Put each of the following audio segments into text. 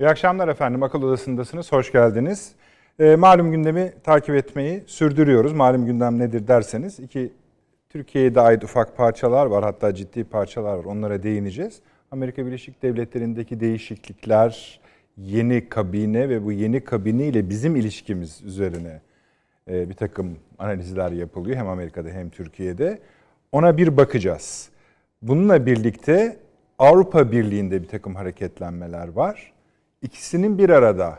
İyi akşamlar efendim. Akıl Odası'ndasınız. Hoş geldiniz. E, malum gündemi takip etmeyi sürdürüyoruz. Malum gündem nedir derseniz iki Türkiye'ye ait ufak parçalar var. Hatta ciddi parçalar var. Onlara değineceğiz. Amerika Birleşik Devletleri'ndeki değişiklikler, yeni kabine ve bu yeni kabine ile bizim ilişkimiz üzerine e, bir takım analizler yapılıyor. Hem Amerika'da hem Türkiye'de. Ona bir bakacağız. Bununla birlikte Avrupa Birliği'nde bir takım hareketlenmeler var. İkisinin bir arada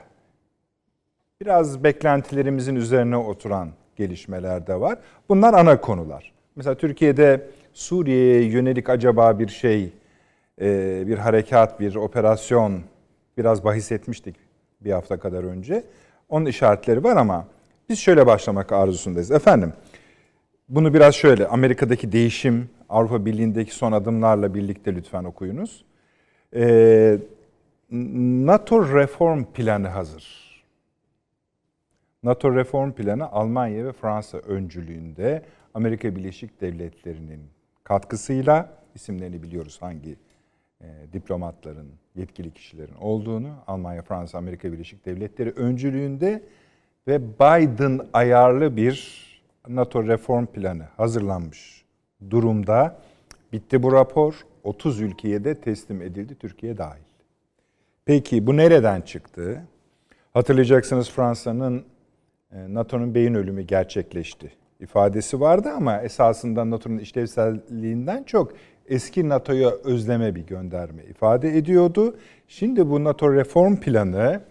biraz beklentilerimizin üzerine oturan gelişmeler de var. Bunlar ana konular. Mesela Türkiye'de Suriye'ye yönelik acaba bir şey, e, bir harekat, bir operasyon biraz bahis etmiştik bir hafta kadar önce. Onun işaretleri var ama biz şöyle başlamak arzusundayız. Efendim, bunu biraz şöyle Amerika'daki değişim, Avrupa Birliği'ndeki son adımlarla birlikte lütfen okuyunuz. Ee, NATO reform planı hazır. NATO reform planı Almanya ve Fransa öncülüğünde Amerika Birleşik Devletleri'nin katkısıyla isimlerini biliyoruz hangi e, diplomatların, yetkili kişilerin olduğunu Almanya, Fransa, Amerika Birleşik Devletleri öncülüğünde ve Biden ayarlı bir NATO reform planı hazırlanmış durumda. Bitti bu rapor. 30 ülkeye de teslim edildi Türkiye dahil. Peki bu nereden çıktı? Hatırlayacaksınız Fransa'nın e, NATO'nun beyin ölümü gerçekleşti ifadesi vardı ama esasında NATO'nun işlevselliğinden çok eski NATO'ya özleme bir gönderme ifade ediyordu. Şimdi bu NATO reform planı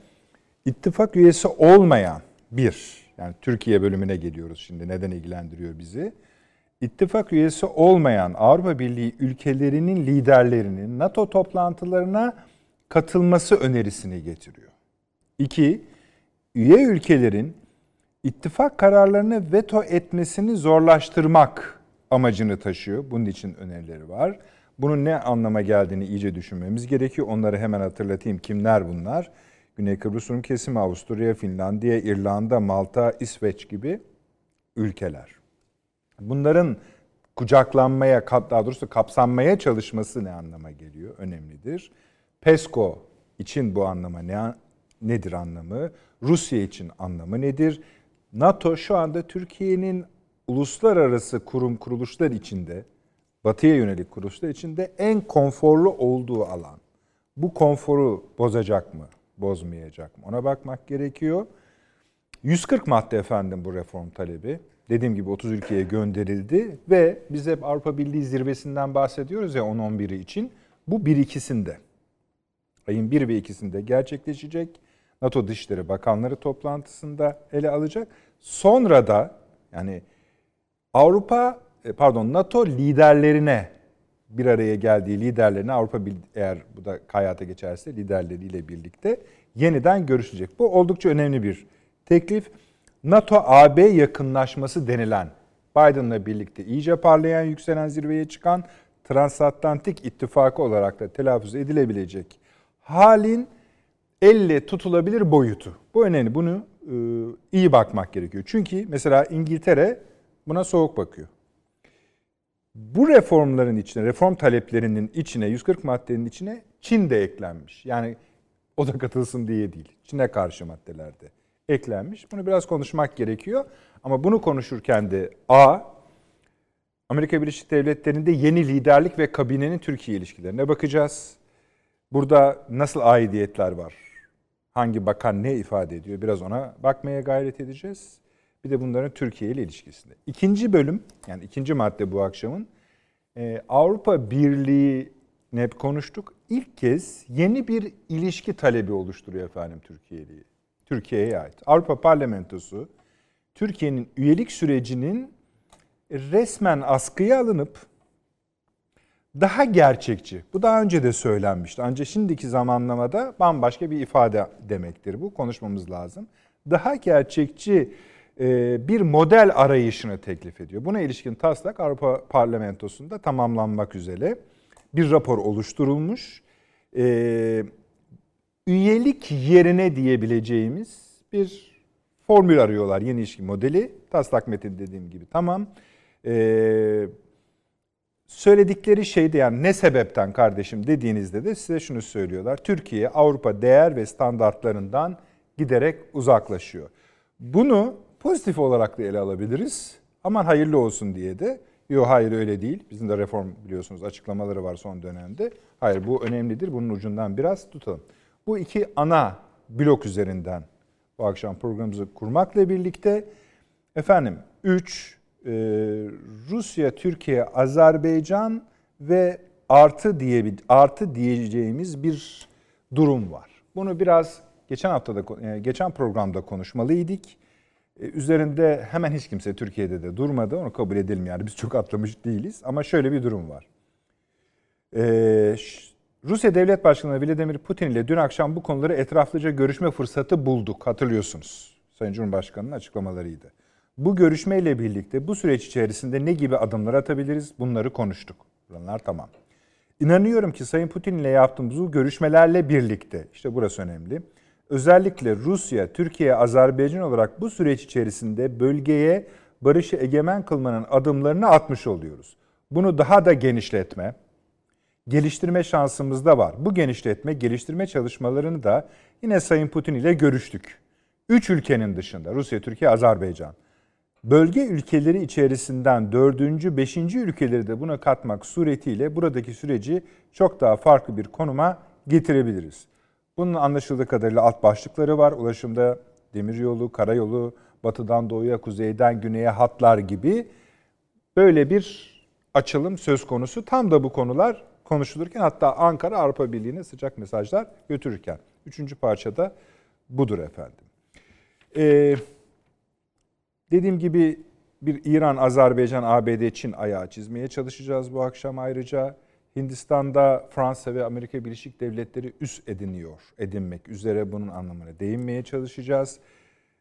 ittifak üyesi olmayan bir yani Türkiye bölümüne geliyoruz şimdi neden ilgilendiriyor bizi? İttifak üyesi olmayan Avrupa Birliği ülkelerinin liderlerinin NATO toplantılarına katılması önerisini getiriyor. İki, üye ülkelerin ittifak kararlarını veto etmesini zorlaştırmak amacını taşıyor. Bunun için önerileri var. Bunun ne anlama geldiğini iyice düşünmemiz gerekiyor. Onları hemen hatırlatayım. Kimler bunlar? Güney Kıbrıs Rum kesimi, Avusturya, Finlandiya, İrlanda, Malta, İsveç gibi ülkeler. Bunların kucaklanmaya, daha doğrusu kapsanmaya çalışması ne anlama geliyor? Önemlidir. PESCO için bu anlama ne nedir anlamı? Rusya için anlamı nedir? NATO şu anda Türkiye'nin uluslararası kurum kuruluşlar içinde, batıya yönelik kuruluşlar içinde en konforlu olduğu alan. Bu konforu bozacak mı? bozmayacak mı? Ona bakmak gerekiyor. 140 madde efendim bu reform talebi. Dediğim gibi 30 ülkeye gönderildi ve biz hep Avrupa Birliği zirvesinden bahsediyoruz ya 10-11'i için. Bu bir ikisinde. Ayın 1 ve 2'sinde gerçekleşecek. NATO Dışişleri Bakanları toplantısında ele alacak. Sonra da yani Avrupa e, pardon NATO liderlerine bir araya geldiği liderlerini Avrupa eğer bu da hayata geçerse liderleriyle birlikte yeniden görüşecek. Bu oldukça önemli bir teklif. NATO-AB yakınlaşması denilen Biden'la birlikte iyice parlayan yükselen zirveye çıkan transatlantik ittifakı olarak da telaffuz edilebilecek halin elle tutulabilir boyutu. Bu önemli. Bunu e, iyi bakmak gerekiyor. Çünkü mesela İngiltere buna soğuk bakıyor. Bu reformların içine, reform taleplerinin içine, 140 maddenin içine Çin de eklenmiş. Yani o da katılsın diye değil. Çin'e karşı maddelerde eklenmiş. Bunu biraz konuşmak gerekiyor. Ama bunu konuşurken de A, Amerika Birleşik Devletleri'nde yeni liderlik ve kabinenin Türkiye ilişkilerine bakacağız. Burada nasıl aidiyetler var? Hangi bakan ne ifade ediyor? Biraz ona bakmaya gayret edeceğiz. Bir de bunların Türkiye ile ilişkisinde. İkinci bölüm, yani ikinci madde bu akşamın e, Avrupa Birliği hep konuştuk. İlk kez yeni bir ilişki talebi oluşturuyor efendim Türkiye'yi. Türkiye'ye ait. Avrupa Parlamentosu Türkiye'nin üyelik sürecinin resmen askıya alınıp daha gerçekçi. Bu daha önce de söylenmişti. Ancak şimdiki zamanlamada bambaşka bir ifade demektir bu. Konuşmamız lazım. Daha gerçekçi e, bir model arayışını teklif ediyor. Buna ilişkin taslak Avrupa Parlamentosu'nda tamamlanmak üzere bir rapor oluşturulmuş. E, üyelik yerine diyebileceğimiz bir formül arıyorlar yeni ilişki modeli. Taslak metin dediğim gibi tamam. E, söyledikleri şeyde yani ne sebepten kardeşim dediğinizde de size şunu söylüyorlar. Türkiye Avrupa değer ve standartlarından giderek uzaklaşıyor. Bunu pozitif olarak da ele alabiliriz. Aman hayırlı olsun diye de. Yok hayır öyle değil. Bizim de reform biliyorsunuz açıklamaları var son dönemde. Hayır bu önemlidir. Bunun ucundan biraz tutalım. Bu iki ana blok üzerinden bu akşam programımızı kurmakla birlikte efendim 3 e, Rusya, Türkiye, Azerbaycan ve artı diye artı diyeceğimiz bir durum var. Bunu biraz geçen haftada e, geçen programda konuşmalıydık. E, üzerinde hemen hiç kimse Türkiye'de de durmadı. Onu kabul edelim yani biz çok atlamış değiliz. Ama şöyle bir durum var. Ee, Rusya Devlet Başkanı Vladimir Putin ile dün akşam bu konuları etraflıca görüşme fırsatı bulduk. Hatırlıyorsunuz. Sayın Cumhurbaşkanı'nın açıklamalarıydı. Bu görüşmeyle birlikte bu süreç içerisinde ne gibi adımlar atabiliriz bunları konuştuk. Bunlar tamam. İnanıyorum ki Sayın Putin ile yaptığımız bu görüşmelerle birlikte, işte burası önemli, özellikle Rusya, Türkiye, Azerbaycan olarak bu süreç içerisinde bölgeye barışı egemen kılmanın adımlarını atmış oluyoruz. Bunu daha da genişletme, geliştirme şansımız da var. Bu genişletme, geliştirme çalışmalarını da yine Sayın Putin ile görüştük. Üç ülkenin dışında Rusya, Türkiye, Azerbaycan. Bölge ülkeleri içerisinden dördüncü, beşinci ülkeleri de buna katmak suretiyle buradaki süreci çok daha farklı bir konuma getirebiliriz. Bunun anlaşıldığı kadarıyla alt başlıkları var. Ulaşımda demiryolu, karayolu, batıdan doğuya, kuzeyden güneye hatlar gibi böyle bir açılım söz konusu. Tam da bu konular konuşulurken hatta Ankara Avrupa Birliği'ne sıcak mesajlar götürürken. Üçüncü parçada budur efendim. Ee, dediğim gibi bir İran, Azerbaycan, ABD, Çin ayağı çizmeye çalışacağız bu akşam ayrıca. Hindistan'da Fransa ve Amerika Birleşik Devletleri üst ediniyor, edinmek üzere bunun anlamına değinmeye çalışacağız.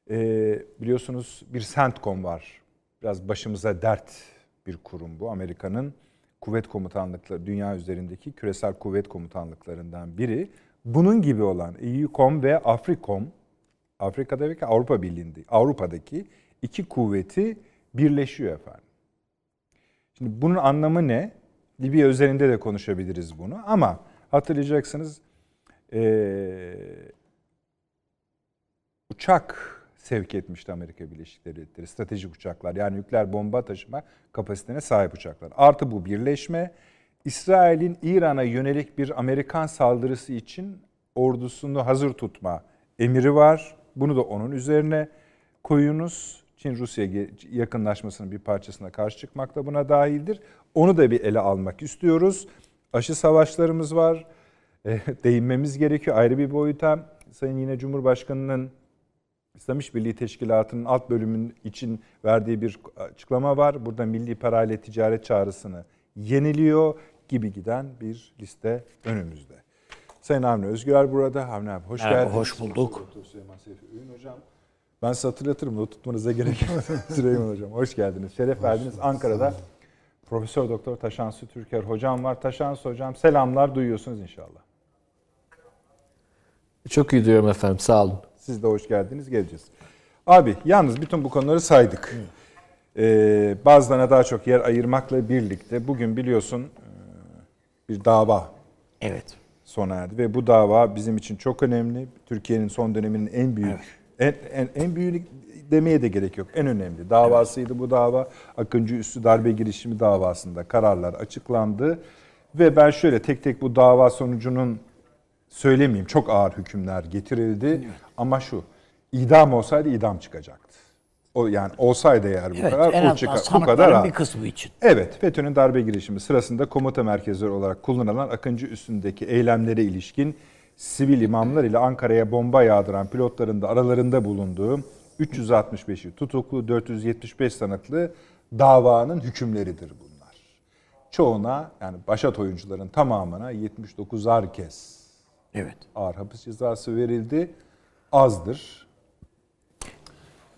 Ee, biliyorsunuz bir CENTCOM var. Biraz başımıza dert bir kurum bu. Amerika'nın kuvvet komutanlıkları, dünya üzerindeki küresel kuvvet komutanlıklarından biri. Bunun gibi olan EUCOM ve AFRICOM, Afrika'da ve Avrupa Birliği'nde, Avrupa'daki iki kuvveti birleşiyor efendim. Şimdi bunun anlamı ne? Libya üzerinde de konuşabiliriz bunu ama hatırlayacaksınız ee, uçak sevk etmişti Amerika Birleşik Devletleri. Stratejik uçaklar yani nükleer bomba taşıma kapasitesine sahip uçaklar. Artı bu birleşme İsrail'in İran'a yönelik bir Amerikan saldırısı için ordusunu hazır tutma emiri var. Bunu da onun üzerine koyunuz. Çin-Rusya yakınlaşmasının bir parçasına karşı çıkmak da buna dahildir. Onu da bir ele almak istiyoruz. Aşı savaşlarımız var. E, değinmemiz gerekiyor ayrı bir boyuta. Sayın yine Cumhurbaşkanı'nın İslam İşbirliği Teşkilatı'nın alt bölümün için verdiği bir açıklama var. Burada milli parayla ticaret çağrısını yeniliyor gibi giden bir liste önümüzde. Sayın Avni Özgür burada. Avni abi hoş Merhaba, geldiniz. Hoş bulduk. Süleyman Seyfi Öğün hocam. Ben size hatırlatırım. Not tutmanıza gerek yok. Süleyman hocam hoş geldiniz. Şeref hoş verdiniz. Ankara'da Profesör Doktor Taşansı Türker hocam var. Taşansı hocam selamlar duyuyorsunuz inşallah. Çok iyi diyorum efendim. Sağ olun. Siz de hoş geldiniz. Geleceğiz. Abi yalnız bütün bu konuları saydık. Ee, bazılarına daha çok yer ayırmakla birlikte bugün biliyorsun e, bir dava Evet. sona erdi ve bu dava bizim için çok önemli. Türkiye'nin son döneminin en büyük en, en, en büyük demeye de gerek yok. En önemli davasıydı bu dava. Akıncı Üssü darbe girişimi davasında kararlar açıklandı ve ben şöyle tek tek bu dava sonucunun söylemeyeyim çok ağır hükümler getirildi evet. ama şu idam olsaydı idam çıkacaktı. O yani olsaydı eğer bu evet, kadar o çıkar. Bu kadar bir kısmı için. Evet, FETÖ'nün darbe girişimi sırasında komuta merkezleri olarak kullanılan Akıncı üstündeki eylemlere ilişkin sivil imamlar ile Ankara'ya bomba yağdıran pilotların da aralarında bulunduğu 365'i tutuklu 475 sanıklı davanın hükümleridir bunlar. Çoğuna yani başat oyuncuların tamamına 79'ar kez Evet. Ağır hapis cezası verildi. Azdır.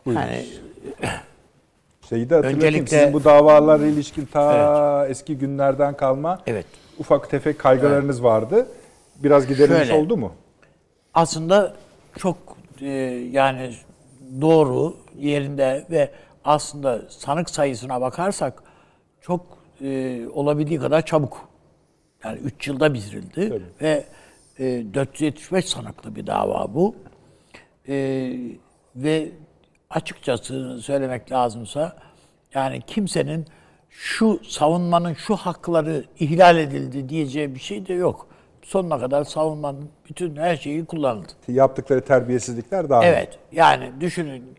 Buyurun. Yani Şeyi de hatırlatayım. Öncelikle, Sizin bu davalarla ilişkin ta evet. eski günlerden kalma evet. ufak tefek kaygılarınız evet. vardı. Biraz giderilmiş Şöyle, oldu mu? Aslında çok e, yani doğru yerinde ve aslında sanık sayısına bakarsak çok e, olabildiği kadar çabuk. Yani 3 yılda bitirildi Tabii. ve e, 475 sanıklı bir dava bu. E, ve açıkçası söylemek lazımsa yani kimsenin şu savunmanın şu hakları ihlal edildi diyeceği bir şey de yok. Sonuna kadar savunmanın bütün her şeyi kullanıldı. Yaptıkları terbiyesizlikler daha Evet. Yani düşünün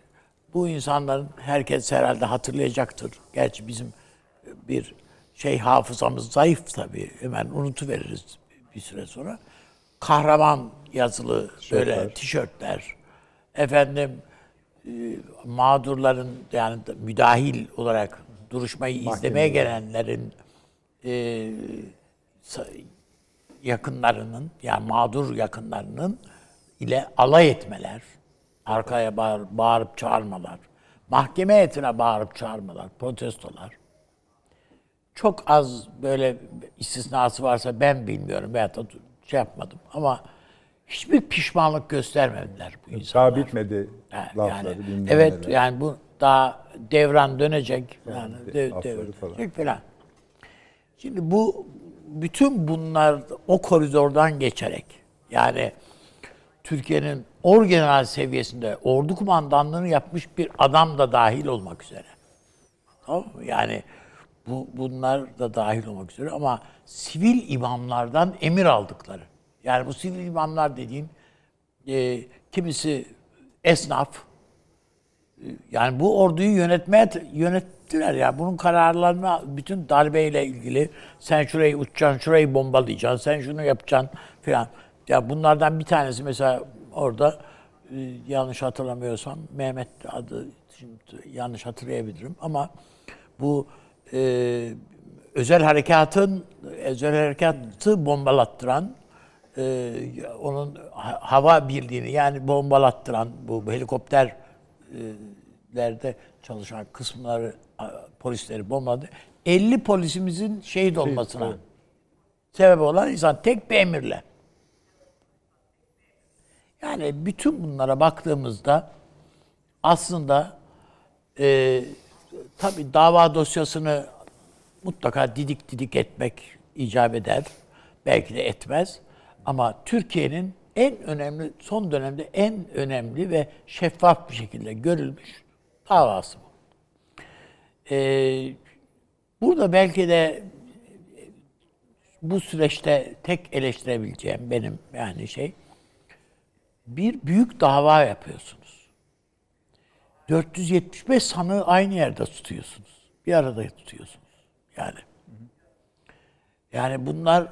bu insanların herkes herhalde hatırlayacaktır. Gerçi bizim bir şey hafızamız zayıf tabii. Hemen unutuveririz bir süre sonra. Kahraman yazılı böyle Tişörtler. tişörtler. Efendim e, mağdurların yani da- müdahil olarak duruşmayı izlemeye gelenlerin e, yakınlarının yani mağdur yakınlarının ile alay etmeler, arkaya bağır, bağırıp çağırmalar, mahkeme heyetine bağırıp çağırmalar, protestolar. Çok az böyle istisnası varsa ben bilmiyorum veyahut da şey yapmadım ama hiçbir pişmanlık göstermediler bu insanlar. Daha bitmedi Ha, lafları. yani, bilmem evet yani bu daha devran dönecek yani de, lafları devran falan. falan. Şimdi bu bütün bunlar o koridordan geçerek yani Türkiye'nin orgeneral seviyesinde ordu kumandanlığını yapmış bir adam da dahil olmak üzere. Tamam mı? Yani bu bunlar da dahil olmak üzere ama sivil imamlardan emir aldıkları. Yani bu sivil imamlar dediğim e, kimisi esnaf, e, yani bu orduyu yönetmeye yönettiler ya. Bunun kararlarını bütün darbeyle ilgili sen şurayı uçacaksın, şurayı bombalayacaksın, sen şunu yapacaksın filan. Ya bunlardan bir tanesi mesela orada e, yanlış hatırlamıyorsam Mehmet adı şimdi yanlış hatırlayabilirim ama bu e, özel harekatın özel harekatı bombalattıran e, onun ha- hava birliğini yani bombalattıran bu helikopterlerde çalışan kısımları polisleri bombaladı. 50 polisimizin şehit olmasına sebep olan insan tek bir emirle. Yani bütün bunlara baktığımızda aslında e, tabii dava dosyasını mutlaka didik didik etmek icap eder. Belki de etmez. Ama Türkiye'nin en önemli, son dönemde en önemli ve şeffaf bir şekilde görülmüş davası bu. Ee, burada belki de bu süreçte tek eleştirebileceğim benim yani şey bir büyük dava yapıyorsunuz. 475 sanığı aynı yerde tutuyorsunuz. Bir arada tutuyorsunuz. Yani yani bunlar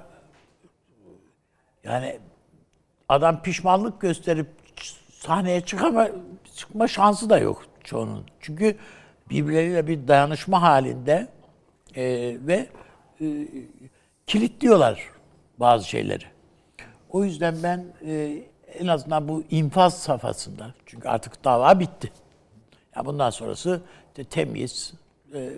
yani adam pişmanlık gösterip sahneye çıkama çıkma şansı da yok çoğunun. Çünkü birbirleriyle bir dayanışma halinde e, ve e, kilitliyorlar bazı şeyleri. O yüzden ben e, en azından bu infaz safhasında çünkü artık dava bitti. Ya bundan sonrası de temiz, e, e,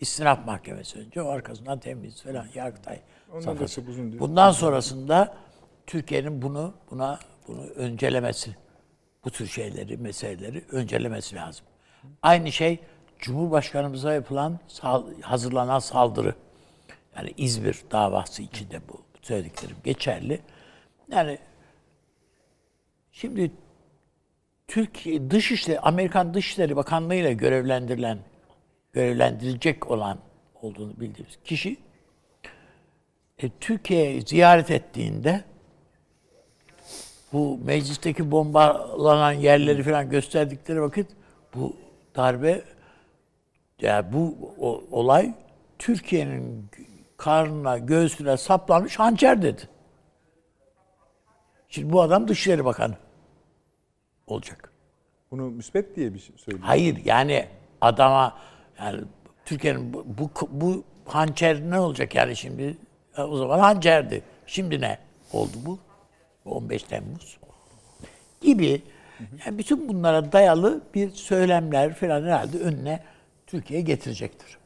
istinaf mahkemesi önce, arkasından temiz falan, Yargıtay safhası. Bundan sonrasında Türkiye'nin bunu buna bunu öncelemesi, bu tür şeyleri, meseleleri öncelemesi lazım. Aynı şey Cumhurbaşkanımıza yapılan hazırlanan saldırı. Yani İzmir davası içinde bu söylediklerim geçerli. Yani şimdi Türkiye Dışişleri Amerikan Dışişleri Bakanlığı ile görevlendirilen görevlendirilecek olan olduğunu bildiğimiz kişi e, Türkiye'yi ziyaret ettiğinde bu meclisteki bombalanan yerleri falan gösterdikleri vakit bu darbe ya bu o- olay Türkiye'nin karnına, göğsüne saplanmış hançer dedi. Şimdi bu adam Dışişleri Bakanı olacak. Bunu müspet diye bir şey söylüyor. Hayır yani adama yani Türkiye'nin bu, bu, bu hançer ne olacak yani şimdi? O zaman hançerdi. Şimdi ne oldu bu? 15 Temmuz gibi yani bütün bunlara dayalı bir söylemler falan herhalde önüne Türkiye getirecektir.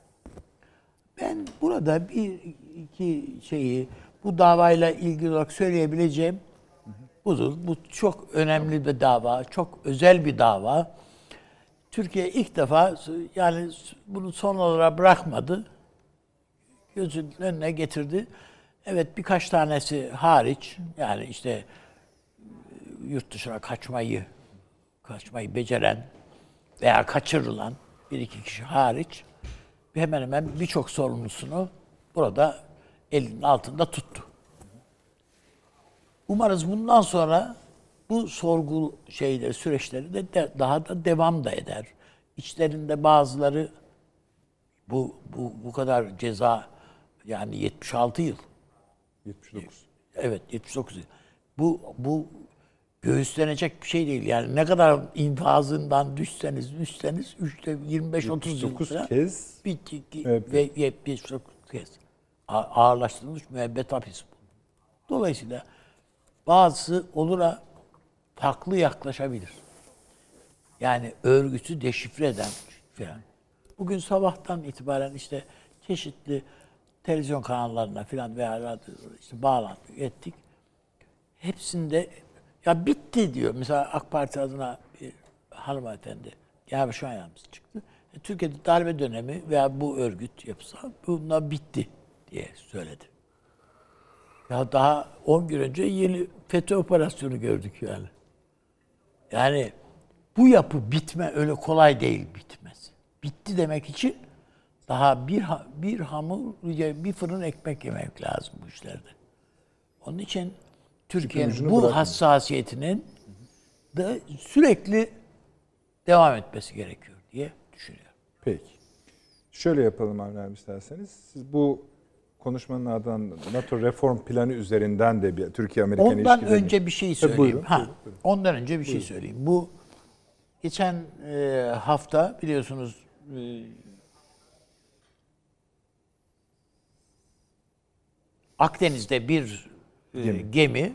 Ben burada bir iki şeyi bu davayla ilgili olarak söyleyebileceğim budur. Bu çok önemli bir dava, çok özel bir dava. Türkiye ilk defa yani bunu son olarak bırakmadı. gözünün önüne getirdi. Evet birkaç tanesi hariç yani işte e, yurt dışına kaçmayı kaçmayı beceren veya kaçırılan bir iki kişi hariç hemen hemen birçok sorumlusunu burada elinin altında tuttu. Umarız bundan sonra bu sorgu şeyleri, süreçleri de, de daha da devam da eder. İçlerinde bazıları bu bu bu kadar ceza yani 76 yıl. 79. Evet 79 yıl. Bu bu göğüslenecek bir şey değil. Yani ne kadar infazından düşseniz düşseniz 3'te 25 30 yıl 79 falan kez bir, ki- ki- Evet. ve 79 kez ağırlaştırılmış müebbet hapis. Dolayısıyla bazısı olura farklı yaklaşabilir. Yani örgütü deşifre eden falan. Bugün sabahtan itibaren işte çeşitli televizyon kanallarına falan veya işte bağlantı ettik. Hepsinde ya bitti diyor. Mesela AK Parti adına bir hanımefendi genel başkan yardımcısı çıktı. E, Türkiye'de darbe dönemi veya bu örgüt yapısı bunlar bitti diye söyledi. Ya daha 10 gün önce yeni FETÖ operasyonu gördük yani. Yani bu yapı bitme öyle kolay değil bitmez. Bitti demek için daha bir bir hamur bir fırın ekmek yemek lazım bu işlerde. Onun için Türkiye'nin bu bırakmayın. hassasiyetinin de sürekli devam etmesi gerekiyor diye düşünüyorum. Peki. Şöyle yapalım Avni isterseniz. Siz bu konuşmanın ardından NATO reform planı üzerinden de bir Türkiye-Amerikan Ondan ilişkilerini... önce bir şey Tabii, söyleyeyim. buyurun, ha, buyurun, buyurun. ondan önce bir şey söyleyeyim. Bu geçen e, hafta biliyorsunuz e, Akdeniz'de bir e, Gemi. gemi.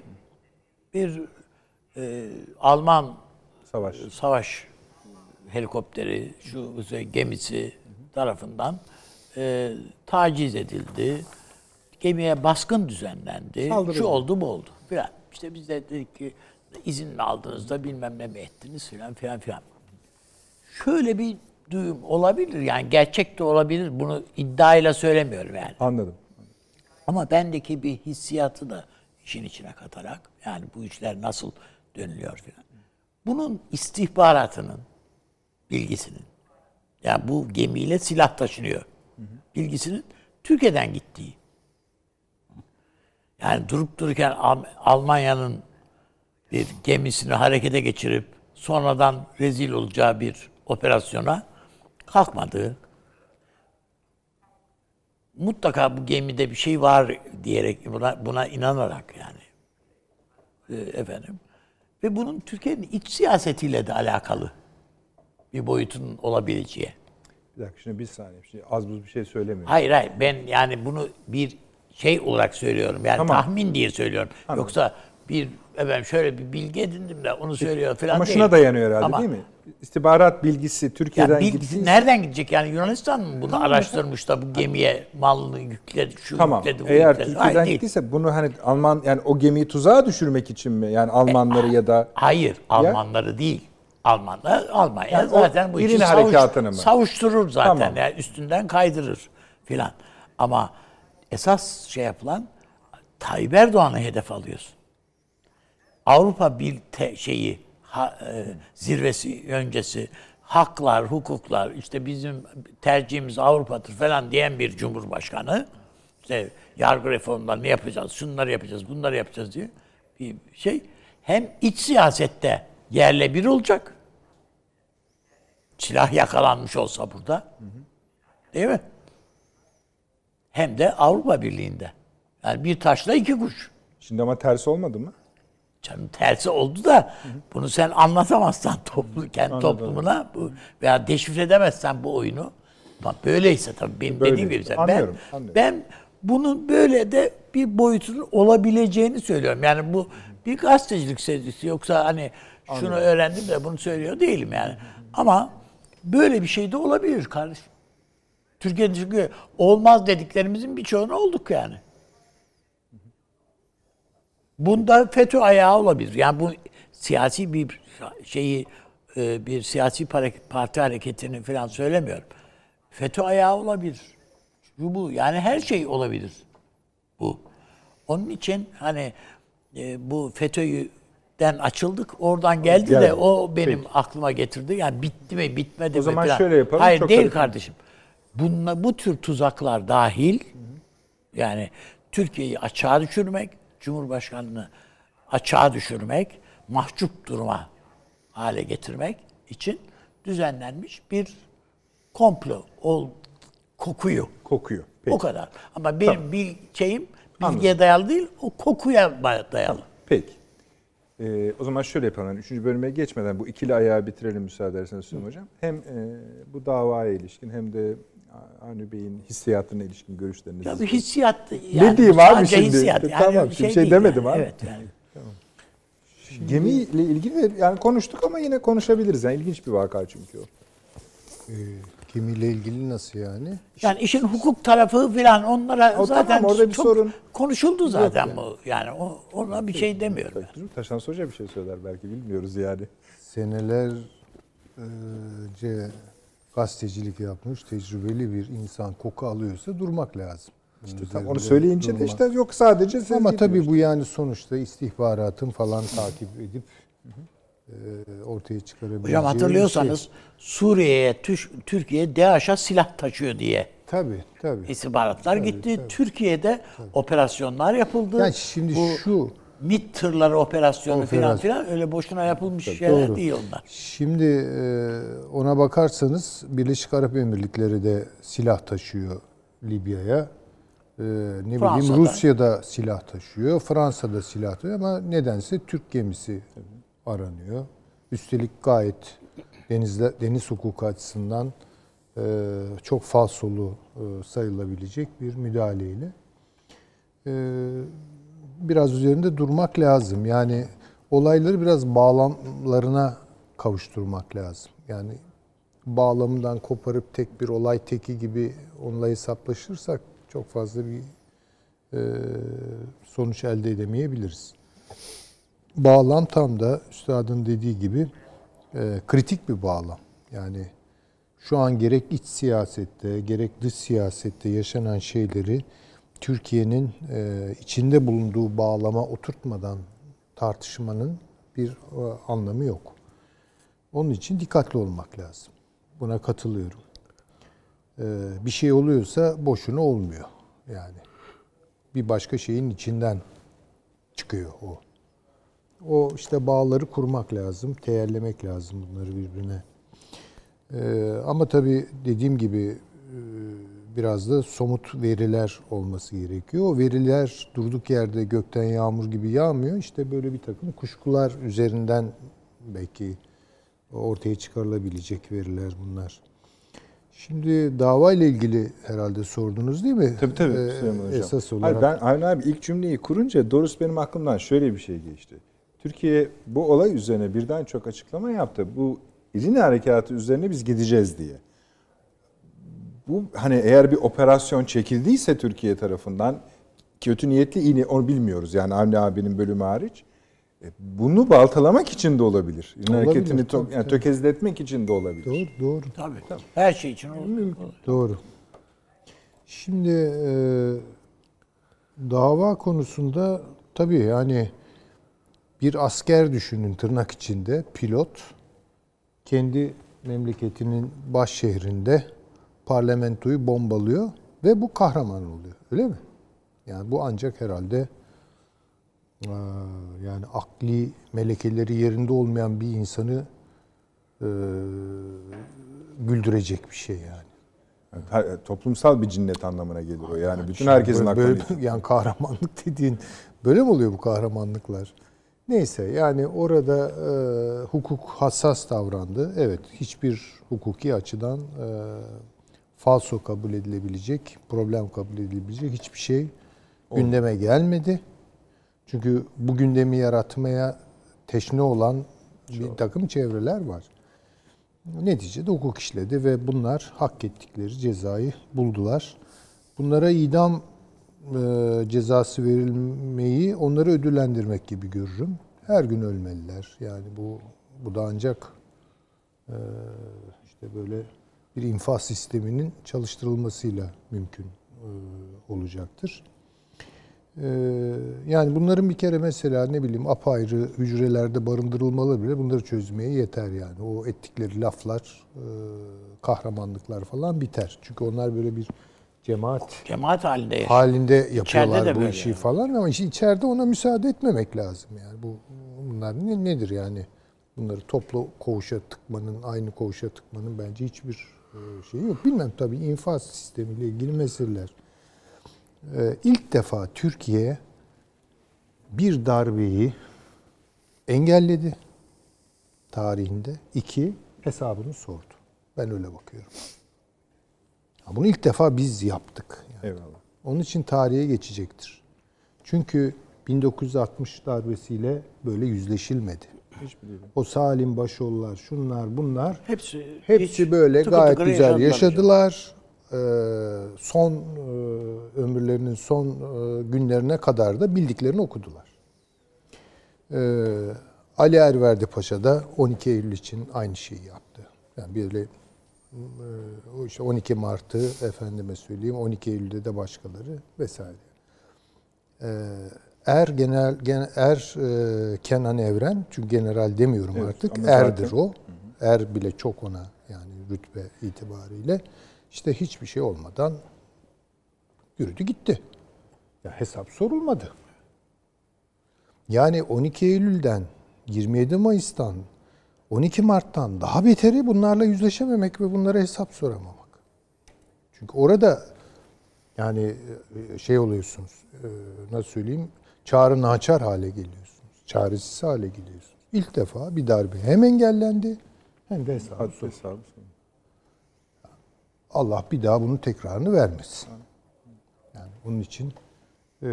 Bir e, Alman Savaş. savaş helikopteri, şu gemisi tarafından e, taciz edildi. Gemiye baskın düzenlendi. Saldırı Şu oldu. oldu bu oldu filan. İşte biz de dedik ki izin mi aldınız da bilmem ne mi ettiniz filan filan filan. Şöyle bir duyum olabilir yani gerçek de olabilir. Bunu iddiayla söylemiyorum yani. Anladım. Ama bendeki bir hissiyatı da işin içine katarak yani bu işler nasıl dönülüyor filan. Bunun istihbaratının bilgisinin yani bu gemiyle silah taşınıyor bilgisinin Türkiye'den gittiği. Yani durup dururken Al- Almanya'nın bir gemisini harekete geçirip sonradan rezil olacağı bir operasyona kalkmadığı, mutlaka bu gemide bir şey var diyerek buna, buna inanarak yani Ee, efendim ve bunun Türkiye'nin iç siyasetiyle de alakalı bir boyutunun olabileceği. Bir dakika şimdi bir saniye. Şimdi az buz bir şey söylemiyorum. Hayır hayır ben yani bunu bir şey olarak söylüyorum. Yani Tamam. tahmin diye söylüyorum. Anladım. Yoksa bir efendim şöyle bir bilgi edindim de onu söylüyor falan Ama değil. şuna dayanıyor herhalde Ama- değil mi? İstihbarat bilgisi Ya Türkiye'den bilgi gittiyse... nereden gidecek yani Yunanistan mı bunu araştırmış da bu gemiye malını yükledi, şu Tamam. yükledi, bu Eğer yükledi. Türkiye'den Hayır, değil. gittiyse bunu hani Alman yani o gemiyi tuzağa düşürmek için mi? Yani Almanları ya da Hayır, Almanları değil. Almanlar Almanya Yani zaten bu işi İrini savuş, harekatını mı? savuşturur zaten. Tamam. Yani üstünden kaydırır filan. Ama esas şey yapılan Tayyip Erdoğan'ı hedef alıyorsun. Avrupa bir te- şeyi ha- e, zirvesi öncesi haklar, hukuklar işte bizim tercihimiz Avrupa'dır falan diyen bir cumhurbaşkanı işte yargı reformlarını yapacağız, şunları yapacağız, bunları yapacağız diye bir şey hem iç siyasette yerle bir olacak. Silah yakalanmış olsa burada. Değil mi? Hem de Avrupa Birliği'nde. Yani bir taşla iki kuş. şimdi ama tersi olmadı mı? Canım tersi oldu da bunu sen anlatamazsan toplu, kendi Anladım. toplumuna bu, veya deşifre edemezsen bu oyunu. Bak böyleyse tabii benim Böyle. dediğim gibi. sen- Anlıyorum, ben, anlıyorum. ben bunun böyle de bir boyutunun olabileceğini söylüyorum. Yani bu bir gazetecilik sezgisi yoksa hani şunu öğrendim de bunu söylüyor değilim yani. Ama böyle bir şey de olabilir kardeşim. Türkiye'de çünkü olmaz dediklerimizin birçoğunu olduk yani. Bunda FETÖ ayağı olabilir. Yani bu siyasi bir şeyi e, bir siyasi parti hareketini falan söylemiyorum. FETÖ ayağı olabilir. şu bu. Yani her şey olabilir bu. Onun için hani e, bu FETÖ'den açıldık. Oradan geldi Geldi. de o benim Peki. aklıma getirdi. Yani bitti mi bitmedi mi O zaman falan. şöyle yapalım, Hayır çok değil da- kardeşim. Bunla, bu tür tuzaklar dahil yani Türkiye'yi açığa düşürmek, Cumhurbaşkanı'nı açığa düşürmek, mahcup duruma hale getirmek için düzenlenmiş bir komplo ol, kokuyu. Kokuyor. Peki. O kadar. Ama benim bir şeyim Anladım. bilgiye dayalı değil, o kokuya dayalı. Peki. Ee, o zaman şöyle yapalım. Yani Üçüncü bölüme geçmeden bu ikili ayağı bitirelim müsaade ederseniz Süleyman Hocam. Hem e, bu davaya ilişkin hem de Avni Bey'in hissiyatına ilişkin görüşlerinizi. Ya bir hissiyat yani diyeyim abi şimdi? Hissiyat. Yani Tamam, bir şimdi şey değil demedim yani. abi. Evet yani. Gemiyle ilgili de yani konuştuk ama yine konuşabiliriz. Yani ilginç bir vaka çünkü o. Ee, gemiyle ilgili nasıl yani? Yani işin hukuk tarafı filan onlara O zaten tamam, orada bir çok sorun konuşuldu zaten bu. Yani o, ona bir şey demiyorum. Taşan Hoca bir şey söyler belki bilmiyoruz yani. Senelerce gazetecilik yapmış tecrübeli bir insan koku alıyorsa durmak lazım. Tam üzerinde onu söyleyince de durmak. işte yok sadece siz Ama tabii işte. bu yani sonuçta istihbaratın falan takip edip e, ortaya çıkarabileceği Hocam hatırlıyorsanız Şey. Suriye'ye, Türkiye DAEŞ'a silah taşıyor diye Tabii tabii. istihbaratlar gitti. Türkiye'de operasyonlar yapıldı. Yani şimdi Bu şu MİT tırları operasyonu filan Operasyon. filan öyle boşuna yapılmış şeyler Doğru. değil onlar. Şimdi e, ona bakarsanız Birleşik Arap Emirlikleri de silah taşıyor Libya'ya. E, ne Fransa'da. bileyim Rusya'da silah taşıyor, Fransa'da silah taşıyor ama nedense Türk gemisi aranıyor. Üstelik gayet denizle, deniz hukuku açısından e, çok falsolu e, sayılabilecek bir müdahaleyle. E, biraz üzerinde durmak lazım. Yani olayları biraz bağlamlarına kavuşturmak lazım. Yani bağlamından koparıp tek bir olay teki gibi onunla hesaplaşırsak çok fazla bir e, sonuç elde edemeyebiliriz. Bağlam tam da üstadın dediği gibi e, kritik bir bağlam. Yani şu an gerek iç siyasette gerek dış siyasette yaşanan şeyleri Türkiye'nin e, içinde bulunduğu bağlama oturtmadan tartışmanın bir e, anlamı yok. Onun için dikkatli olmak lazım. Buna katılıyorum. E, bir şey oluyorsa boşuna olmuyor. Yani bir başka şeyin içinden çıkıyor o. O işte bağları kurmak lazım, teyellemek lazım bunları birbirine. Ee, ama tabii dediğim gibi e, biraz da somut veriler olması gerekiyor. O veriler durduk yerde gökten yağmur gibi yağmıyor. İşte böyle bir takım kuşkular üzerinden belki ortaya çıkarılabilecek veriler bunlar. Şimdi dava ile ilgili herhalde sordunuz değil mi? Tabii tabii Ee, Süleyman Hocam. Esas Hayır, olarak. ben Avni abi ilk cümleyi kurunca doğrusu benim aklımdan şöyle bir şey geçti. Türkiye bu olay üzerine birden çok açıklama yaptı. Bu İrini harekatı üzerine biz gideceğiz diye. Bu hani eğer bir operasyon çekildiyse Türkiye tarafından kötü niyetli iyi onu bilmiyoruz yani Avni abinin bölümü hariç. E, Bunu baltalamak için de olabilir. İrini Olabilir, hareketini tabii, yani tabii. tökezletmek için de olabilir. Doğru, doğru. Tabii. Her şey için olur. Doğru. Şimdi e, dava konusunda tabii yani bir asker düşünün tırnak içinde pilot kendi memleketinin baş şehrinde parlamentoyu bombalıyor ve bu kahraman oluyor. Öyle mi? Yani bu ancak herhalde e, yani akli melekeleri yerinde olmayan bir insanı e, güldürecek bir şey yani. Yani her- toplumsal bir cinnet anlamına gelir o. Yani bütün Şimdi herkesin böyle, böyle- yani kahramanlık dediğin böyle mi oluyor bu kahramanlıklar? Neyse yani orada e, hukuk hassas davrandı. Evet hiçbir hukuki açıdan e, falso kabul edilebilecek, problem kabul edilebilecek hiçbir şey gündeme gelmedi. Çünkü bu gündemi yaratmaya teşne olan bir takım çevreler var. Neticede hukuk işledi ve bunlar hak ettikleri cezayı buldular. Bunlara idam e, cezası verilmeyi onları ödüllendirmek gibi görürüm. Her gün ölmeliler. Yani bu bu da ancak e, işte böyle bir infaz sisteminin çalıştırılmasıyla mümkün e, olacaktır. E, yani bunların bir kere mesela ne bileyim apayrı hücrelerde barındırılmaları bile bunları çözmeye yeter yani. O ettikleri laflar, e, kahramanlıklar falan biter. Çünkü onlar böyle bir cemaat Cemaat halinde yaşıyor. halinde yapıyorlar bu işi yani. falan ama işte içeride ona müsaade etmemek lazım yani. Bu bunlar ne, nedir yani? Bunları toplu koğuşa tıkmanın, aynı koğuşa tıkmanın bence hiçbir e, şeyi yok. Bilmem tabii infaz sistemiyle ilgili meseleler. E, ilk defa Türkiye bir darbeyi engelledi tarihinde. iki hesabını sordu. Ben öyle bakıyorum. Ha, Bunu ilk defa biz yaptık. Yani. Eyvallah. Onun için tarihe geçecektir. Çünkü 1960 darbesiyle böyle yüzleşilmedi. O Salim Başoğullar, şunlar bunlar Hepsi hepsi hiç böyle tıkır gayet tıkır güzel yaşadılar. yaşadılar. Ee, son e, ömürlerinin son e, günlerine kadar da bildiklerini okudular. Ee, Ali Erverdi Paşa da 12 Eylül için aynı şeyi yaptı. Yani böyle e, o işte 12 Mart'ı efendime söyleyeyim 12 Eylül'de de başkaları vesaire. Ee, er genel, gen- er e, Kenan Evren çünkü general demiyorum Evet, artık erdir zaten- o. Er bile çok ona yani rütbe itibariyle işte hiçbir şey olmadan yürüdü gitti. Ya hesap sorulmadı. Yani 12 Eylül'den 27 Mayıs'tan 12 Mart'tan daha beteri bunlarla yüzleşememek ve bunlara hesap soramamak. Çünkü orada yani e, şey oluyorsunuz, e, nasıl söyleyeyim, çağrı naçar hale geliyorsunuz. Çaresiz hale geliyorsunuz. İlk defa bir darbe hem engellendi hem de hesabı soruldu. Allah bir daha bunun tekrarını vermesin. Yani bunun için e,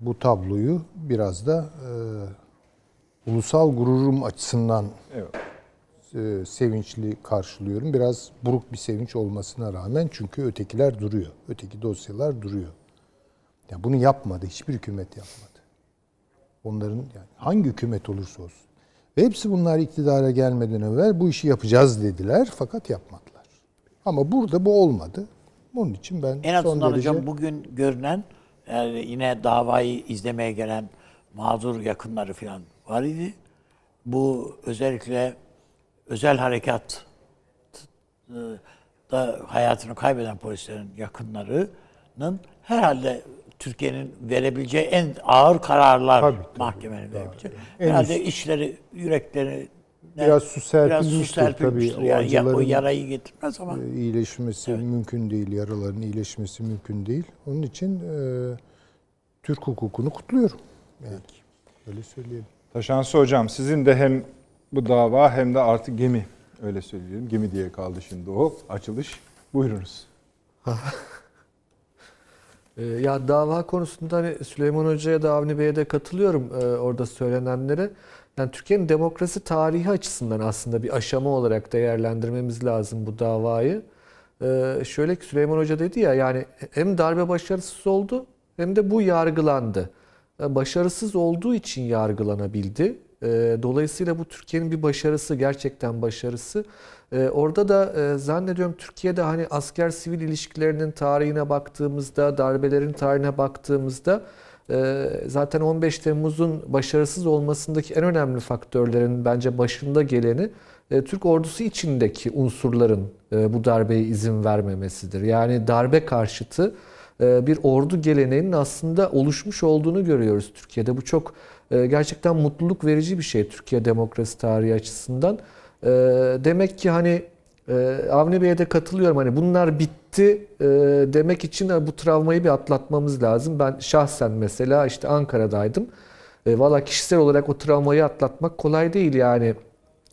bu tabloyu biraz da e, ulusal gururum açısından Evet. e, sevinçli karşılıyorum. Biraz buruk bir sevinç olmasına rağmen çünkü ötekiler duruyor. Öteki dosyalar duruyor. Ya bunu yapmadı. Hiçbir hükümet yapmadı. Onların yani hangi hükümet olursa olsun. Ve hepsi bunlar iktidara gelmeden evvel bu işi yapacağız dediler fakat yapmadılar. Ama burada bu olmadı. Onun için ben En son azından derece hocam bugün görünen yani yine davayı izlemeye gelen mağdur yakınları falan var idi. Bu özellikle özel harekat e, da hayatını kaybeden polislerin yakınlarının herhalde Türkiye'nin verebileceği en ağır kararlar Tabii, tabii. mahkemenin verebileceği. En herhalde işleri, yürekleri Biraz su serpilmiştir tabii. O Yani ya- o yarayı getirmez ama e, iyileşmesi mümkün değil. Yaraların iyileşmesi mümkün değil. Onun için e, Türk hukukunu kutluyorum. Yani, öyle söyleyelim. Taşansı hocam sizin de hem bu dava hem de artık gemi öyle söyleyelim. Gemi diye kaldı şimdi o açılış. Buyurunuz. Ee, Ya dava konusunda hani Süleyman Hoca'ya da Avni Bey'e de katılıyorum e, orada söylenenlere. Yani Türkiye'nin demokrasi tarihi açısından aslında bir aşama olarak değerlendirmemiz lazım bu davayı. Ee, şöyle ki Süleyman Hoca dedi ya yani hem darbe başarısız oldu hem de bu yargılandı. E, Başarısız olduğu için yargılanabildi. Dolayısıyla bu Türkiye'nin bir başarısı, gerçekten başarısı. E, Orada da e, zannediyorum Türkiye'de hani asker sivil ilişkilerinin tarihine baktığımızda, darbelerin tarihine baktığımızda e, zaten 15 Temmuz'un başarısız olmasındaki en önemli faktörlerin bence başında geleni e, Türk ordusu içindeki unsurların e, bu darbeye izin vermemesidir. Yani darbe karşıtı e, bir ordu geleneğinin aslında oluşmuş olduğunu görüyoruz Türkiye'de. Bu çok e, gerçekten mutluluk verici bir şey Türkiye demokrasi tarihi açısından. E, Demek ki hani e, Avni Bey'e de katılıyorum. Hani bunlar bitti e, demek için bu travmayı bir atlatmamız lazım. Ben şahsen mesela işte Ankara'daydım. E, Valla kişisel olarak o travmayı atlatmak kolay değil yani.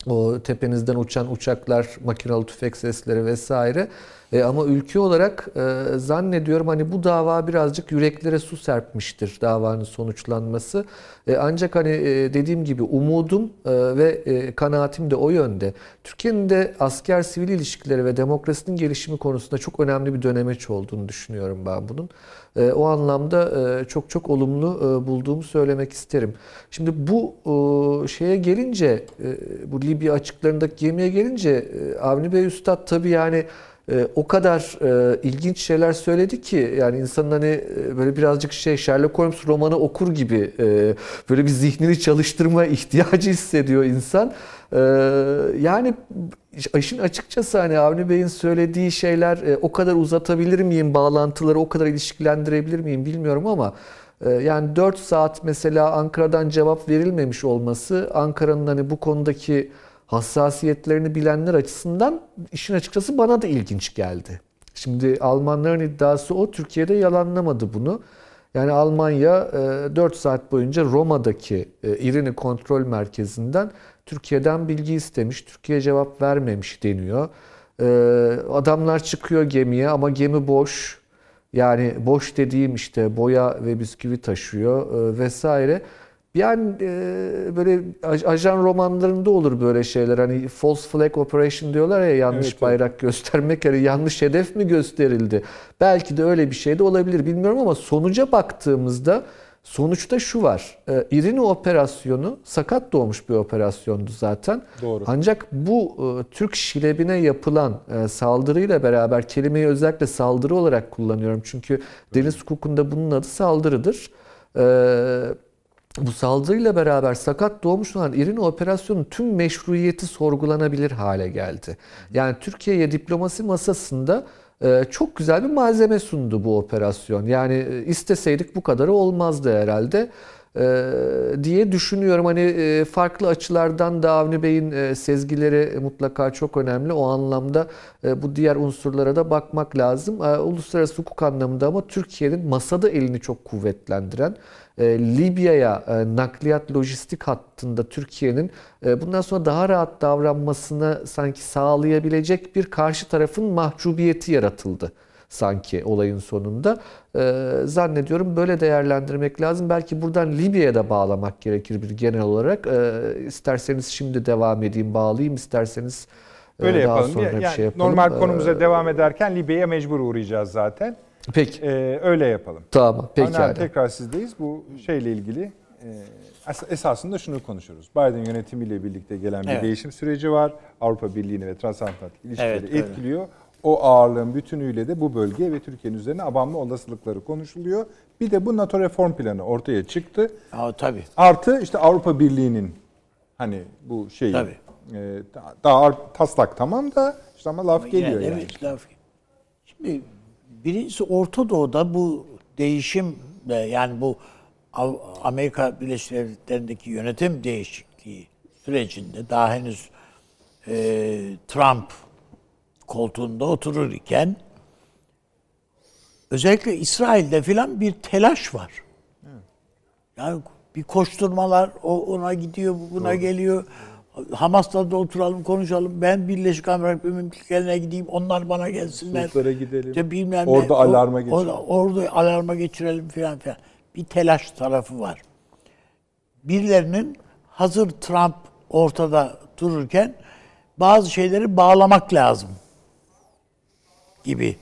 O tepenizden uçan uçaklar, makinalı tüfek sesleri vesaire. E, ama ülke olarak e, zannediyorum hani bu dava birazcık yüreklere su serpmiştir davanın sonuçlanması. E, ancak hani e, dediğim gibi umudum e, ve e, kanaatim de o yönde. Türkiye'nin de asker sivil ilişkileri ve demokrasinin gelişimi konusunda çok önemli bir dönemeç olduğunu düşünüyorum ben bunun. E, o anlamda e, çok çok olumlu e, bulduğumu söylemek isterim. Şimdi bu e, şeye gelince, e, bu Libya açıklarındaki gemiye gelince e, Avni Bey Üstad tabii yani e, o kadar e, ilginç şeyler söyledi ki yani insanın hani e, böyle birazcık şey Sherlock Holmes romanı okur gibi e, böyle bir zihnini çalıştırma ihtiyacı hissediyor insan. E, yani işin açıkçası hani Avni Bey'in söylediği şeyler e, o kadar uzatabilir miyim bağlantıları o kadar ilişkilendirebilir miyim bilmiyorum ama e, yani 4 saat mesela Ankara'dan cevap verilmemiş olması Ankara'nın hani bu konudaki hassasiyetlerini bilenler açısından işin açıkçası bana da ilginç geldi. Şimdi Almanların iddiası o. Türkiye'de yalanlamadı bunu. Yani Almanya 4 e, saat boyunca Roma'daki e, İrini Kontrol Merkezi'nden Türkiye'den bilgi istemiş. Türkiye cevap vermemiş deniyor. E, adamlar çıkıyor gemiye ama gemi boş. Yani boş dediğim işte boya ve bisküvi taşıyor vesaire. Yani e, böyle ajan romanlarında olur böyle şeyler. Hani false flag operation diyorlar ya yanlış evet, bayrak evet. göstermek. Hani yanlış hedef mi gösterildi? Belki de öyle bir şey de olabilir bilmiyorum ama sonuca baktığımızda sonuçta şu var. E, İrini operasyonu sakat doğmuş bir operasyondu zaten. Doğru. Ancak bu e, Türk şilebine yapılan e, saldırıyla beraber kelimeyi özellikle saldırı olarak kullanıyorum. Çünkü deniz hukukunda bunun adı saldırıdır. Eee bu saldırıyla beraber sakat doğmuş olan İrini operasyonun tüm meşruiyeti sorgulanabilir hale geldi. Yani Türkiye'ye diplomasi masasında e, çok güzel bir malzeme sundu bu operasyon. Yani e, isteseydik bu kadarı olmazdı herhalde e, diye düşünüyorum. Hani farklı açılardan da Avni Bey'in sezgileri mutlaka çok önemli. O anlamda bu diğer unsurlara da bakmak lazım. Uluslararası hukuk anlamında ama Türkiye'nin masada elini çok kuvvetlendiren Libya'ya e, nakliyat lojistik hattında Türkiye'nin e, bundan sonra daha rahat davranmasını sanki sağlayabilecek bir karşı tarafın mahcubiyeti yaratıldı sanki olayın sonunda. zannediyorum böyle değerlendirmek lazım. Belki buradan Libya'ya da bağlamak gerekir bir genel olarak. İsterseniz şimdi devam edeyim, bağlayayım. isterseniz Öyle daha yapalım. sonra yani, bir şey yapalım. Normal konumuza devam ederken Libya'ya mecbur uğrayacağız zaten. Peki. Ee, öyle yapalım. Tamam. Peki. Aynen, tekrar sizdeyiz. Bu şeyle ilgili e, esasında şunu konuşuruz. Biden yönetimiyle birlikte gelen bir evet. değişim süreci var. Avrupa Birliği'ni ve transatlantik ilişkileri evet, etkiliyor. Öyle. O ağırlığın bütünüyle de bu bölge ve Türkiye'nin üzerine abanma olasılıkları konuşuluyor. Bir de bu NATO reform planı ortaya çıktı. Aa, tabii. Artı işte Avrupa Birliği'nin hani bu şey e, daha taslak tamam da işte ama laf ama geliyor yani. Evet, laf. Şimdi Birincisi Orta Doğu'da bu değişim yani bu Amerika Birleşik Devletleri'ndeki yönetim değişikliği sürecinde daha henüz e, Trump koltuğunda oturur iken özellikle İsrail'de filan bir telaş var. Yani bir koşturmalar, o ona gidiyor, bu buna Doğru. geliyor. Hamas'ta da oturalım konuşalım. Ben Birleşik Amerika Emirlikleri'ne gideyim. Onlar bana gelsinler. Suçlara gidelim. İşte bilmem orada ne. alarma geçirelim. Orada, orada alarma geçirelim falan filan. Bir telaş tarafı var. Birilerinin hazır Trump ortada dururken bazı şeyleri bağlamak lazım gibi.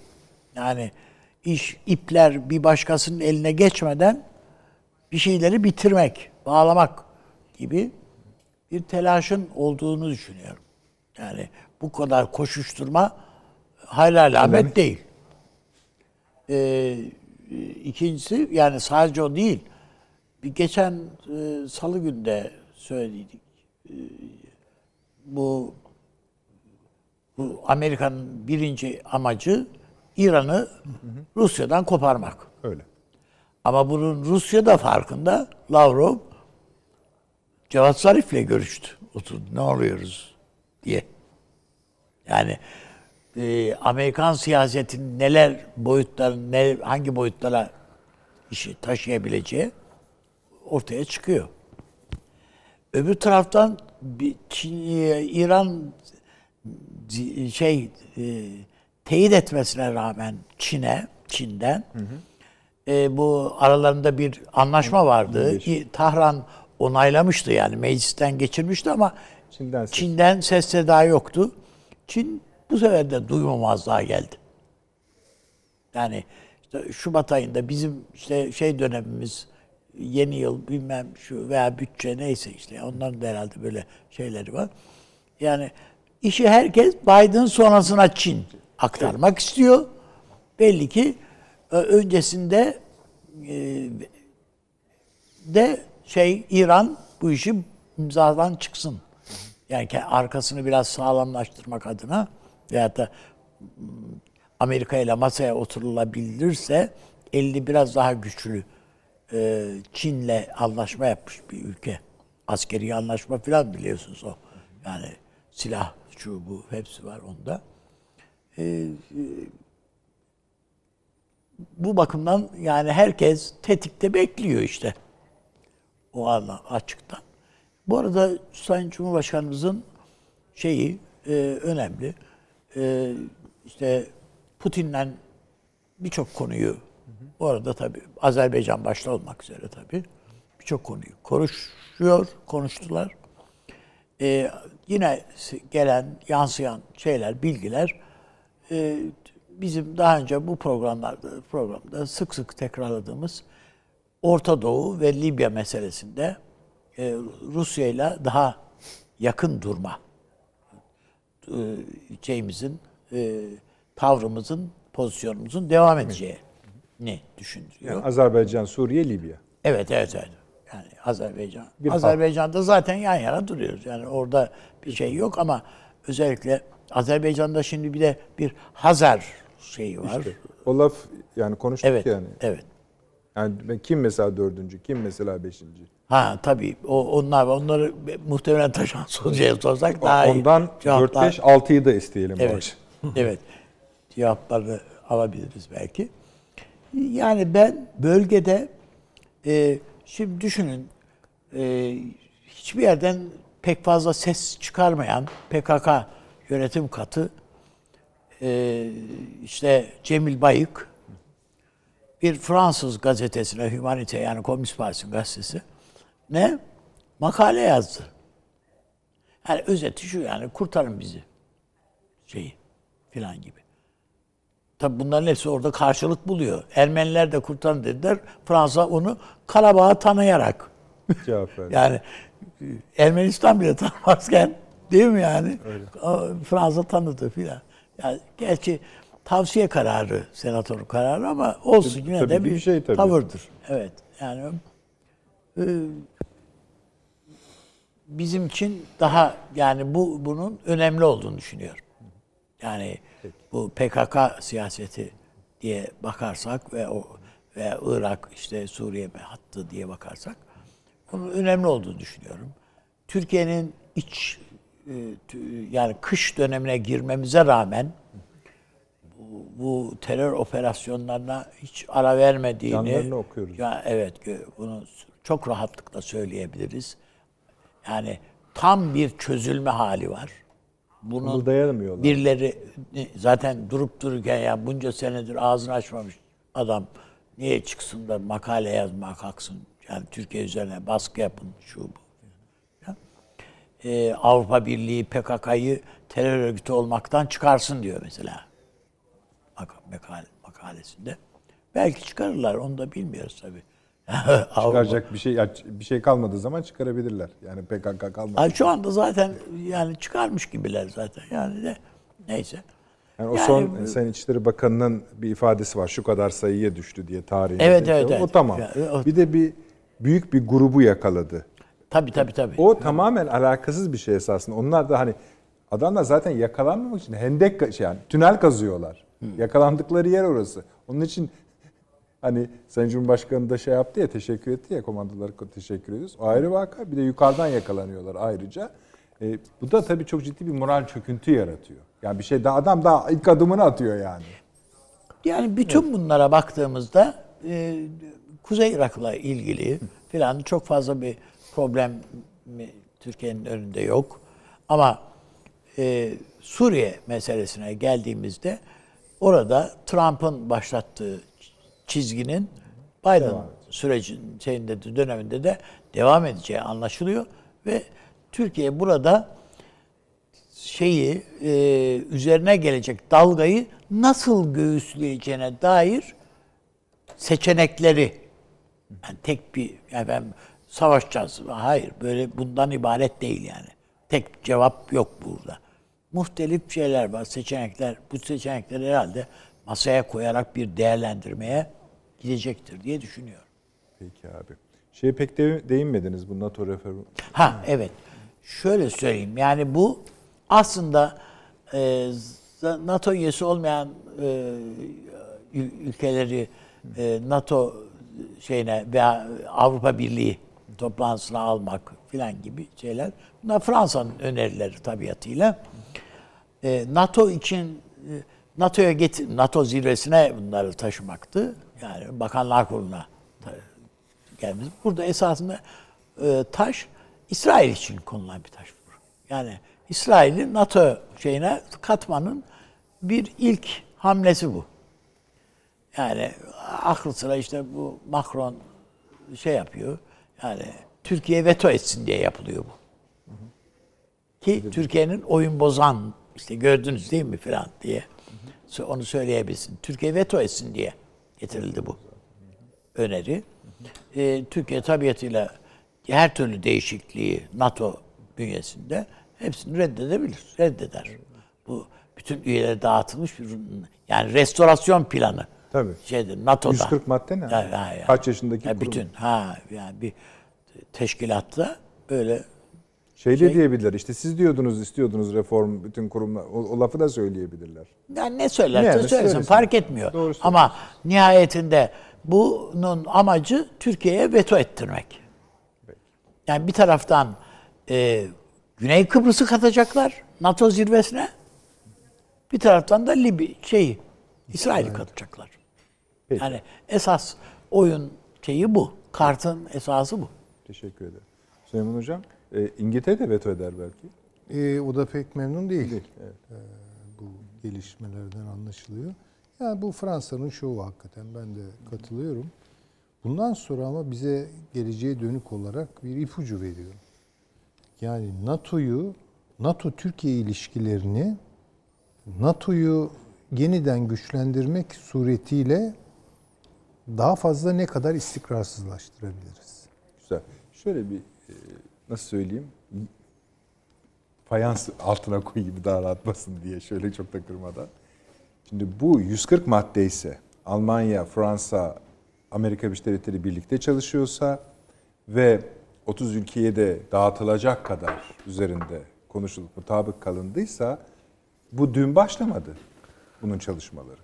Yani iş ipler bir başkasının eline geçmeden bir şeyleri bitirmek, bağlamak gibi bir telaşın olduğunu düşünüyorum. Yani bu kadar koşuşturma hayal alamet değil. Ee, ikincisi yani sadece o değil. Bir geçen e, salı günde söyledik. E, bu bu Amerika'nın birinci amacı İran'ı Rusya'dan koparmak. Öyle. Ama bunun Rusya da farkında. Lavrov Cevat Zarif'le görüştü. Oturdu. Ne oluyoruz diye. Yani e, Amerikan siyasetinin neler boyutların ne hangi boyutlara işi taşıyabileceği ortaya çıkıyor. Öbür taraftan Çin, e, İran şey e, teyit etmesine rağmen Çin'e Çin'den hı hı. E, bu aralarında bir anlaşma vardı. Tahran onaylamıştı yani meclisten geçirmişti ama Çin'den ses, Çin'den ses seda yoktu. Çin bu sefer de duymamazlığa geldi. Yani işte Şubat ayında bizim işte şey dönemimiz yeni yıl bilmem şu veya bütçe neyse işte onların da herhalde böyle şeyleri var. Yani işi herkes Biden sonrasına Çin aktarmak istiyor. Belli ki e, öncesinde e, de şey İran bu işi imzadan çıksın. Yani arkasını biraz sağlamlaştırmak adına veyahut da m, Amerika ile masaya oturulabilirse elini biraz daha güçlü e, Çin'le anlaşma yapmış bir ülke. Askeri anlaşma falan biliyorsunuz o. Yani silah şu bu hepsi var onda. E, bu bakımdan yani herkes tetikte bekliyor işte. O anla açıktan. Bu arada Sayın Cumhurbaşkanımızın şeyi e, önemli. E, işte Putin'le birçok konuyu bu arada tabii Azerbaycan başta olmak üzere tabii birçok konuyu konuşuyor, konuştular. E, yine gelen, yansıyan şeyler, bilgiler e, bizim daha önce bu programlarda programda sık sık tekrarladığımız Orta Doğu ve Libya meselesinde e, Rusya ile daha yakın durma e, şeyimizin e, tavrımızın pozisyonumuzun devam edeceğini düşünüyor. Yani Azerbaycan, Suriye, Libya. Evet, evet, evet. Yani Azerbaycan. Bir Azerbaycan'da zaten yan yana duruyoruz. Yani orada bir şey yok ama özellikle Azerbaycan'da şimdi bir de bir Hazar şeyi var. İşte o laf yani konuştuk evet, yani. evet. Yani kim mesela dördüncü, kim mesela beşinci? Ha tabii o onlar onları muhtemelen Taşan Hoca'ya sorsak daha iyi. Ondan cevaplar- 4, 5, 6'yı da isteyelim Evet. evet. Cevaplarını alabiliriz belki. Yani ben bölgede e, şimdi düşünün e, hiçbir yerden pek fazla ses çıkarmayan PKK yönetim katı e, işte Cemil Bayık bir Fransız gazetesine Humanite yani Komünist Partisi'nin gazetesi ne makale yazdı. Yani özeti şu yani kurtarın bizi şeyi filan gibi. Tabi bunların hepsi orada karşılık buluyor. Ermeniler de kurtarın dediler. Fransa onu Karabağ'ı tanıyarak yani Ermenistan bile tanımazken değil mi yani? O, Fransa tanıdı filan. Yani gerçi tavsiye kararı, senatörün kararı ama olsun yine Tabii de bir bir şey tabii. tavırdır. Evet. Yani e, bizim için daha yani bu bunun önemli olduğunu düşünüyorum. Yani bu PKK siyaseti diye bakarsak ve o ve Irak işte Suriye hattı diye bakarsak bunun önemli olduğunu düşünüyorum. Türkiye'nin iç e, yani kış dönemine girmemize rağmen bu, terör operasyonlarına hiç ara vermediğini Canlarını okuyoruz. Ya evet bunu çok rahatlıkla söyleyebiliriz. Yani tam bir çözülme hali var. Bunun Kımıldayamıyorlar. birileri zaten durup dururken ya bunca senedir ağzını açmamış adam niye çıksın da makale yazmak kalksın? Yani Türkiye üzerine baskı yapın şu bu. Ya. Ee, Avrupa Birliği PKK'yı terör örgütü olmaktan çıkarsın diyor mesela. Mak- Makale, makalesinde. Belki çıkarırlar onu da bilmiyoruz tabii. Çıkaracak bir şey bir şey kalmadığı zaman çıkarabilirler. Yani PKK kalmadı. Ay şu anda zaten yani çıkarmış gibiler zaten. Yani de neyse. Yani o Yani son Sayın İçişleri Bakanı'nın bir ifadesi var. Şu kadar sayıya düştü diye tarihin. Evet, evet, O evet. tamam. Ya, o- Bir de bir büyük bir grubu yakaladı. Tabii tabii tabii. O tamamen alakasız bir şey esasında. Onlar da hani adamlar zaten yakalanmamak için hendek şey yani tünel kazıyorlar. Yakalandıkları yer orası. Onun için hani Sayın Cumhurbaşkanı da şey yaptı ya teşekkür etti ya komandolara teşekkür ediyoruz. O ayrı vaka. Bir de yukarıdan yakalanıyorlar ayrıca. E, bu da tabii çok ciddi bir moral çöküntü yaratıyor. Yani bir şey daha adam daha ilk adımını atıyor yani. Yani bütün bunlara baktığımızda e, Kuzey Irak'la ilgili filan çok fazla bir problem Türkiye'nin önünde yok. Ama e, Suriye meselesine geldiğimizde orada Trump'ın başlattığı çizginin Biden sürecin şeyinde de, döneminde de devam edeceği anlaşılıyor ve Türkiye burada şeyi e, üzerine gelecek dalgayı nasıl göğüsleyeceğine dair seçenekleri yani tek bir yani ben savaşacağız. Hayır böyle bundan ibaret değil yani. Tek cevap yok burada. Muhtelif şeyler var, seçenekler. Bu seçenekleri herhalde masaya koyarak bir değerlendirmeye gidecektir diye düşünüyorum. Peki abi. Şeye pek de değinmediniz bu NATO referandumu. Ha evet. Şöyle söyleyeyim. Yani bu aslında e, NATO üyesi olmayan e, ül- ülkeleri e, NATO şeyine veya Avrupa Birliği toplantısına almak filan gibi şeyler. Bunlar Fransa'nın önerileri tabiatıyla. E, NATO için e, NATO'ya getir NATO zirvesine bunları taşımaktı. Yani Bakanlar Kurulu'na gelmemiz. Burada esasında e, taş İsrail için konulan bir taş. Yani İsrail'i NATO şeyine katmanın bir ilk hamlesi bu. Yani aklı sıra işte bu Macron şey yapıyor. Yani Türkiye veto etsin diye yapılıyor bu. Ki Türkiye'nin oyun bozan işte gördünüz değil mi filan diye onu söyleyebilsin. Türkiye veto etsin diye getirildi bu öneri. Ee, Türkiye tabiatıyla her türlü değişikliği NATO bünyesinde hepsini reddedebilir, reddeder. Bu bütün üyelere dağıtılmış bir yani restorasyon planı. Tabii. Şeydir NATO'da. 140 madde ne? Ya, ya, ya. Kaç yaşındaki Ya kurum? bütün ha yani bir teşkilatta böyle Şey de Şey- diyebilirler işte siz diyordunuz istiyordunuz reform bütün kurumlar o, o lafı da söyleyebilirler. yani ne söylerse Yani söylesin söylesin. fark etmiyor. Doğru. Ama nihayetinde bunun amacı Türkiye'ye veto ettirmek. Yani bir taraftan e, Güney Kıbrıs'ı katacaklar NATO zirvesine. Bir taraftan da Libya şeyi İsrail'i katacaklar. Peki. Yani esas oyun şeyi bu. Kartın esası bu. Teşekkür ederim. Süleyman Hocam e, İngiltere de veto eder belki. E, o da pek memnun değil. Değil, evet. E, bu gelişmelerden anlaşılıyor. Yani bu Fransa'nın şovu hakikaten ben de katılıyorum. Bundan sonra ama bize geleceğe dönük olarak bir ipucu veriyor. Yani NATO'yu, NATO-Türkiye ilişkilerini NATO'yu yeniden güçlendirmek suretiyle daha fazla ne kadar istikrarsızlaştırabiliriz? Güzel. Şöyle bir e, nasıl söyleyeyim? Fayans altına koyayım daha rahatmasın diye şöyle çok da kırmadan. Şimdi bu 140 madde ise Almanya, Fransa, Amerika Birleşik Devletleri birlikte çalışıyorsa ve 30 ülkeye de dağıtılacak kadar üzerinde konuşulup mutabık kalındıysa bu dün başlamadı bunun çalışmaları.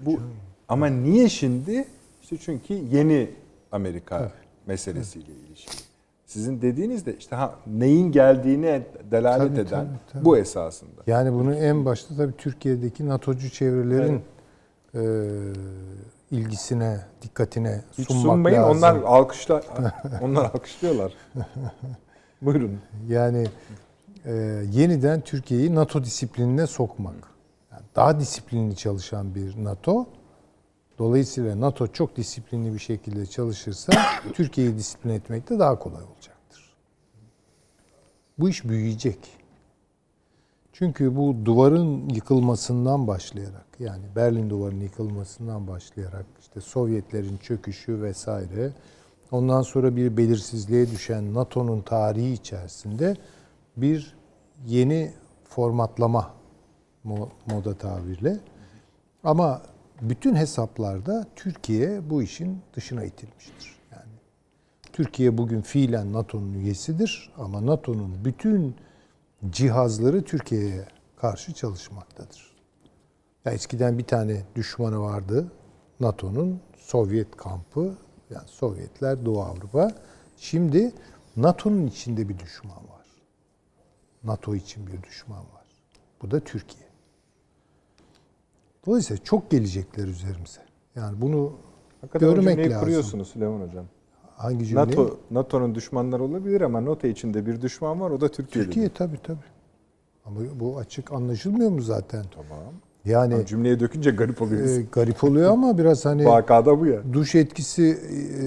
bu ama niye şimdi? İşte çünkü yeni Amerika meselesiyle ilişkili. Sizin dediğiniz de işte ha, neyin geldiğine delalet Tabii, eden tabii, tabii. bu esasında. Yani bunu en başta tabii Türkiye'deki NATO'cu çevrelerin e, ilgisine, dikkatine Hiç sunmak sunmayın lazım. onlar alkışla onlar alkışlıyorlar. Buyurun. Yani e, yeniden Türkiye'yi NATO disiplinine sokmak. Yani daha disiplinli çalışan bir NATO. Dolayısıyla NATO çok disiplinli bir şekilde çalışırsa Türkiye'yi disiplin etmek de daha kolay olacaktır. Bu iş büyüyecek. Çünkü bu duvarın yıkılmasından başlayarak yani Berlin duvarının yıkılmasından başlayarak işte Sovyetlerin çöküşü vesaire ondan sonra bir belirsizliğe düşen NATO'nun tarihi içerisinde bir yeni formatlama mo- moda tabirle ama bütün hesaplarda Türkiye bu işin dışına itilmiştir. Yani Türkiye bugün fiilen NATO'nun üyesidir ama NATO'nun bütün cihazları Türkiye'ye karşı çalışmaktadır. Ya eskiden bir tane düşmanı vardı. NATO'nun Sovyet kampı. Yani Sovyetler Doğu Avrupa. Şimdi NATO'nun içinde bir düşman var. NATO için bir düşman var. Bu da Türkiye. Dolayısıyla çok gelecekler üzerimize. Yani bunu Hakikaten görmek lazım. kuruyorsunuz Süleyman Hocam. Hangi cümleyi? NATO NATO'nun düşmanları olabilir ama NATO içinde bir düşman var o da Türkiye. Türkiye tabii tabii. Ama bu açık anlaşılmıyor mu zaten? Tamam. Yani Ama cümleye dökünce garip oluyor. e, garip oluyor ama biraz hani Vakada bu ya. duş etkisi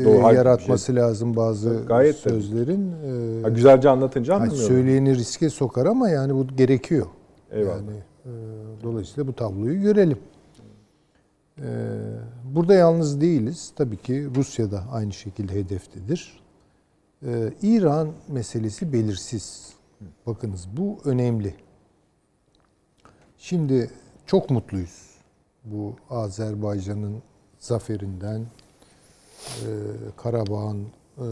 e, hayır, yaratması lazım bazı Gayet sözlerin. E, Ha, güzelce anlatınca anlamıyorum. söyleyeni riske sokar ama yani bu gerekiyor. Eyvallah. Yani e, dolayısıyla bu tabloyu görelim. E, burada yalnız değiliz. Tabii ki Rusya da aynı şekilde hedeftedir. E, İran meselesi belirsiz. Bakınız bu önemli. Şimdi çok mutluyuz bu Azerbaycan'ın zaferinden, e, Karabağ'ın e,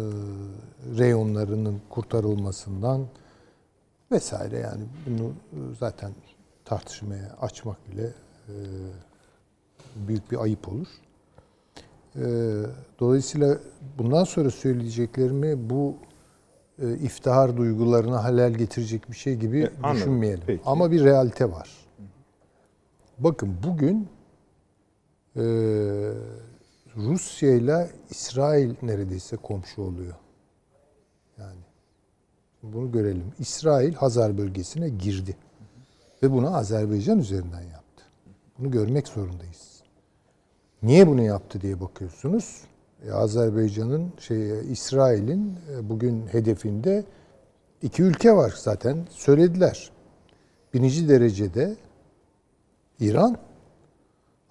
reyonlarının kurtarılmasından vesaire yani bunu zaten tartışmaya açmak bile e, büyük bir ayıp olur. E, dolayısıyla bundan sonra söyleyeceklerimi bu e, iftihar duygularına halel getirecek bir şey gibi E, anladım. düşünmeyelim. Peki. Ama bir realite var. Bakın bugün e, Rusya ile İsrail neredeyse komşu oluyor. Yani bunu görelim. İsrail Hazar bölgesine girdi. Ve bunu Azerbaycan üzerinden yaptı. Bunu görmek zorundayız. Niye bunu yaptı diye bakıyorsunuz. E, Azerbaycan'ın şey İsrail'in e, bugün hedefinde iki ülke var zaten söylediler. Birinci derecede İran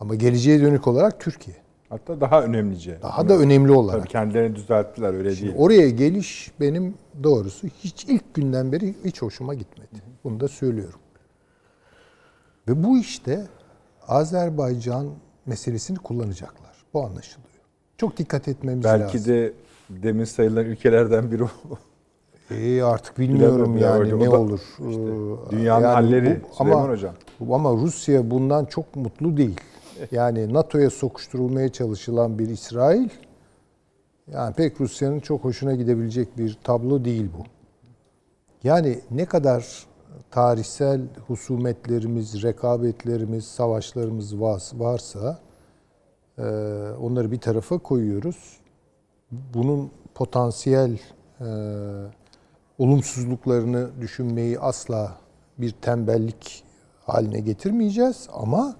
ama geleceğe dönük olarak Türkiye. Hatta daha önemlice. Daha da önemli olarak. Tabii kendilerini düzelttiler öyle değil. Oraya geliş benim doğrusu hiç ilk günden beri hiç hoşuma gitmedi. Bunu da söylüyorum. Ve bu işte Azerbaycan meselesini kullanacaklar. Bu anlaşılıyor. Çok dikkat etmemiz lazım. Belki de demin sayılan ülkelerden biri o. Ee, artık bilmiyorum ya yani hocam. ne O da olur. işte Ee, dünyanın halleri Süleyman ama, Hocam. Ama Rusya bundan çok mutlu değil. Yani NATO'ya sokuşturulmaya çalışılan bir İsrail yani pek Rusya'nın çok hoşuna gidebilecek bir tablo değil bu. Yani ne kadar tarihsel husumetlerimiz, rekabetlerimiz, savaşlarımız varsa e, onları bir tarafa koyuyoruz. Bunun potansiyel e, olumsuzluklarını düşünmeyi asla bir tembellik haline getirmeyeceğiz ama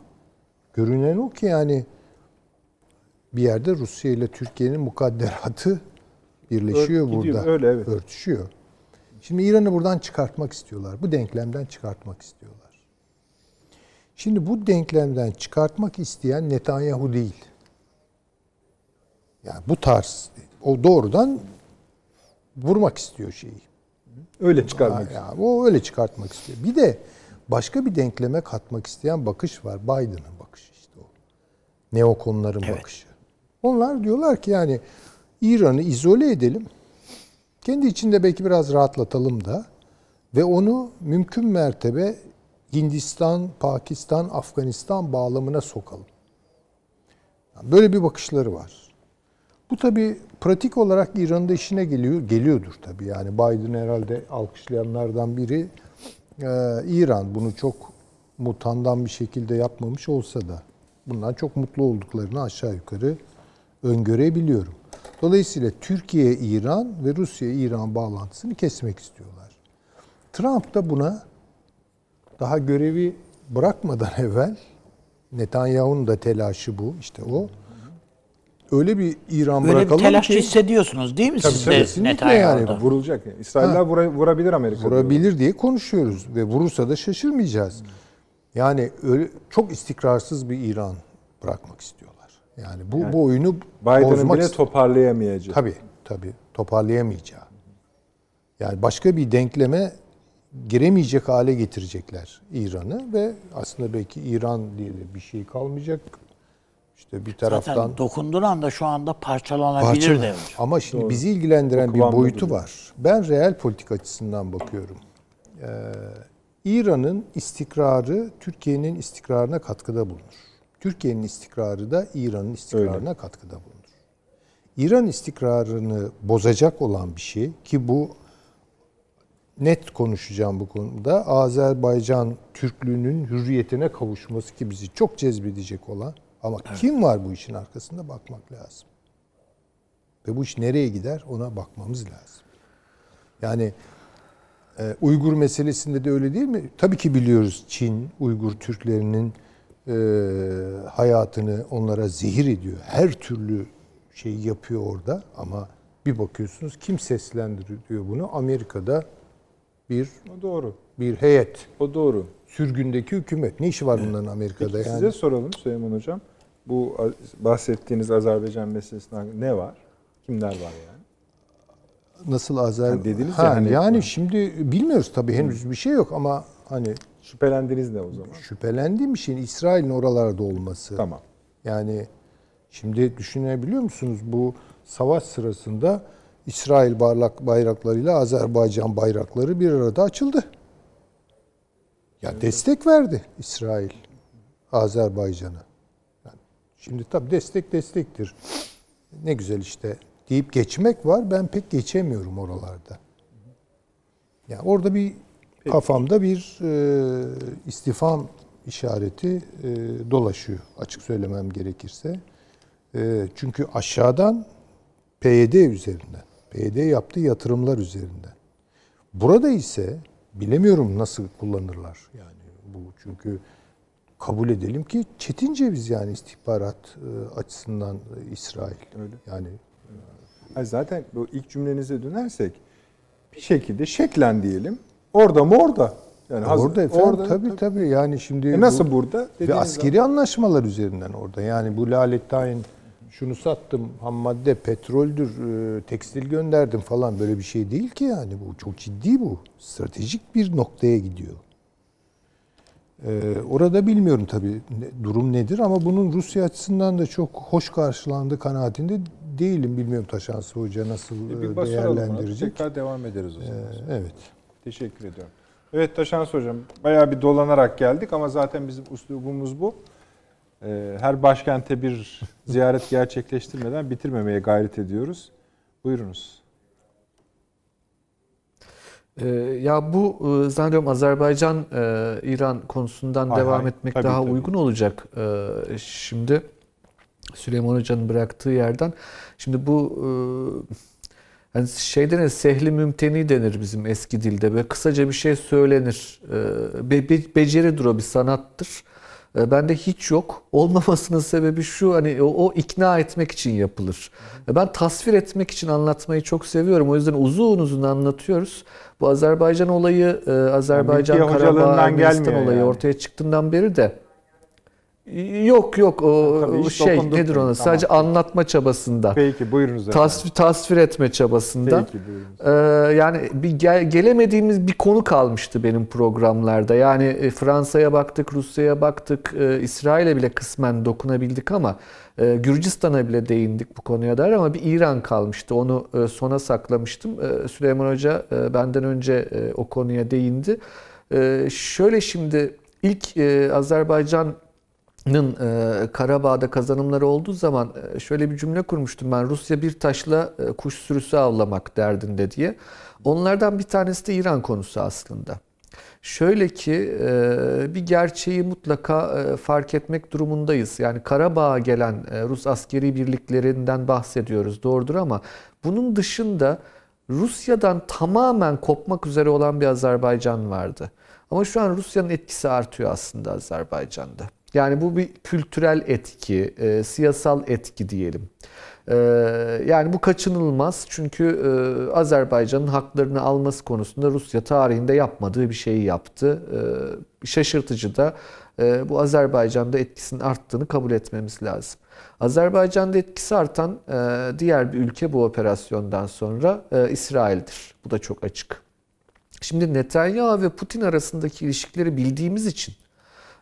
görünen o ki yani bir yerde Rusya ile Türkiye'nin mukadderatı birleşiyor Ör- gidiyor, burada. öyle, evet. Örtüşüyor. Şimdi İran'ı buradan çıkartmak istiyorlar. Bu denklemden çıkartmak istiyorlar. Şimdi bu denklemden çıkartmak isteyen Netanyahu değil. Yani bu tarz o doğrudan vurmak istiyor şeyi. Öyle çıkarmak. Ya, o öyle çıkartmak istiyor. Bir de başka bir denkleme katmak isteyen bakış var. Biden'ın bakışı işte o. Neokonların bakışı. Onlar diyorlar ki yani İran'ı izole edelim. Kendi içinde belki biraz rahatlatalım da ve onu mümkün mertebe Hindistan, Pakistan, Afganistan bağlamına sokalım. Böyle bir bakışları var. Bu tabii pratik olarak İran'ın da işine geliyor, geliyordur tabii. Yani Biden herhalde alkışlayanlardan biri. Ee, İran bunu çok mutandan bir şekilde yapmamış olsa da bundan çok mutlu olduklarını aşağı yukarı öngörebiliyorum. Dolayısıyla Türkiye, İran ve Rusya, İran bağlantısını kesmek istiyorlar. Trump da buna daha görevi bırakmadan evvel Netanyahu'nun da telaşı bu işte o. Öyle bir İran Böyle bir bırakalım telaş ki hissediyorsunuz değil mi Tabii, siz tabii, de Netanyahu'da? yani. Vurulacak. yani. İsrailler vura- vurabilir Amerika. vurabilir diye konuşuyoruz ve vurursa da şaşırmayacağız. Yani öyle çok istikrarsız bir İran bırakmak istiyorlar. Yani bu bu oyunu Biden'ın bile ist- toparlayamayacağı. Tabii tabii toparlayamayacağı. Yani başka bir denkleme giremeyecek hale getirecekler İran'ı ve aslında belki İran diye de bir şey kalmayacak. İşte bir taraftan Zaten dokunduğun anda şu anda parçalanabilir Parça- de hocam. Ama şimdi bizi ilgilendiren O bir boyutu duruyor. var. Ben reel politik açısından bakıyorum. Ee, İran'ın istikrarı Türkiye'nin istikrarına katkıda bulunur. Türkiye'nin istikrarı da İran'ın istikrarına katkıda bulunur. İran istikrarını bozacak olan bir şey ki bu net konuşacağım bu konuda. Azerbaycan Türklüğünün hürriyetine kavuşması ki bizi çok cezbedecek olan ama kim var bu işin arkasında bakmak lazım. Ve bu iş nereye gider ona bakmamız lazım. Yani e, Uygur meselesinde de öyle değil mi? Tabii ki biliyoruz Çin, Uygur Türklerinin hayatını onlara zehir ediyor. Her türlü şeyi yapıyor orada ama bir bakıyorsunuz kim seslendiriyor bunu? Amerika'da bir O doğru. bir heyet. O doğru. Sürgündeki hükümet. Ne işi var bunların Amerika'da Peki yani? size soralım Süleyman Hocam. Bu bahsettiğiniz Azerbaycan meselesinde ne var? Kimler var yani? Nasıl Azer... Ha, dediniz Ha, ya hani- yani şimdi bilmiyoruz tabii henüz bir şey yok ama hani Şüphelendiğiniz ne o zaman? Şüphelendiğim şeyin İsrail'in oralarda olması. Tamam. Yani şimdi düşünebiliyor musunuz bu savaş sırasında İsrail bayrak, bayraklarıyla Azerbaycan bayrakları bir arada açıldı. Ya destek verdi İsrail Azerbaycan'a. Yani şimdi tabii destek destektir. Ne güzel işte deyip geçmek var. Ben pek geçemiyorum oralarda. Yani orada bir kafamda bir e, istifam işareti e, dolaşıyor açık söylemem gerekirse. E, çünkü aşağıdan PYD üzerinden, PYD yaptığı yatırımlar üzerinden. Burada ise bilemiyorum nasıl kullanırlar yani bu çünkü kabul edelim ki çetin ceviz yani istihbarat e, açısından e, İsrail. Öyle. Yani Hayır, zaten bu ilk cümlenize dönersek bir şekilde şeklen diyelim. Orada mı orada? Yani hazır- orada efendim orada- tabii tabii yani şimdi E nasıl bu- burada? Ve askeri anlaşmalar üzerinden orada. Yani bu Lalettayn şunu sattım, ham madde, petroldür, e, tekstil gönderdim falan böyle bir şey değil ki yani bu çok ciddi bu. Stratejik bir noktaya gidiyor. Ee, orada bilmiyorum tabii ne- durum nedir ama bunun Rusya açısından da çok hoş karşılandığı kanaatinde değilim. Bilmiyorum Taşansı Hoca nasıl zaman- e, bir ona, değerlendirecek. Tekrar devam ederiz o zaman. Ee, evet. Teşekkür ediyorum. Evet Taşans Hocam bayağı bir dolanarak geldik ama zaten bizim üslubumuz bu. Ee, Her başkente bir ziyaret gerçekleştirmeden bitirmemeye gayret ediyoruz. Buyurunuz. Ee, ya bu e, zannediyorum Azerbaycan e, konusundan Hay devam hay. etmek Tabii, daha tabii. uygun olacak. Ee, şimdi Süleyman Hoca'nın bıraktığı yerden şimdi bu e, hani şey denir sehli mümteni denir bizim eski dilde. Böyle kısaca bir şey söylenir. Ee, be, be- beceridir o bir sanattır. Ee, Bende hiç yok. Olmamasının sebebi şu hani o, o ikna etmek için yapılır. Ee, Ben tasvir etmek için anlatmayı çok seviyorum. O yüzden uzun uzun anlatıyoruz. Bu Azerbaycan olayı, e, Azerbaycan Mülkiye Karabağ, Ermenistan olayı yani. ortaya çıktığından beri de yok yok o, Tabii, şey nedir ona? Tamam. Sadece anlatma çabasında. Peki buyurunuz. Tasvir, tasvir etme çabasında. Peki buyurunuz. Ee, yani bir gel- gelemediğimiz bir konu kalmıştı benim programlarda. Yani e, Fransa'ya baktık, Rusya'ya baktık, e, İsrail'e bile kısmen dokunabildik ama e, Gürcistan'a bile değindik bu konuya dair ama bir İran kalmıştı. Onu e, sona saklamıştım. E, Süleyman Hoca e, benden önce e, o konuya değindi. E, şöyle şimdi ilk e, Azerbaycan Nın e, Karabağ'da kazanımları olduğu zaman e, şöyle bir cümle kurmuştum ben. Rusya bir taşla e, kuş sürüsü avlamak derdinde diye. Onlardan bir tanesi de İran konusu aslında. Şöyle ki e, bir gerçeği mutlaka e, fark etmek durumundayız. Yani Karabağ'a gelen e, Rus askeri birliklerinden bahsediyoruz doğrudur ama bunun dışında Rusya'dan tamamen kopmak üzere olan bir Azerbaycan vardı. Ama şu an Rusya'nın etkisi artıyor aslında Azerbaycan'da. Yani bu bir kültürel etki, e, siyasal etki diyelim. E, yani bu kaçınılmaz çünkü e, Azerbaycan'ın haklarını alması konusunda Rusya tarihinde yapmadığı bir şeyi yaptı. E, şaşırtıcı da e, bu Azerbaycan'da etkisinin arttığını kabul etmemiz lazım. Azerbaycan'da etkisi artan e, diğer bir ülke bu operasyondan sonra e, İsrail'dir. Bu da çok açık. Şimdi Netanyahu ve Putin arasındaki ilişkileri bildiğimiz için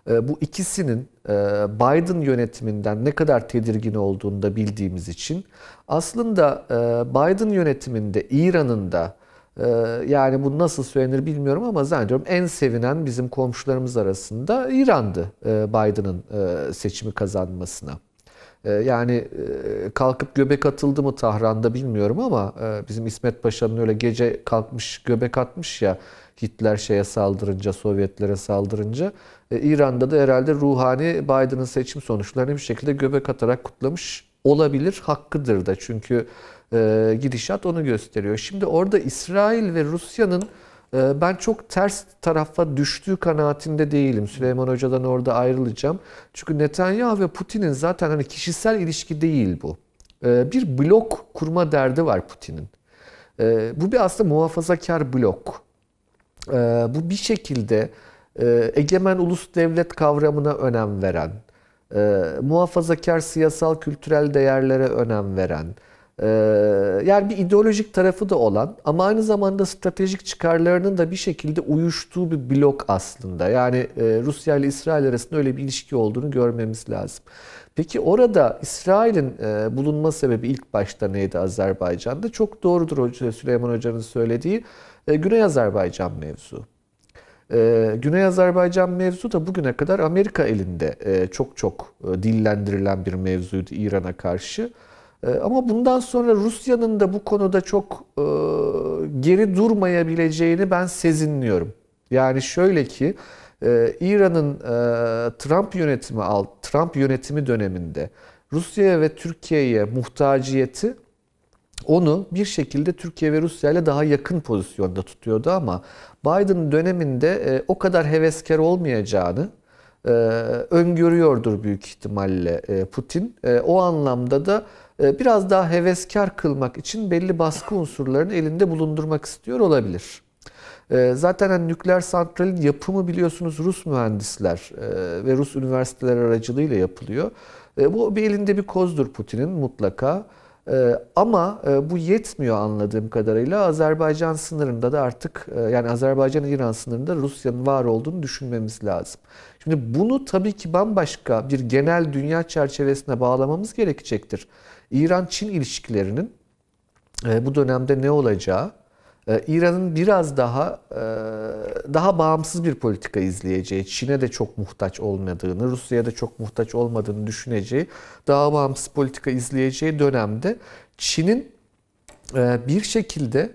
bu ikisinin e, Biden yönetiminden ne kadar tedirgin olduğunu da bildiğimiz için aslında e, Biden yönetiminde İran'ın da e, yani bu nasıl söylenir bilmiyorum ama zannediyorum en sevinen bizim komşularımız arasında İran'dı Biden'ın seçimi kazanmasına. Yani kalkıp göbek atıldı mı Tahran'da bilmiyorum ama bizim İsmet Paşa'nın öyle gece kalkmış göbek atmış ya Hitler şeye saldırınca, Sovyetlere saldırınca. E, İran'da da herhalde ruhani Biden'ın seçim sonuçlarını bir şekilde göbek atarak kutlamış olabilir. Hakkıdır da çünkü e, gidişat onu gösteriyor. Şimdi orada İsrail ve Rusya'nın e, ben çok ters tarafa düştüğü kanaatinde değilim. Süleyman Hoca'dan orada ayrılacağım. Çünkü Netanyahu ve Putin'in zaten hani kişisel ilişki değil bu. Bir blok kurma derdi var Putin'in. Bu bir aslında muhafazakar blok. Bu bir şekilde e, egemen ulus devlet kavramına önem veren, e, muhafazakar siyasal kültürel değerlere önem veren, Ee, yani bir ideolojik tarafı da olan ama aynı zamanda stratejik çıkarlarının da bir şekilde uyuştuğu bir blok aslında. Yani e, Rusya ile İsrail arasında öyle bir ilişki olduğunu görmemiz lazım. Peki orada İsrail'in e, bulunma sebebi ilk başta neydi Azerbaycan'da? Çok doğrudur Süleyman Hoca'nın söylediği e, Güney Azerbaycan mevzu. E, Güney Azerbaycan mevzu da bugüne kadar Amerika elinde e, çok çok e, dillendirilen bir mevzuydu İran'a karşı. E, ama bundan sonra Rusya'nın da bu konuda çok geri durmayabileceğini ben sezinliyorum. Yani şöyle ki İran'ın Trump yönetimi alt Trump yönetimi döneminde Rusya'ya ve Türkiye'ye muhtaciyeti onu bir şekilde Türkiye ve Rusya ile daha yakın pozisyonda tutuyordu ama Biden döneminde e, o kadar heveskar olmayacağını e, öngörüyordur büyük ihtimalle e, Putin. O anlamda da biraz daha heveskar kılmak için belli baskı unsurlarını elinde bulundurmak istiyor olabilir. Zaten hani nükleer santralin yapımı biliyorsunuz Rus mühendisler ve Rus üniversiteler aracılığıyla yapılıyor. Bu bir elinde bir kozdur Putin'in mutlaka. Ee, ama e, bu yetmiyor anladığım kadarıyla. Azerbaycan sınırında da artık e, yani Azerbaycan-İran sınırında Rusya'nın var olduğunu düşünmemiz lazım. Şimdi bunu tabii ki bambaşka bir genel dünya çerçevesine bağlamamız gerekecektir. İran-Çin ilişkilerinin e, bu dönemde ne olacağı, İran'ın biraz daha daha bağımsız bir politika izleyeceği, Çin'e de çok muhtaç olmadığını, Rusya'ya da çok muhtaç olmadığını düşüneceği, daha bağımsız politika izleyeceği dönemde Çin'in bir şekilde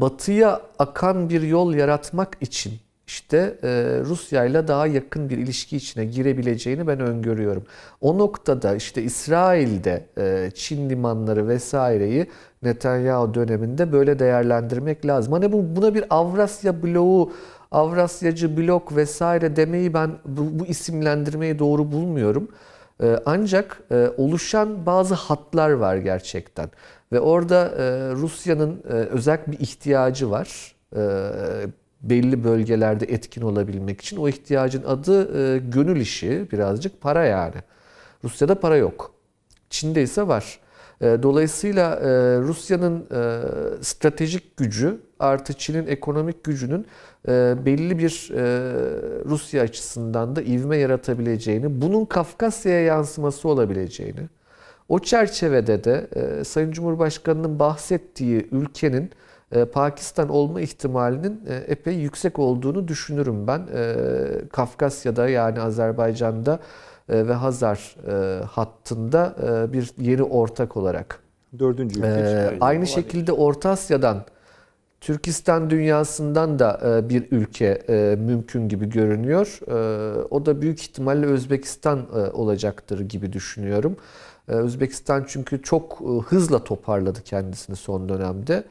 batıya akan bir yol yaratmak için işte Rusya ile daha yakın bir ilişki içine girebileceğini ben öngörüyorum. O noktada işte İsrail'de Çin limanları vesaireyi Netanyahu döneminde böyle değerlendirmek lazım. Hani bu buna bir Avrasya bloğu, Avrasyacı blok vesaire demeyi ben bu, bu isimlendirmeyi doğru bulmuyorum. Ee, ancak e, oluşan bazı hatlar var gerçekten. Ve orada e, Rusya'nın e, özel bir ihtiyacı var. E, belli bölgelerde etkin olabilmek için. O ihtiyacın adı e, gönül işi birazcık para yani. Rusya'da para yok. Çin'de ise var. E, dolayısıyla e, Rusya'nın e, stratejik gücü artı Çin'in ekonomik gücünün belli bir Rusya açısından da ivme yaratabileceğini, bunun Kafkasya'ya yansıması olabileceğini, o çerçevede de Sayın Cumhurbaşkanı'nın bahsettiği ülkenin Pakistan olma ihtimalinin epey yüksek olduğunu düşünürüm ben. Kafkasya'da yani Azerbaycan'da e, ve Hazar e, hattında e, bir yeni ortak olarak. Dördüncü ülke ee, Aynı şekilde Orta Asya'dan, Türkistan dünyasından da bir ülke mümkün gibi görünüyor. O da büyük ihtimalle Özbekistan olacaktır gibi düşünüyorum. Özbekistan çünkü çok hızla toparladı kendisini son dönemde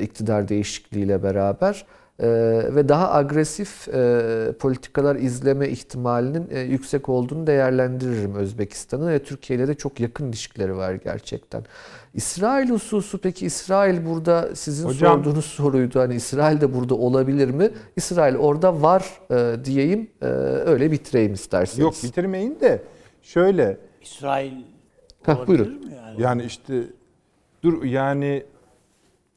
iktidar değişikliğiyle beraber. Ee, ve daha agresif e, politikalar izleme ihtimalinin e, yüksek olduğunu değerlendiririm Özbekistan'ın ve Türkiye ile de çok yakın ilişkileri var gerçekten. İsrail hususu peki İsrail burada sizin Hocam, sorduğunuz soruydu. Hani İsrail de burada olabilir mi? İsrail orada var e, diyeyim. öyle bitireyim isterseniz. Yok bitirmeyin de şöyle. İsrail Heh, buyurun. mi yani? Yani işte dur yani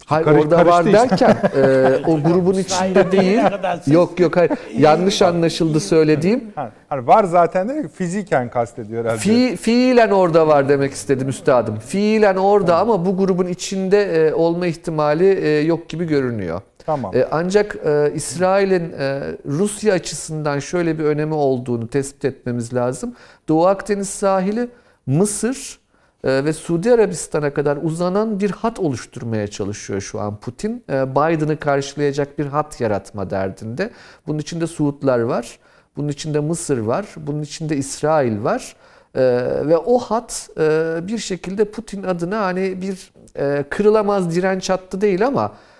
Hayır Karış, orada var derken e, o grubun içinde değil. yok yok hayır. Yanlış anlaşıldı söylediğim. Hani var zaten de fiziken kastediyor herhalde. Fi, fiilen orada var demek istedim üstadım. Fiilen orada tamam. ama bu grubun içinde e, olma ihtimali e, yok gibi görünüyor. Tamam. E, ancak e, İsrail'in e, Rusya açısından şöyle bir önemi olduğunu tespit etmemiz lazım. Doğu Akdeniz sahili Mısır, ve Suudi Arabistan'a kadar uzanan bir hat oluşturmaya çalışıyor şu an Putin. Ee, Biden'ı karşılayacak bir hat yaratma derdinde. Bunun içinde Suudlar var, bunun içinde Mısır var, bunun içinde İsrail var. Ee, ve o hat e, bir şekilde Putin adına hani bir e, kırılamaz direnç hattı değil ama ee,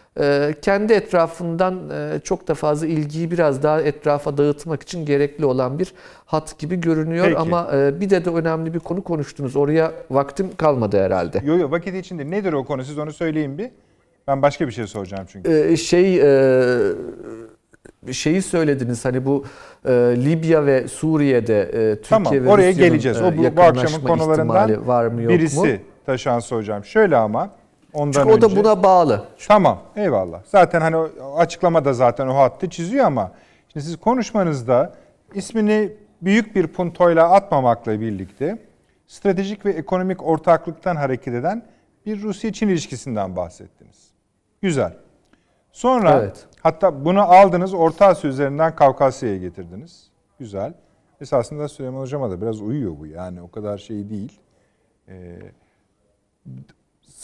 kendi etrafından e, çok da fazla ilgiyi biraz daha etrafa dağıtmak için gerekli olan bir hat gibi görünüyor. Peki. Ama e, bir de de önemli bir konu konuştunuz. Oraya vaktim kalmadı herhalde. Yok yok vakit içinde. Nedir o konu? Siz onu söyleyin bir. Ben başka bir şey soracağım çünkü. Ee, şey e, şeyi söylediniz hani bu e, Libya ve Suriye'de e, Türkiye tamam, ve oraya geleceğiz. O bu, bu akşamın konularından var mı yok birisi. mu? Taşansı hocam. Şöyle ama ondan Çünkü o da önce... buna bağlı. Tamam eyvallah. Zaten hani açıklamada zaten o hattı çiziyor ama şimdi siz konuşmanızda ismini büyük bir puntoyla atmamakla birlikte stratejik ve ekonomik ortaklıktan hareket eden bir Rusya-Çin ilişkisinden bahsettiniz. Güzel. Sonra Evet. hatta bunu aldınız Orta Asya üzerinden Kavkasya'ya getirdiniz. Güzel. Esasında Süleyman Hocam'a da biraz uyuyor bu yani o kadar şey değil. Ee,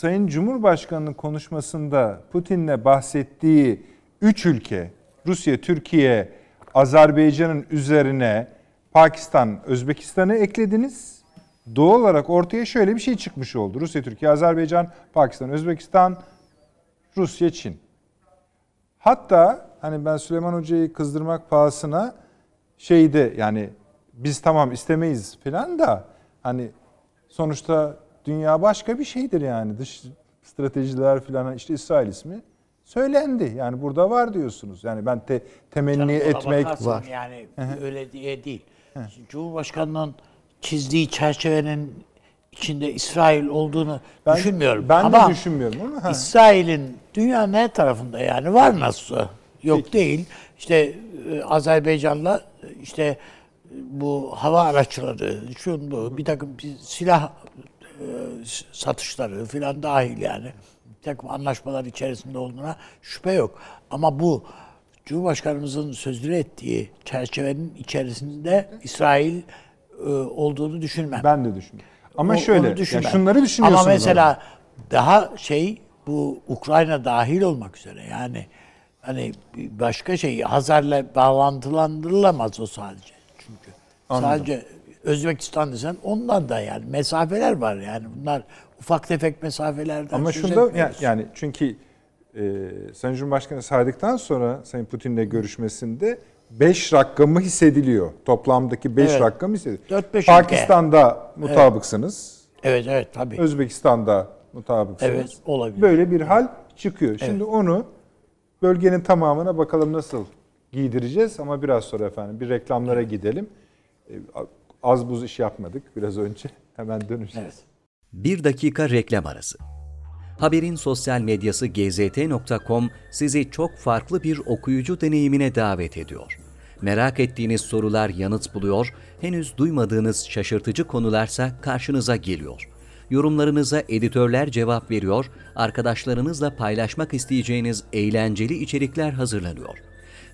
Sayın Cumhurbaşkanı'nın konuşmasında Putin'le bahsettiği üç ülke, Rusya, Türkiye, Azerbaycan'ın üzerine Pakistan, Özbekistan'ı eklediniz. Doğal olarak ortaya şöyle bir şey çıkmış oldu. Rusya, Türkiye, Azerbaycan, Pakistan, Özbekistan, Rusya, Çin. Hatta hani ben Süleyman Hoca'yı kızdırmak pahasına şeyde yani biz tamam istemeyiz falan da hani sonuçta dünya başka bir şeydir yani dış stratejiler falan işte İsrail ismi söylendi. Yani burada var diyorsunuz. Yani ben te, temenni Canım etmek var. Yani öyle diye değil. Şimdi Cumhurbaşkanı'nın çizdiği çerçevenin içinde İsrail olduğunu ben, düşünmüyorum. Ben Ama de düşünmüyorum ama. İsrail'in dünyanın her tarafında yani var nasıl yok değil. İşte e, Azerbaycan'la işte bu hava araçları, şu bu bir takım silah satışları filan dahil yani takım anlaşmalar içerisinde olduğuna şüphe yok. Ama bu Cumhurbaşkanımızın sözünü ettiği çerçevenin içerisinde İsrail e, olduğunu düşünmem. ben de düşünüyorum. Ama O- şöyle onu ya düşünmem. şunları düşünüyorsunuz. Ama mesela daha şey bu Ukrayna dahil olmak üzere yani hani başka şey Hazar'la bağlantılandırılamaz o sadece çünkü. Sadece Özbekistan desen ondan da yani mesafeler var yani bunlar ufak tefek mesafelerden Ama şunda yani çünkü e, Sayın Cumhurbaşkanı saydıktan sonra Sayın Putin'le görüşmesinde 5 rakamı hissediliyor. Toplamdaki 5 Evet. rakam hissediliyor. Dört beş Pakistan'da mutabıksınız. Evet evet tabii. Özbekistan'da mutabıksınız. Evet, olabilir. Böyle bir hal çıkıyor. Şimdi onu bölgenin tamamına bakalım nasıl giydireceğiz ama biraz sonra efendim bir reklamlara gidelim. Az buz iş yapmadık biraz önce. Hemen döneceğiz. Evet. Bir dakika reklam arası. Haberin sosyal medyası gzt.com sizi çok farklı bir okuyucu deneyimine davet ediyor. Merak ettiğiniz sorular yanıt buluyor, henüz duymadığınız şaşırtıcı konularsa karşınıza geliyor. Yorumlarınıza editörler cevap veriyor, arkadaşlarınızla paylaşmak isteyeceğiniz eğlenceli içerikler hazırlanıyor.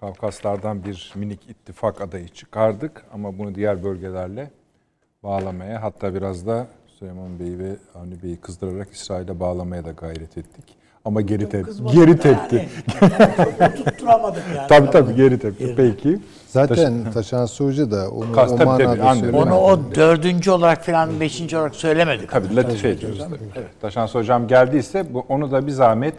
Kafkaslardan bir minik ittifak adayı çıkardık ama bunu diğer bölgelerle bağlamaya hatta biraz da Süleyman Bey'i ve Avni Bey'i kızdırarak İsrail'e bağlamaya da gayret ettik. Ama geri tepti. Kızmadık Geri tepti. Yani, tutturamadık yani. Tabii tabii geri tepti. Peki. Zaten Taşansı Hoca da onu Kas- o tabii, tabii, manada anladım. söylüyor. Onu o dördüncü olarak falan beşinci olarak söylemedik. Tabii latife ediyoruz. Tabii. Evet. Taşansı Hocam geldiyse bu, onu da bir zahmet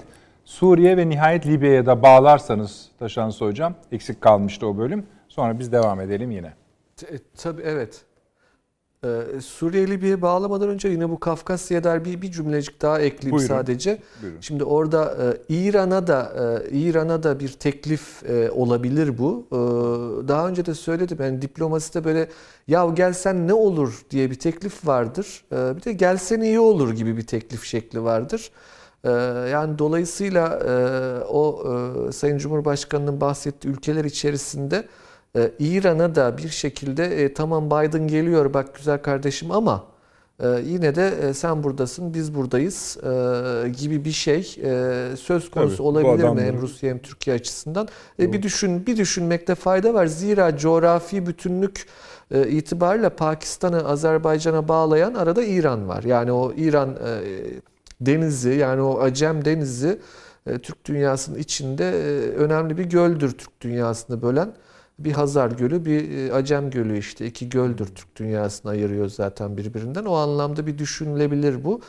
Suriye ve nihayet Libya'ya da bağlarsanız Taşansı Hocam eksik kalmıştı o bölüm. Sonra biz devam edelim yine. E, tabii evet. Ee, Suriye Libya'ya bağlamadan önce yine bu Kafkasya'ya dair bir, bir cümlecik daha ekleyeyim Buyurun. sadece. Buyurun. Şimdi orada e, İran'a da e, İran'a da bir teklif e, olabilir bu. E, daha önce de söyledim yani diplomaside böyle ya gelsen ne olur diye bir teklif vardır. E, bir de gelsen iyi olur gibi bir teklif şekli vardır. E, yani dolayısıyla e, o e, Sayın Cumhurbaşkanı'nın bahsettiği ülkeler içerisinde ee, İran'a da bir şekilde e, tamam Biden geliyor bak güzel kardeşim ama e, yine de e, sen buradasın biz buradayız e, gibi bir şey e, söz konusu Tabii, olabilir mi hem Rusya hem Türkiye açısından? E, bir düşün bir düşünmekte fayda var. Zira coğrafi bütünlük e, itibariyle Pakistan'ı Azerbaycan'a bağlayan arada İran var. Yani o İran e, denizi yani o Acem denizi e, Türk dünyasının içinde e, önemli bir göldür Türk dünyasını bölen. Bir Hazar Gölü, bir e, Acem Gölü işte. iki göldür Türk dünyasını ayırıyor zaten birbirinden. O anlamda bir düşünülebilir bu.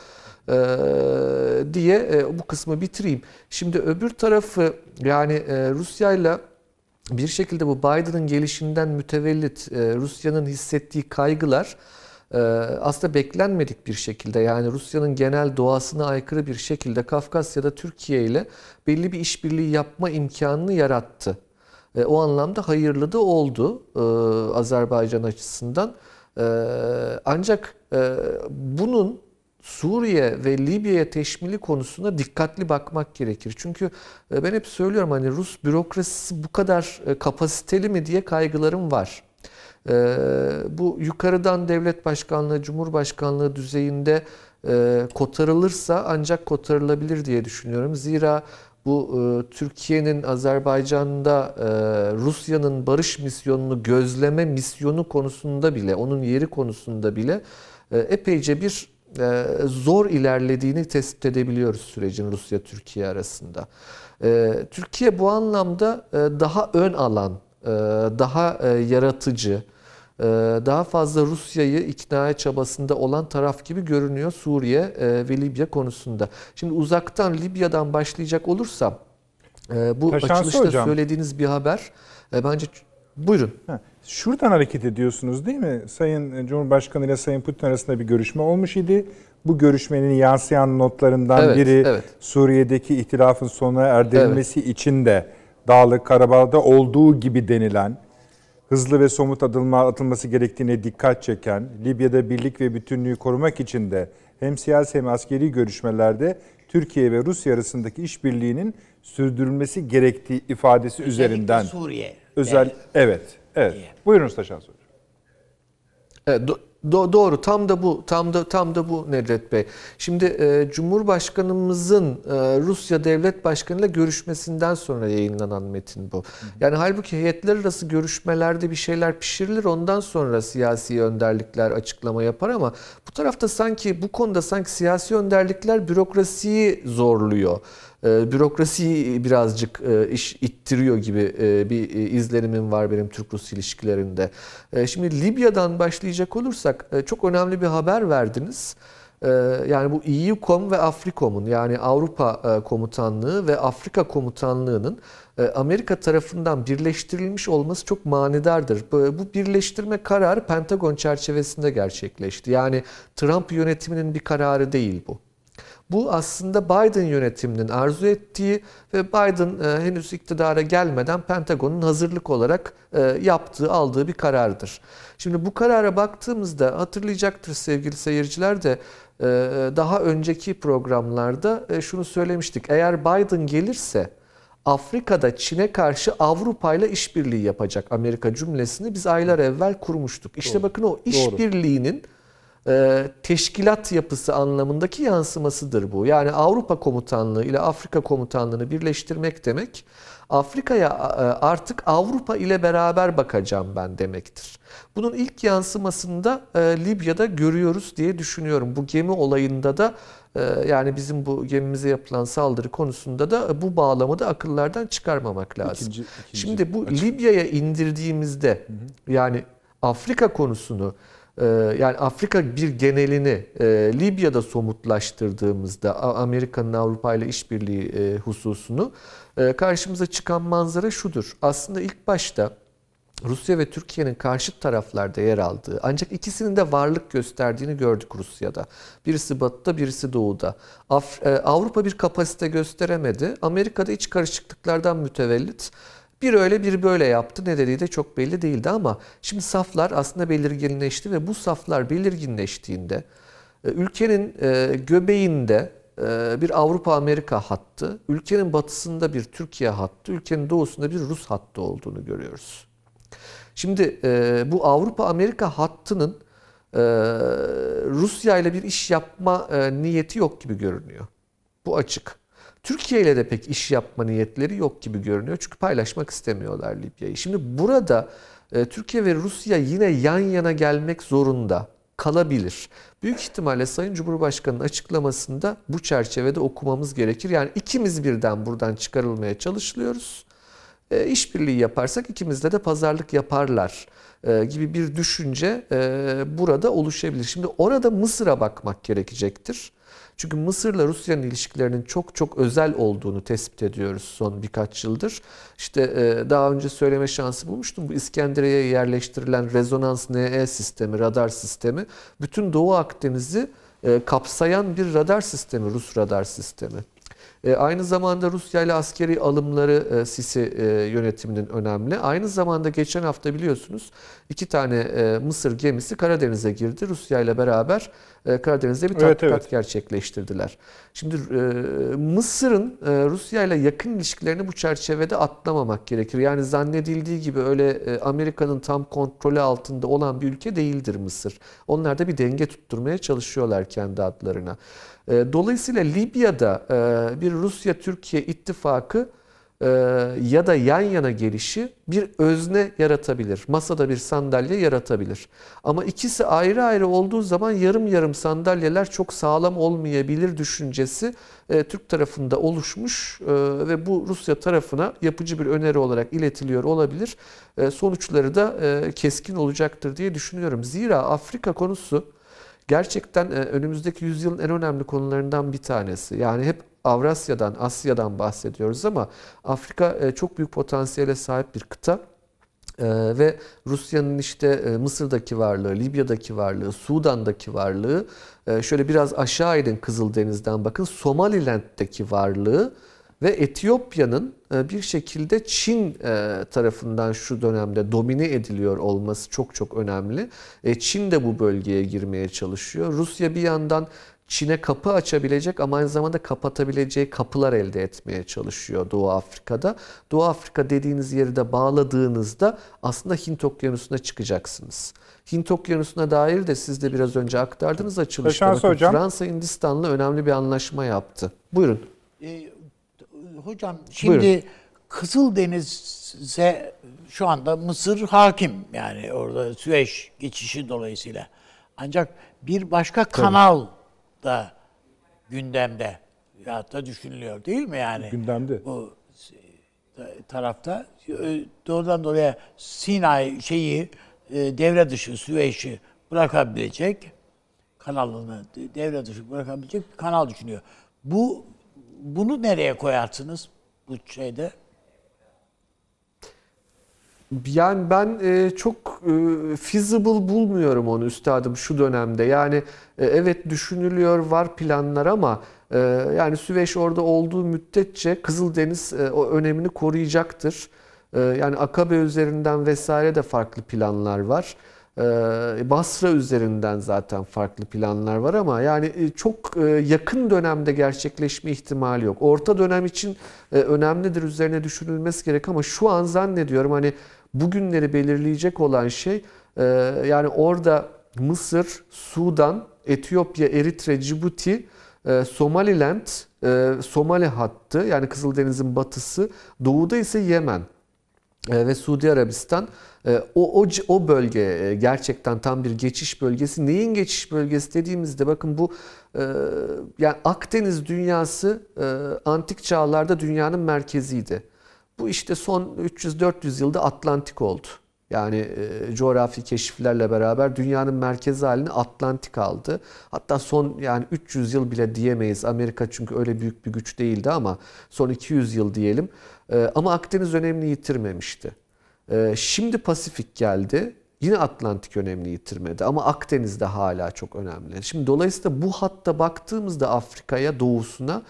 Diye bu kısmı bitireyim. Şimdi öbür tarafı yani Rusya'yla bir şekilde bu Biden'ın gelişinden mütevellit Rusya'nın hissettiği kaygılar aslında beklenmedik bir şekilde yani Rusya'nın genel doğasına aykırı bir şekilde Kafkasya'da Türkiye ile belli bir işbirliği yapma imkanını yarattı. E, o anlamda hayırlı da oldu e, Azerbaycan açısından. E, ancak e, bunun Suriye ve Libya'ya teşmili konusunda dikkatli bakmak gerekir. Çünkü e, ben hep söylüyorum hani Rus bürokrasisi bu kadar e, kapasiteli mi diye kaygılarım var. E, bu yukarıdan devlet başkanlığı, cumhurbaşkanlığı düzeyinde kotarılırsa ancak kotarılabilir diye düşünüyorum. Zira bu Türkiye'nin Azerbaycan'da Rusya'nın barış misyonunu gözleme misyonu konusunda bile, onun yeri konusunda bile epeyce bir e, zor ilerlediğini tespit edebiliyoruz sürecin Rusya-Türkiye arasında. E, Türkiye bu anlamda e, daha ön alan, daha yaratıcı, daha fazla Rusya'yı ikna çabasında olan taraf gibi görünüyor Suriye ve Libya konusunda. Şimdi uzaktan Libya'dan başlayacak olursam bu Taşansı açılışta hocam. söylediğiniz bir haber bence buyurun. Ha, Şuradan hareket ediyorsunuz değil mi? Sayın Cumhurbaşkanı ile Sayın Putin arasında bir görüşme olmuş idi. Bu görüşmenin yansıyan notlarından Evet, biri evet. Suriye'deki ihtilafın sona erdirilmesi için de Dağlık Karabağ'da olduğu gibi denilen hızlı ve somut adımlar atılması gerektiğine dikkat çeken, Libya'da birlik ve bütünlüğü korumak için de hem siyasi hem askeri görüşmelerde Türkiye ve Rusya arasındaki işbirliğinin sürdürülmesi gerektiği ifadesi üzerinden Suriye. özel evet evet. Buyurunuz Taşan Hocam. Evet, do- do- doğru tam da bu tam da tam da bu Nedret Bey. Şimdi e, Cumhurbaşkanımızın e, Rusya Devlet Başkanı ile görüşmesinden sonra yayınlanan metin bu. Yani halbuki heyetler arası görüşmelerde bir şeyler pişirilir ondan sonra siyasi önderlikler açıklama yapar ama bu tarafta sanki bu konuda sanki siyasi önderlikler bürokrasiyi zorluyor e, bürokrasiyi birazcık e, iş ittiriyor gibi e, bir e, izlenimim var benim Türk-Rus ilişkilerinde. E, şimdi Libya'dan başlayacak olursak e, çok önemli bir haber verdiniz. E, yani bu EUCOM ve Afrikom'un yani Avrupa e, Komutanlığı ve Afrika Komutanlığı'nın Amerika tarafından birleştirilmiş olması çok manidardır. Bu birleştirme kararı Pentagon çerçevesinde gerçekleşti. Yani Trump yönetiminin bir kararı değil bu. Bu aslında Biden yönetiminin arzu ettiği ve Biden e, henüz iktidara gelmeden Pentagon'un hazırlık olarak e, yaptığı, aldığı bir karardır. Şimdi bu karara baktığımızda hatırlayacaktır sevgili seyirciler de e, daha önceki programlarda e, şunu söylemiştik. Eğer Biden gelirse Afrika'da Çin'e karşı Avrupa ile işbirliği yapacak Amerika cümlesini biz aylar evvel kurmuştuk. İşte bakın o işbirliğinin teşkilat yapısı anlamındaki yansımasıdır bu. Yani Avrupa Komutanlığı ile Afrika Komutanlığı'nı birleştirmek demek Afrika'ya e, artık Avrupa ile beraber bakacağım ben demektir. Bunun ilk yansımasında e, Libya'da görüyoruz diye düşünüyorum. Bu gemi olayında da e, yani bizim bu gemimize yapılan saldırı konusunda da bu bağlamı da akıllardan çıkarmamak lazım. İkinci- ikinci Şimdi bu Libya'ya indirdiğimizde yani Afrika konusunu e, yani Afrika bir genelini e, Libya'da somutlaştırdığımızda Amerika'nın Avrupa ile işbirliği e, hususunu e, karşımıza çıkan manzara şudur. Aslında ilk başta Rusya ve Türkiye'nin karşıt taraflarda yer aldığı ancak ikisinin de varlık gösterdiğini gördük Rusya'da. Birisi batıda birisi doğuda. Avrupa bir kapasite gösteremedi. Amerika'da iç karışıklıklardan mütevellit bir öyle bir böyle yaptı. Ne dediği de çok belli değildi ama şimdi saflar aslında belirginleşti ve bu saflar belirginleştiğinde e, ülkenin e, göbeğinde e, bir Avrupa-Amerika hattı, ülkenin batısında bir Türkiye hattı, ülkenin doğusunda bir Rus hattı olduğunu görüyoruz. Şimdi bu Avrupa-Amerika hattının Rusya ile bir iş yapma niyeti yok gibi görünüyor. Bu açık. Türkiye ile de pek iş yapma niyetleri yok gibi görünüyor. Çünkü paylaşmak istemiyorlar Libya'yı. Şimdi burada e, Türkiye ve Rusya yine yan yana gelmek zorunda kalabilir. Büyük ihtimalle Sayın Cumhurbaşkanı'nın açıklamasında bu çerçevede okumamız gerekir. Yani ikimiz birden buradan çıkarılmaya çalışılıyoruz. E, işbirliği yaparsak ikimizle de pazarlık yaparlar e, gibi bir düşünce e, burada oluşabilir. Şimdi orada Mısır'a bakmak gerekecektir. Çünkü Mısır'la Rusya'nın ilişkilerinin çok çok özel olduğunu tespit ediyoruz son birkaç yıldır. İşte e, daha önce söyleme şansı bulmuştum. Bu İskenderiye'ye yerleştirilen rezonans NE sistemi, radar sistemi bütün Doğu Akdeniz'i e, kapsayan bir radar sistemi, Rus radar sistemi. E, aynı zamanda Rusya ile askeri alımları e, Sisi e, yönetiminin önemli. Aynı zamanda geçen hafta biliyorsunuz iki tane e, Mısır gemisi Karadeniz'e girdi. Rusya ile beraber e, Karadeniz'de bir Evet, tatbikat evet. gerçekleştirdiler. Şimdi e, Mısır'ın e, Rusya ile yakın ilişkilerini bu çerçevede atlamamak gerekir. Yani zannedildiği gibi öyle e, Amerika'nın tam kontrolü altında olan bir ülke değildir Mısır. Onlar da bir denge tutturmaya çalışıyorlar kendi adlarına. E, Dolayısıyla Libya'da e, bir Rusya-Türkiye ittifakı e, ya da yan yana gelişi bir özne yaratabilir. Masada bir sandalye yaratabilir. Ama ikisi ayrı ayrı olduğu zaman yarım yarım sandalyeler çok sağlam olmayabilir düşüncesi e, Türk tarafında oluşmuş ve bu Rusya tarafına yapıcı bir öneri olarak iletiliyor olabilir. Sonuçları da keskin olacaktır diye düşünüyorum. Zira Afrika konusu gerçekten e, önümüzdeki yüzyılın en önemli konularından bir tanesi. Yani hep Avrasya'dan, Asya'dan bahsediyoruz ama Afrika e, çok büyük potansiyele sahip bir kıta. Ee, ve Rusya'nın işte e, Mısır'daki varlığı, Libya'daki varlığı, Sudan'daki varlığı, e, şöyle biraz aşağı inin Kızıldeniz'den bakın, Somaliland'deki varlığı ve Etiyopya'nın e, bir şekilde Çin e, tarafından şu dönemde domine ediliyor olması çok çok önemli. E, Çin de bu bölgeye girmeye çalışıyor. Rusya bir yandan Çin'e kapı açabilecek ama aynı zamanda kapatabileceği kapılar elde etmeye çalışıyor Doğu Afrika'da. Doğu Afrika dediğiniz yeri de bağladığınızda aslında Hint Okyanusu'na çıkacaksınız. Hint Okyanusu'na dair de siz de biraz önce aktardınız açılışta. Bakın, hocam. Fransa Hindistan'la önemli bir anlaşma yaptı. Buyurun. E, hocam şimdi Buyurun. Kızıldeniz'e şu anda Mısır hakim yani orada Süveyş geçişi dolayısıyla. Ancak bir başka kanal da gündemde ya da düşünülüyor değil mi yani? Gündemde. Bu ta- tarafta doğrudan doğruya Sinay şeyi e, devre dışı Süveyş'i bırakabilecek kanalını de- devre dışı bırakabilecek bir kanal düşünüyor. Bu bunu nereye koyarsınız bu şeyde? Yani ben e, çok e, feasible bulmuyorum onu üstadım şu dönemde. Yani e, evet düşünülüyor, var planlar ama e, yani Süveyş orada olduğu müddetçe Kızıldeniz e, o önemini koruyacaktır. Yani Akabe üzerinden vesaire de farklı planlar var. E, Basra üzerinden zaten farklı planlar var ama yani e, çok e, yakın dönemde gerçekleşme ihtimali yok. Orta dönem için e, önemlidir, üzerine düşünülmesi gerek ama şu an zannediyorum hani bugünleri belirleyecek olan şey yani orada Mısır, Sudan, Etiyopya, Eritre, Cibuti, Somaliland, Somali hattı yani Kızıldeniz'in batısı, doğuda ise Yemen. E, ve Suudi Arabistan e, o o o bölge e, gerçekten tam bir geçiş bölgesi. Neyin geçiş bölgesi dediğimizde bakın bu yani Akdeniz dünyası antik çağlarda dünyanın merkeziydi. Bu işte son 300-400 yılda Atlantik oldu. Yani e, coğrafi keşiflerle beraber dünyanın merkezi halini Atlantik aldı. Hatta son yani 300 yıl bile diyemeyiz. Amerika çünkü öyle büyük bir güç değildi ama son 200 yıl diyelim. E, ama Akdeniz önemini yitirmemişti. E, şimdi Pasifik geldi. Yine Atlantik önemini yitirmedi ama Akdeniz'de hala çok önemli. Şimdi dolayısıyla bu hatta baktığımızda Afrika'ya, doğusuna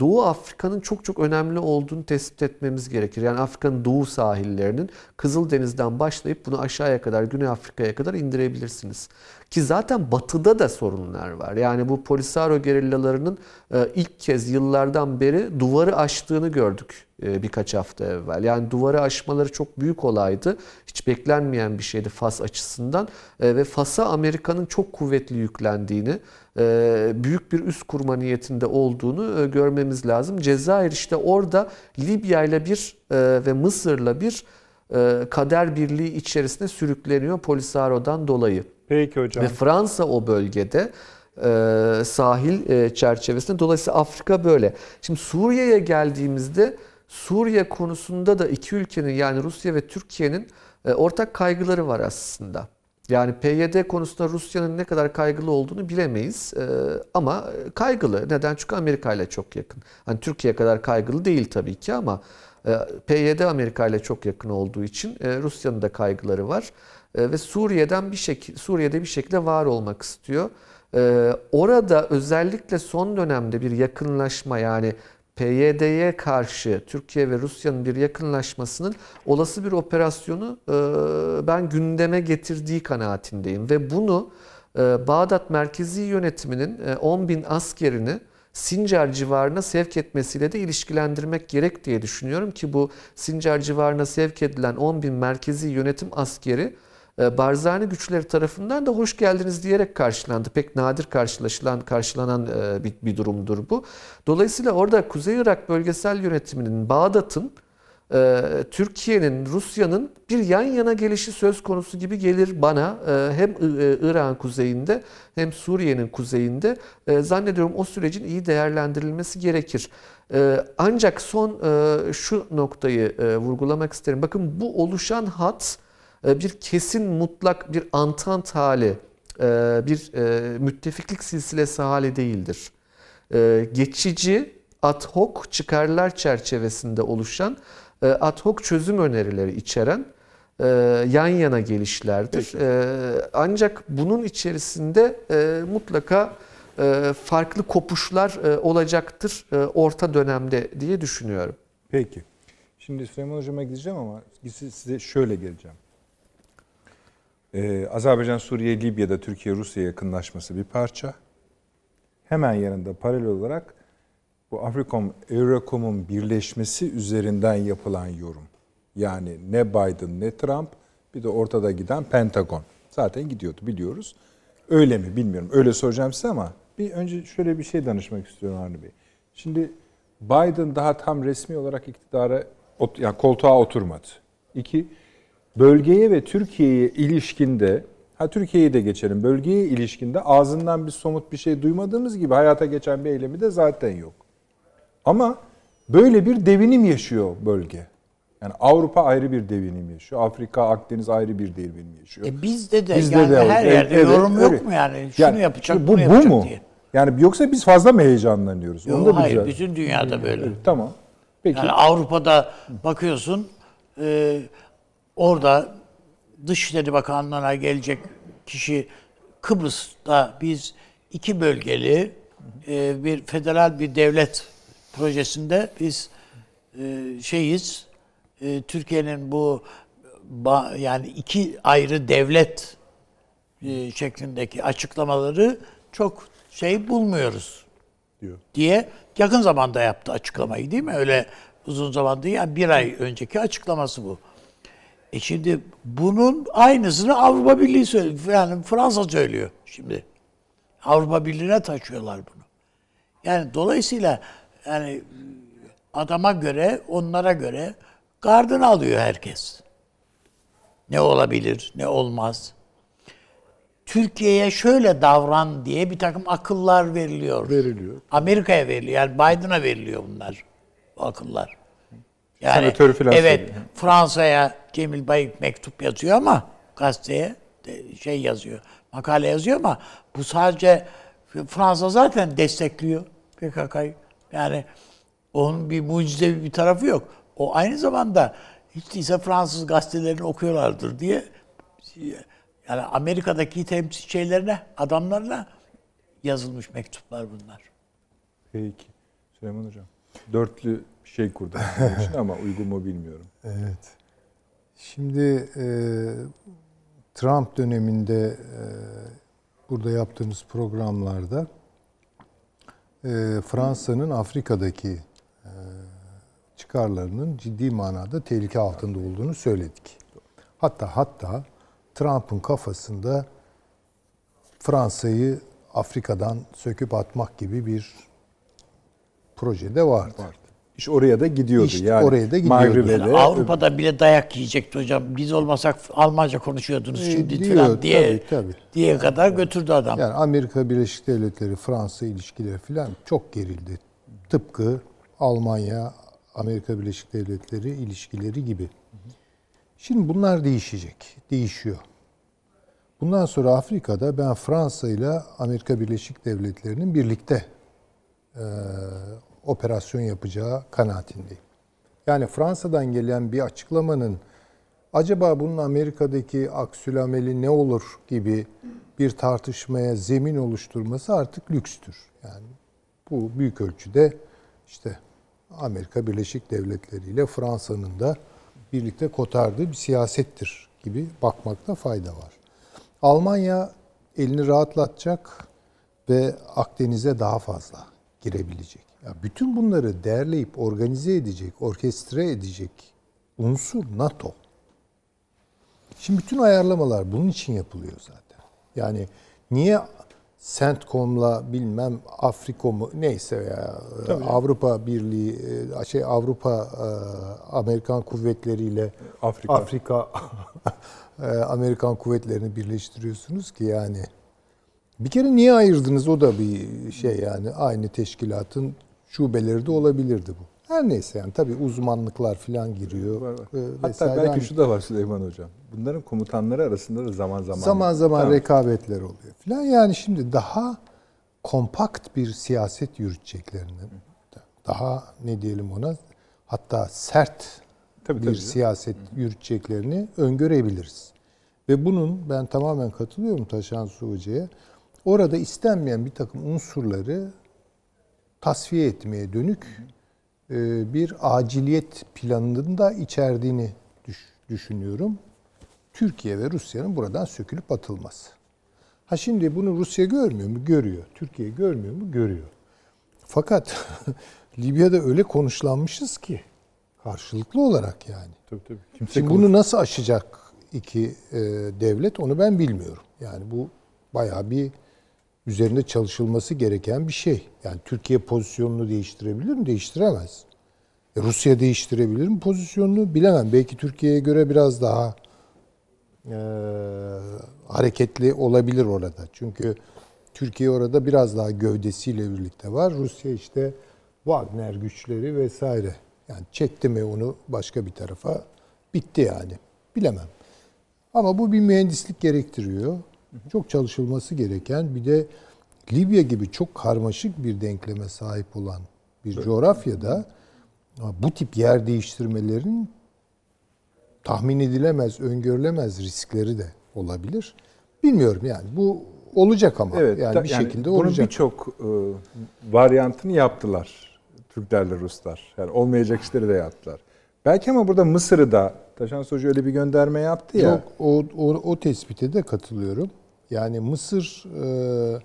Doğu Afrika'nın çok çok önemli olduğunu tespit etmemiz gerekir. Yani Afrika'nın doğu sahillerinin Kızıldeniz'den başlayıp bunu aşağıya kadar, Güney Afrika'ya kadar indirebilirsiniz. Ki zaten batıda da sorunlar var. Yani bu Polisario gerillalarının e, ilk kez yıllardan beri duvarı aştığını gördük e, birkaç hafta evvel. Yani duvarı aşmaları çok büyük olaydı. Hiç beklenmeyen bir şeydi Fas açısından. E, Ve Fas'a Amerika'nın çok kuvvetli yüklendiğini, büyük bir üst kurma niyetinde olduğunu e, görmemiz lazım. Cezayir işte orada Libya ile bir e, ve Mısır'la bir e, kader birliği içerisine sürükleniyor Polisaro'dan dolayı. Peki hocam. Ve Fransa o bölgede e, sahil e, çerçevesinde. Dolayısıyla Afrika böyle. Şimdi Suriye'ye geldiğimizde Suriye konusunda da iki ülkenin yani Rusya ve Türkiye'nin e, ortak kaygıları var aslında. Yani PYD konusunda Rusya'nın ne kadar kaygılı olduğunu bilemeyiz E, ama kaygılı. Neden? Çünkü Amerika ile çok yakın. Hani Türkiye kadar kaygılı değil tabii ki ama e, PYD Amerika ile çok yakın olduğu için e, Rusya'nın da kaygıları var. E, ve Suriye'den bir şekilde Suriye'de bir şekilde var olmak istiyor. Orada özellikle son dönemde bir yakınlaşma yani PYD'ye karşı Türkiye ve Rusya'nın bir yakınlaşmasının olası bir operasyonu e, ben gündeme getirdiği kanaatindeyim. Ve bunu e, Bağdat merkezi yönetiminin e, 10 bin askerini Sincar civarına sevk etmesiyle de ilişkilendirmek gerek diye düşünüyorum ki bu Sincar civarına sevk edilen 10 bin merkezi yönetim askeri e, Barzani güçleri tarafından da hoş geldiniz diyerek karşılandı. Pek nadir karşılaşılan karşılanan e, bir, bir durumdur bu. Dolayısıyla orada Kuzey Irak bölgesel yönetiminin Bağdat'ın e, Türkiye'nin, Rusya'nın bir yan yana gelişi söz konusu gibi gelir bana. E, hem I- Irak'ın kuzeyinde hem Suriye'nin kuzeyinde zannediyorum o sürecin iyi değerlendirilmesi gerekir. Ancak son şu noktayı vurgulamak isterim. Bakın bu oluşan hat bir kesin mutlak bir antant hali, e, bir e, müttefiklik silsilesi hali değildir. E, Geçici ad hoc çıkarlar çerçevesinde oluşan e, ad hoc çözüm önerileri içeren yan yana gelişlerdir. E, Ancak bunun içerisinde mutlaka farklı kopuşlar olacaktır orta dönemde diye düşünüyorum. Peki. Şimdi Süleyman Hocam'a gideceğim ama size şöyle geleceğim. Ee, Azerbaycan, Suriye, Libya'da Türkiye-Rusya yakınlaşması bir parça. Hemen yanında paralel olarak bu Afrikom, Eurocom'un birleşmesi üzerinden yapılan yorum. Yani ne Biden ne Trump bir de ortada giden Pentagon. Zaten gidiyordu biliyoruz. Öyle mi bilmiyorum. Öyle soracağım size ama bir önce şöyle bir şey danışmak istiyorum Avni Bey. Şimdi Biden daha tam resmi olarak iktidara yani koltuğa oturmadı. İki, bölgeye ve Türkiye'ye ilişkinde ha Türkiye'yi de geçelim. Bölgeye ilişkinde ağzından bir somut bir şey duymadığımız gibi hayata geçen bir eylemi de zaten yok. Ama böyle bir devinim yaşıyor bölge. Yani Avrupa ayrı bir devinim yaşıyor. Afrika, Akdeniz ayrı bir devinim yaşıyor. E bizde de Bizde yani de her evet, yerde evet, yorum öyle. yok mu yani? Şunu Yani yapacak, şimdi bunu bu, yapacak bu mu? diye. Yani yoksa biz fazla mı heyecanlanıyoruz? Yok, Onu da hayır, bütün dünyada böyle. Evet, tamam. Peki. Yani Avrupa'da bakıyorsun e, orada Dışişleri Bakanlığı'na gelecek kişi Kıbrıs'ta biz iki bölgeli e, bir federal bir devlet projesinde biz e, şeyiz e, Türkiye'nin bu ba- yani iki ayrı devlet e, şeklindeki açıklamaları çok şey bulmuyoruz diyor. diye yakın zamanda yaptı açıklamayı değil mi? Öyle uzun zaman değil. Yani bir ay önceki açıklaması bu. E şimdi bunun aynısını Avrupa Birliği söylüyor. Yani Fransa söylüyor şimdi. Avrupa Birliği'ne taşıyorlar bunu. Yani dolayısıyla yani adama göre, onlara göre gardını alıyor herkes. Ne olabilir, ne olmaz. Türkiye'ye şöyle davran diye bir takım akıllar veriliyor. Veriliyor. Amerika'ya veriliyor. Yani Biden'a veriliyor bunlar. Bu akıllar. Yani Senatör filan evet söylüyor. Fransa'ya Cemil Bayık mektup yazıyor ama gazeteye şey yazıyor. Makale yazıyor ama bu sadece Fransa zaten destekliyor PKK'yı. Yani onun bir mucizevi bir tarafı yok. O aynı zamanda hiç değilse Fransız gazetelerini okuyorlardır diye yani Amerika'daki temsil şeylerine, adamlarına yazılmış mektuplar bunlar. Peki. Süleyman Hocam. Dörtlü şey kurdum bunun için ama uygun mu bilmiyorum. Evet. Şimdi e, Trump döneminde e, burada yaptığımız programlarda e, Fransa'nın Afrika'daki e, çıkarlarının ciddi manada tehlike altında olduğunu söyledik. Hatta hatta Trump'ın kafasında Fransa'yı Afrika'dan söküp atmak gibi bir projede vardı. Vardı. İş oraya da gidiyordu. İşte yani oraya da gidiyordu. Yani Avrupa'da bile dayak yiyecekti hocam. Biz olmasak Almanca konuşuyordunuz E, şimdi diyor, falan diye tabii, tabii. diye kadar götürdü adam. Yani Amerika Birleşik Devletleri Fransa ilişkileri falan çok gerildi. Tıpkı Almanya Amerika Birleşik Devletleri ilişkileri gibi. Şimdi bunlar değişecek, değişiyor. Bundan sonra Afrika'da ben Fransa ile Amerika Birleşik Devletleri'nin birlikte e, operasyon yapacağı kanaatindeyim. Yani Fransa'dan gelen bir açıklamanın acaba bunun Amerika'daki aksülameli ne olur gibi bir tartışmaya zemin oluşturması artık lükstür. Yani bu büyük ölçüde işte Amerika Birleşik Devletleri ile Fransa'nın da birlikte kotardığı bir siyasettir gibi bakmakta fayda var. Almanya elini rahatlatacak ve Akdeniz'e daha fazla girebilecek. Ya bütün bunları değerleyip organize edecek, orkestre edecek unsur NATO. Şimdi bütün ayarlamalar bunun için yapılıyor zaten. Yani niye CENTCOM'la bilmem Afrikom neyse ya Avrupa Birliği e, şey Avrupa e, Amerikan kuvvetleriyle Afrika. Afrika e, Amerikan kuvvetlerini birleştiriyorsunuz ki yani bir kere niye ayırdınız o da bir şey yani aynı teşkilatın şubeleri de olabilirdi bu. Her neyse yani tabii uzmanlıklar falan giriyor. Var, var. e, Hatta belki Yani şu da var Süleyman Hocam. Bunların komutanları arasında da zaman zaman zaman zaman Tamam. rekabetler oluyor falan. Yani şimdi daha kompakt bir siyaset yürüteceklerini, daha ne diyelim ona, hatta sert Tabii, bir tabii. siyaset yürüteceklerini öngörebiliriz. Ve bunun ben tamamen katılıyorum Taşan Su Hoca'ya. Orada istenmeyen bir takım unsurları tasfiye etmeye dönük e, bir aciliyet planının da içerdiğini düş- düşünüyorum. Türkiye ve Rusya'nın buradan sökülüp atılması. Ha şimdi bunu Rusya görmüyor mu? Görüyor. Türkiye görmüyor mu? Görüyor. Fakat Libya'da öyle konuşlanmışız ki karşılıklı olarak yani. Tabii tabii. Kimse Şimdi bunu nasıl aşacak iki e, devlet onu ben bilmiyorum. Yani bu bayağı bir üzerinde çalışılması gereken bir şey. Yani Türkiye pozisyonunu değiştirebilir mi? Değiştiremez. E, Rusya değiştirebilir mi pozisyonunu? Bilemem. Belki Türkiye'ye göre biraz daha e, hareketli olabilir orada. Çünkü Türkiye orada biraz daha gövdesiyle birlikte var. Rusya işte Wagner güçleri vesaire. Yani çekti mi onu başka bir tarafa bitti yani. Bilemem. Ama bu bir mühendislik gerektiriyor. Çok çalışılması gereken bir de Libya gibi çok karmaşık bir denkleme sahip olan bir coğrafyada bu tip yer değiştirmelerin tahmin edilemez, öngörülemez riskleri de olabilir. Bilmiyorum yani bu olacak ama Evet, yani bir yani şekilde bunun olacak. birçok e, varyantını yaptılar Türklerle Ruslar. Yani olmayacak işleri de yaptılar. Belki ama burada Mısır'ı da Taşan Hoca öyle bir gönderme yaptı ya. Yok o, o, o tespite de katılıyorum. Yani Mısır e,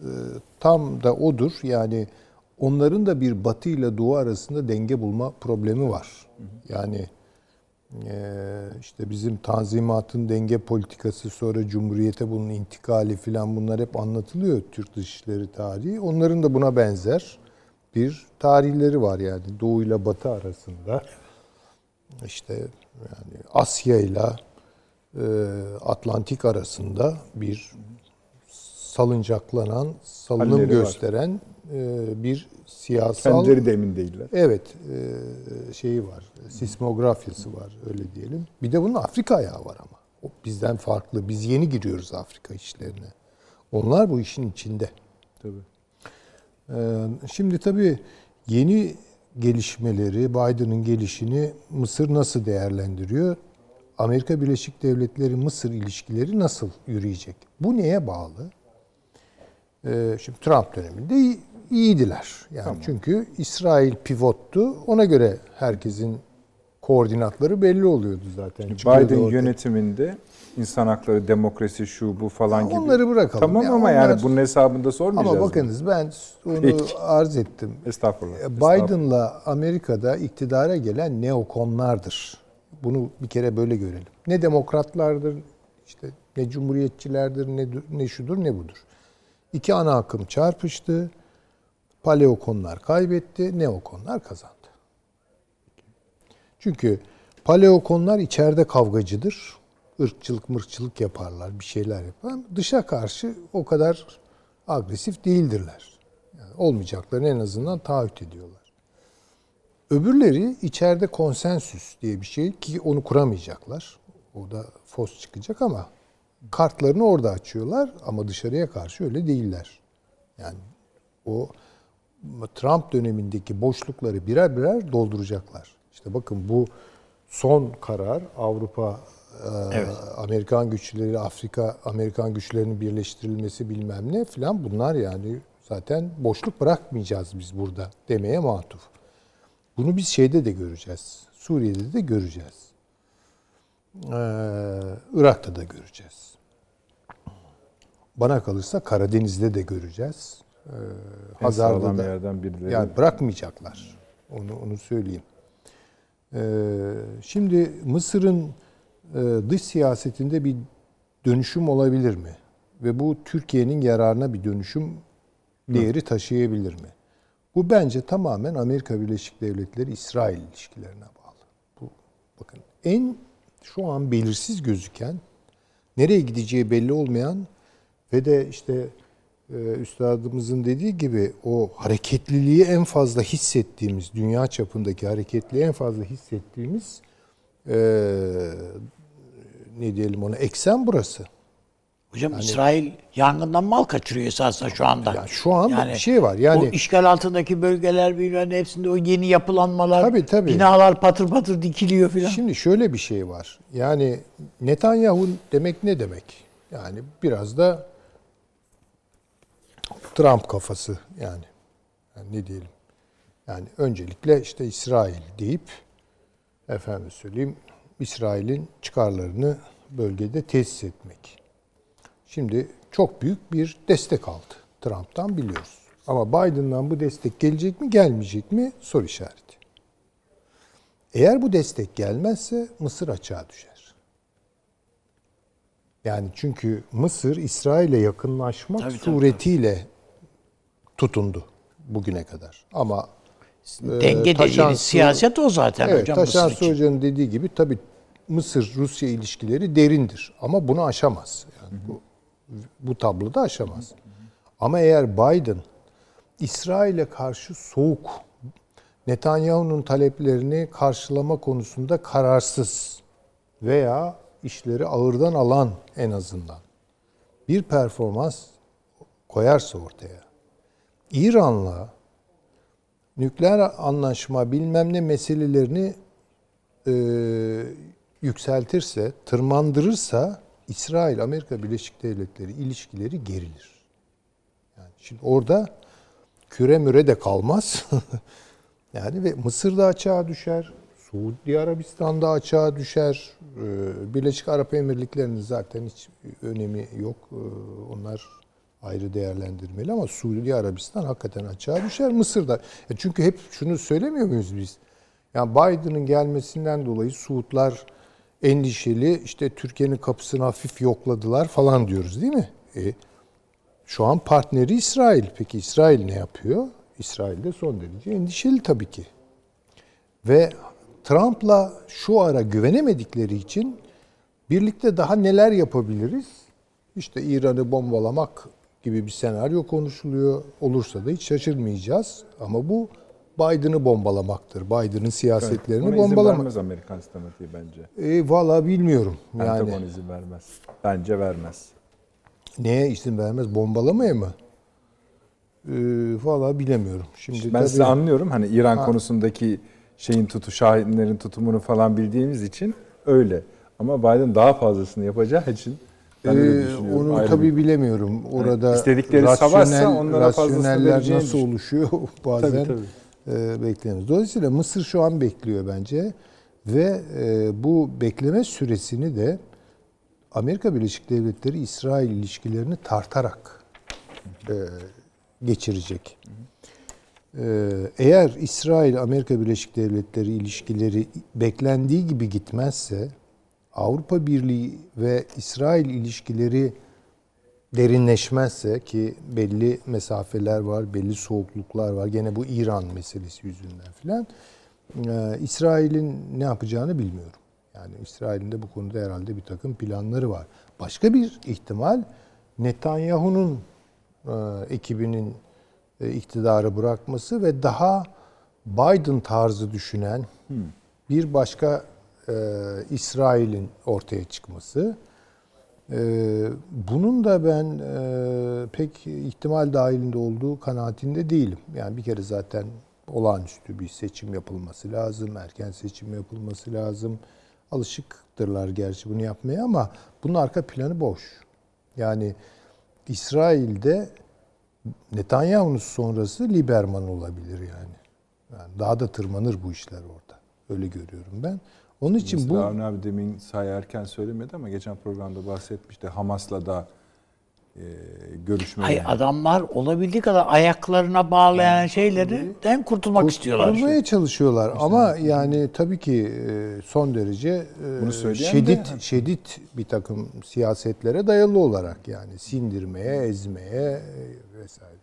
e, tam da odur. Yani onların da bir batı ile doğu arasında denge bulma problemi var. Yani e, işte bizim tanzimatın denge politikası sonra cumhuriyete bunun intikali filan bunlar hep anlatılıyor Türk dışişleri tarihi. Onların da buna benzer bir tarihleri var yani doğu ile batı arasında. İşte yani Asya ile Atlantik arasında bir salıncaklanan, salınım Halleri var. gösteren e, bir siyasal Kendileri de emin değiller. evet e, şeyi var. Sismografyası var öyle diyelim. Bir de bunun Afrika ayağı var ama. O bizden farklı. Biz yeni giriyoruz Afrika işlerine. Onlar bu işin içinde. Tabii. Şimdi tabii yeni gelişmeleri, Biden'ın gelişini Mısır nasıl değerlendiriyor? Amerika Birleşik Devletleri Mısır ilişkileri nasıl yürüyecek? Bu neye bağlı? Ee, Şimdi Trump döneminde iyi- iyiydiler. Yani çünkü İsrail pivottu. Ona göre herkesin koordinatları belli oluyordu zaten. Çıkıyordu Biden ortaya. yönetiminde insan hakları, demokrasi, şu bu falan gibi. Onları bırakalım. Tamam Ya ama onlar- yani bunun hesabında sormayacağız. Ama mı? bakınız ben onu Peki. arz ettim. Estağfurullah. Biden'la Amerika'da iktidara gelen neokonlardır. Bunu bir kere böyle görelim. Ne demokratlardır, işte ne cumhuriyetçilerdir, ne ne şudur ne budur. İki ana akım çarpıştı. Paleokonlar kaybetti, neokonlar kazandı. Çünkü paleokonlar içeride kavgacıdır. Irkçılık mırkçılık yaparlar, bir şeyler yapar. Dışa karşı o kadar agresif değildirler. Yani olmayacaklarını en azından taahhüt ediyorlar. Öbürleri içeride konsensüs diye bir şey ki onu kuramayacaklar. O da fos çıkacak ama kartlarını orada açıyorlar ama dışarıya karşı öyle değiller. Yani o Trump dönemindeki boşlukları birer birer dolduracaklar. İşte bakın bu son karar Avrupa, e, Amerikan güçleri, Afrika, Amerikan güçlerinin birleştirilmesi bilmem ne filan bunlar yani zaten boşluk bırakmayacağız biz burada demeye matuf. Bunu biz şeyde de göreceğiz. Suriye'de de göreceğiz. Ee, Irak'ta da göreceğiz. Bana kalırsa Karadeniz'de de göreceğiz. Ee, Hazar'da da. yerden birileri. Yani bırakmayacaklar. Onu onu söyleyeyim. Ee, şimdi Mısır'ın e, dış siyasetinde bir dönüşüm olabilir mi? Ve bu Türkiye'nin yararına bir dönüşüm değeri taşıyabilir mi? Bu bence tamamen Amerika Birleşik Devletleri İsrail ilişkilerine bağlı. Bu bakın en şu an belirsiz gözüken, nereye gideceği belli olmayan ve de işte e, üstadımızın dediği gibi o hareketliliği en fazla hissettiğimiz, dünya çapındaki hareketliliği en fazla hissettiğimiz e, ne diyelim ona eksen burası. Hocam İsrail yangından mal kaçırıyor esasında şu anda. Yani şu an bir şey var. Yani o işgal altındaki bölgeler bilmem hepsinde o yeni yapılanmalar, Tabii, tabii. binalar patır patır dikiliyor filan. Şimdi şöyle bir şey var. Yani Netanyahu demek ne demek? Yani biraz da Trump kafası yani. yani ne diyelim? Yani öncelikle işte İsrail deyip efendim söyleyeyim İsrail'in çıkarlarını bölgede tesis etmek. Şimdi çok büyük bir destek aldı Trump'tan biliyoruz. Ama Biden'dan bu destek gelecek mi gelmeyecek mi soru işareti. Eğer bu destek gelmezse Mısır açığa düşer. Yani çünkü Mısır İsrail'e yakınlaşmak Tabii, tabii, suretiyle tutundu bugüne kadar. Ama Denge Taşan dediğiniz siyaset o zaten evet, hocam Taşan Mısır. Hoca'nın dediği gibi tabii Mısır-Rusya ilişkileri derindir. Ama bunu aşamaz. Yani bu, bu tabloda aşamaz. Ama eğer Biden İsrail'e karşı soğuk, Netanyahu'nun taleplerini karşılama konusunda kararsız veya işleri ağırdan alan en azından bir performans koyarsa ortaya, İran'la nükleer anlaşma bilmem ne meselelerini e, yükseltirse, tırmandırırsa İsrail Amerika Birleşik Devletleri ilişkileri gerilir. Yani şimdi orada küre müre de kalmaz. yani ve Mısır da açığa düşer. Suudi Arabistan da açığa düşer. Ee, Birleşik Arap Emirlikleri'nin zaten hiç önemi yok. Ee, Onlar ayrı değerlendirmeli ama Suudi Arabistan hakikaten açığa düşer. Mısır da. E Çünkü hep şunu söylemiyor muyuz biz? Yani Biden'ın gelmesinden dolayı Suudlar endişeli işte Türkiye'nin kapısını hafif yokladılar falan diyoruz değil mi? E, şu an partneri İsrail. Peki İsrail ne yapıyor? İsrail de son derece endişeli tabii ki. Ve Trump'la şu ara güvenemedikleri için birlikte daha neler yapabiliriz? İşte İran'ı bombalamak gibi bir senaryo konuşuluyor. Olursa da hiç şaşırmayacağız. Ama bu Biden'ı bombalamaktır. Biden'ın siyasetlerini izin bombalamak. vermez Amerikan sistematiği bence. E, Valla bilmiyorum. Yani Pentagon izin vermez. Bence vermez. neye izin vermez? Bombalamaya mı? E, Valla bilemiyorum. Şimdi Ben tabii- sizi anlıyorum. Hani İran konusundaki şeyin tutu, şahinlerin tutumunu falan bildiğimiz için öyle. Ama Biden daha fazlasını yapacağı için ben Ee, onu Ayrı tabii bir- bilemiyorum. Orada istedikleri savaşsa onlara rasyoneller nasıl oluşuyor bazen Tabii, e, bekleyemiyoruz. Dolayısıyla Mısır şu an bekliyor bence ve e, bu bekleme süresini de Amerika Birleşik Devletleri İsrail ilişkilerini tartarak e, geçirecek. Eğer İsrail Amerika Birleşik Devletleri ilişkileri beklendiği gibi gitmezse Avrupa Birliği ve İsrail ilişkileri derinleşmezse ki belli mesafeler var, belli soğukluklar var. Gene bu İran meselesi yüzünden filan. e, İsrail'in ne yapacağını bilmiyorum. Yani İsrail'in de bu konuda herhalde bir takım planları var. Başka bir ihtimal Netanyahu'nun e, ekibinin e, iktidarı bırakması ve daha Biden tarzı düşünen bir başka e, İsrail'in ortaya çıkması. E, bunun da ben e, pek ihtimal dahilinde olduğu kanaatinde değilim. Yani bir kere zaten olağanüstü bir seçim yapılması lazım, erken seçim yapılması lazım. Alışıktırlar gerçi bunu yapmaya ama bunun arka planı boş. Yani İsrail'de Netanyahu'nun sonrası Liberman olabilir yani. yani. Daha da tırmanır bu işler orada. Öyle görüyorum ben. Onun için Mesela bu Avni abi demin sayarken söylemedi ama geçen programda bahsetmişti. Hamas'la da e, görüşme. Hayır adamlar olabildiği kadar ayaklarına bağlayan şeylerden kurtulmak istiyorlar. kurmaya çalışıyorlar ama yani tabii ki e, son derece e, Bunu şiddet de- şiddet bir takım siyasetlere dayalı olarak yani sindirmeye, ezmeye e, vesaire.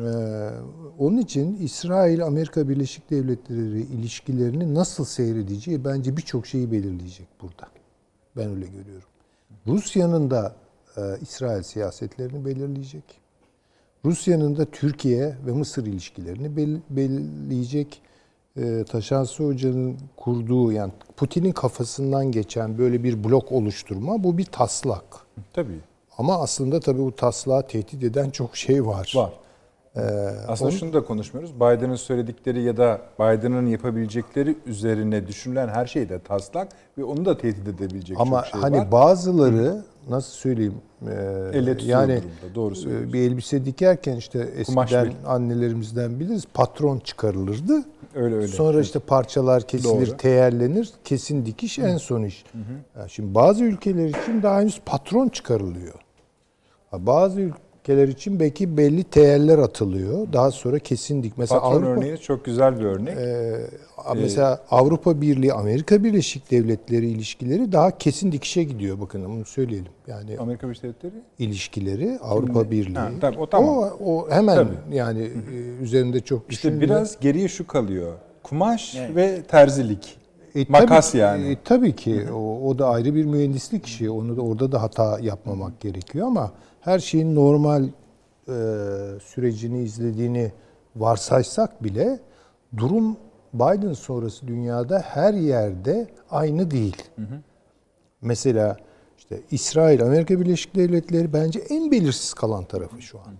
Ee, onun için İsrail Amerika Birleşik Devletleri ilişkilerini nasıl seyredeceği bence birçok şeyi belirleyecek burada. Ben öyle görüyorum. Rusya'nın da e, İsrail siyasetlerini belirleyecek. Rusya'nın da Türkiye ve Mısır ilişkilerini bel- belirleyecek. E, Taşansı Hoca'nın kurduğu yani Putin'in kafasından geçen böyle bir blok oluşturma bu bir taslak. Tabii. Ama aslında tabii bu taslağı tehdit eden çok şey var. Var. Aslında şunu da konuşmuyoruz. Biden'ın söyledikleri ya da Biden'ın yapabilecekleri üzerine düşünülen her şey de taslak ve onu da tehdit edebilecek Ama çok şey hani var. bazıları nasıl söyleyeyim e, Elle yani durumda, doğru e, söylüyorsun. bir elbise dikerken işte eskiden annelerimizden biliriz patron çıkarılırdı. Öyle öyle. Sonra işte parçalar kesilir, Doğru. teyerlenir. Kesin dikiş en son iş. Yani şimdi bazı ülkeler için daha henüz patron çıkarılıyor. Bazı ülkeler için belki belli teyeller atılıyor. Daha sonra kesin dik. Mesela Patron Avrupa örneği çok güzel bir örnek. ee, mesela Avrupa Birliği, Amerika Birleşik Devletleri ilişkileri daha kesin dikişe gidiyor. Bakın bunu söyleyelim. Yani Amerika Birleşik Devletleri ilişkileri Avrupa Birliği. Ha, tabii, o tamam. O, o hemen Tabii. yani e, üzerinde çok İşte düşünülme- biraz geriye şu kalıyor. Kumaş ve terzilik. E, Makas tabii, yani. e, tabii ki o, o da ayrı bir mühendislik işi. Onu da orada da hata yapmamak gerekiyor ama her şeyin normal e, sürecini izlediğini varsaysak bile durum Biden sonrası dünyada her yerde aynı değil. Mesela işte İsrail, Amerika Birleşik Devletleri bence en belirsiz kalan tarafı şu an.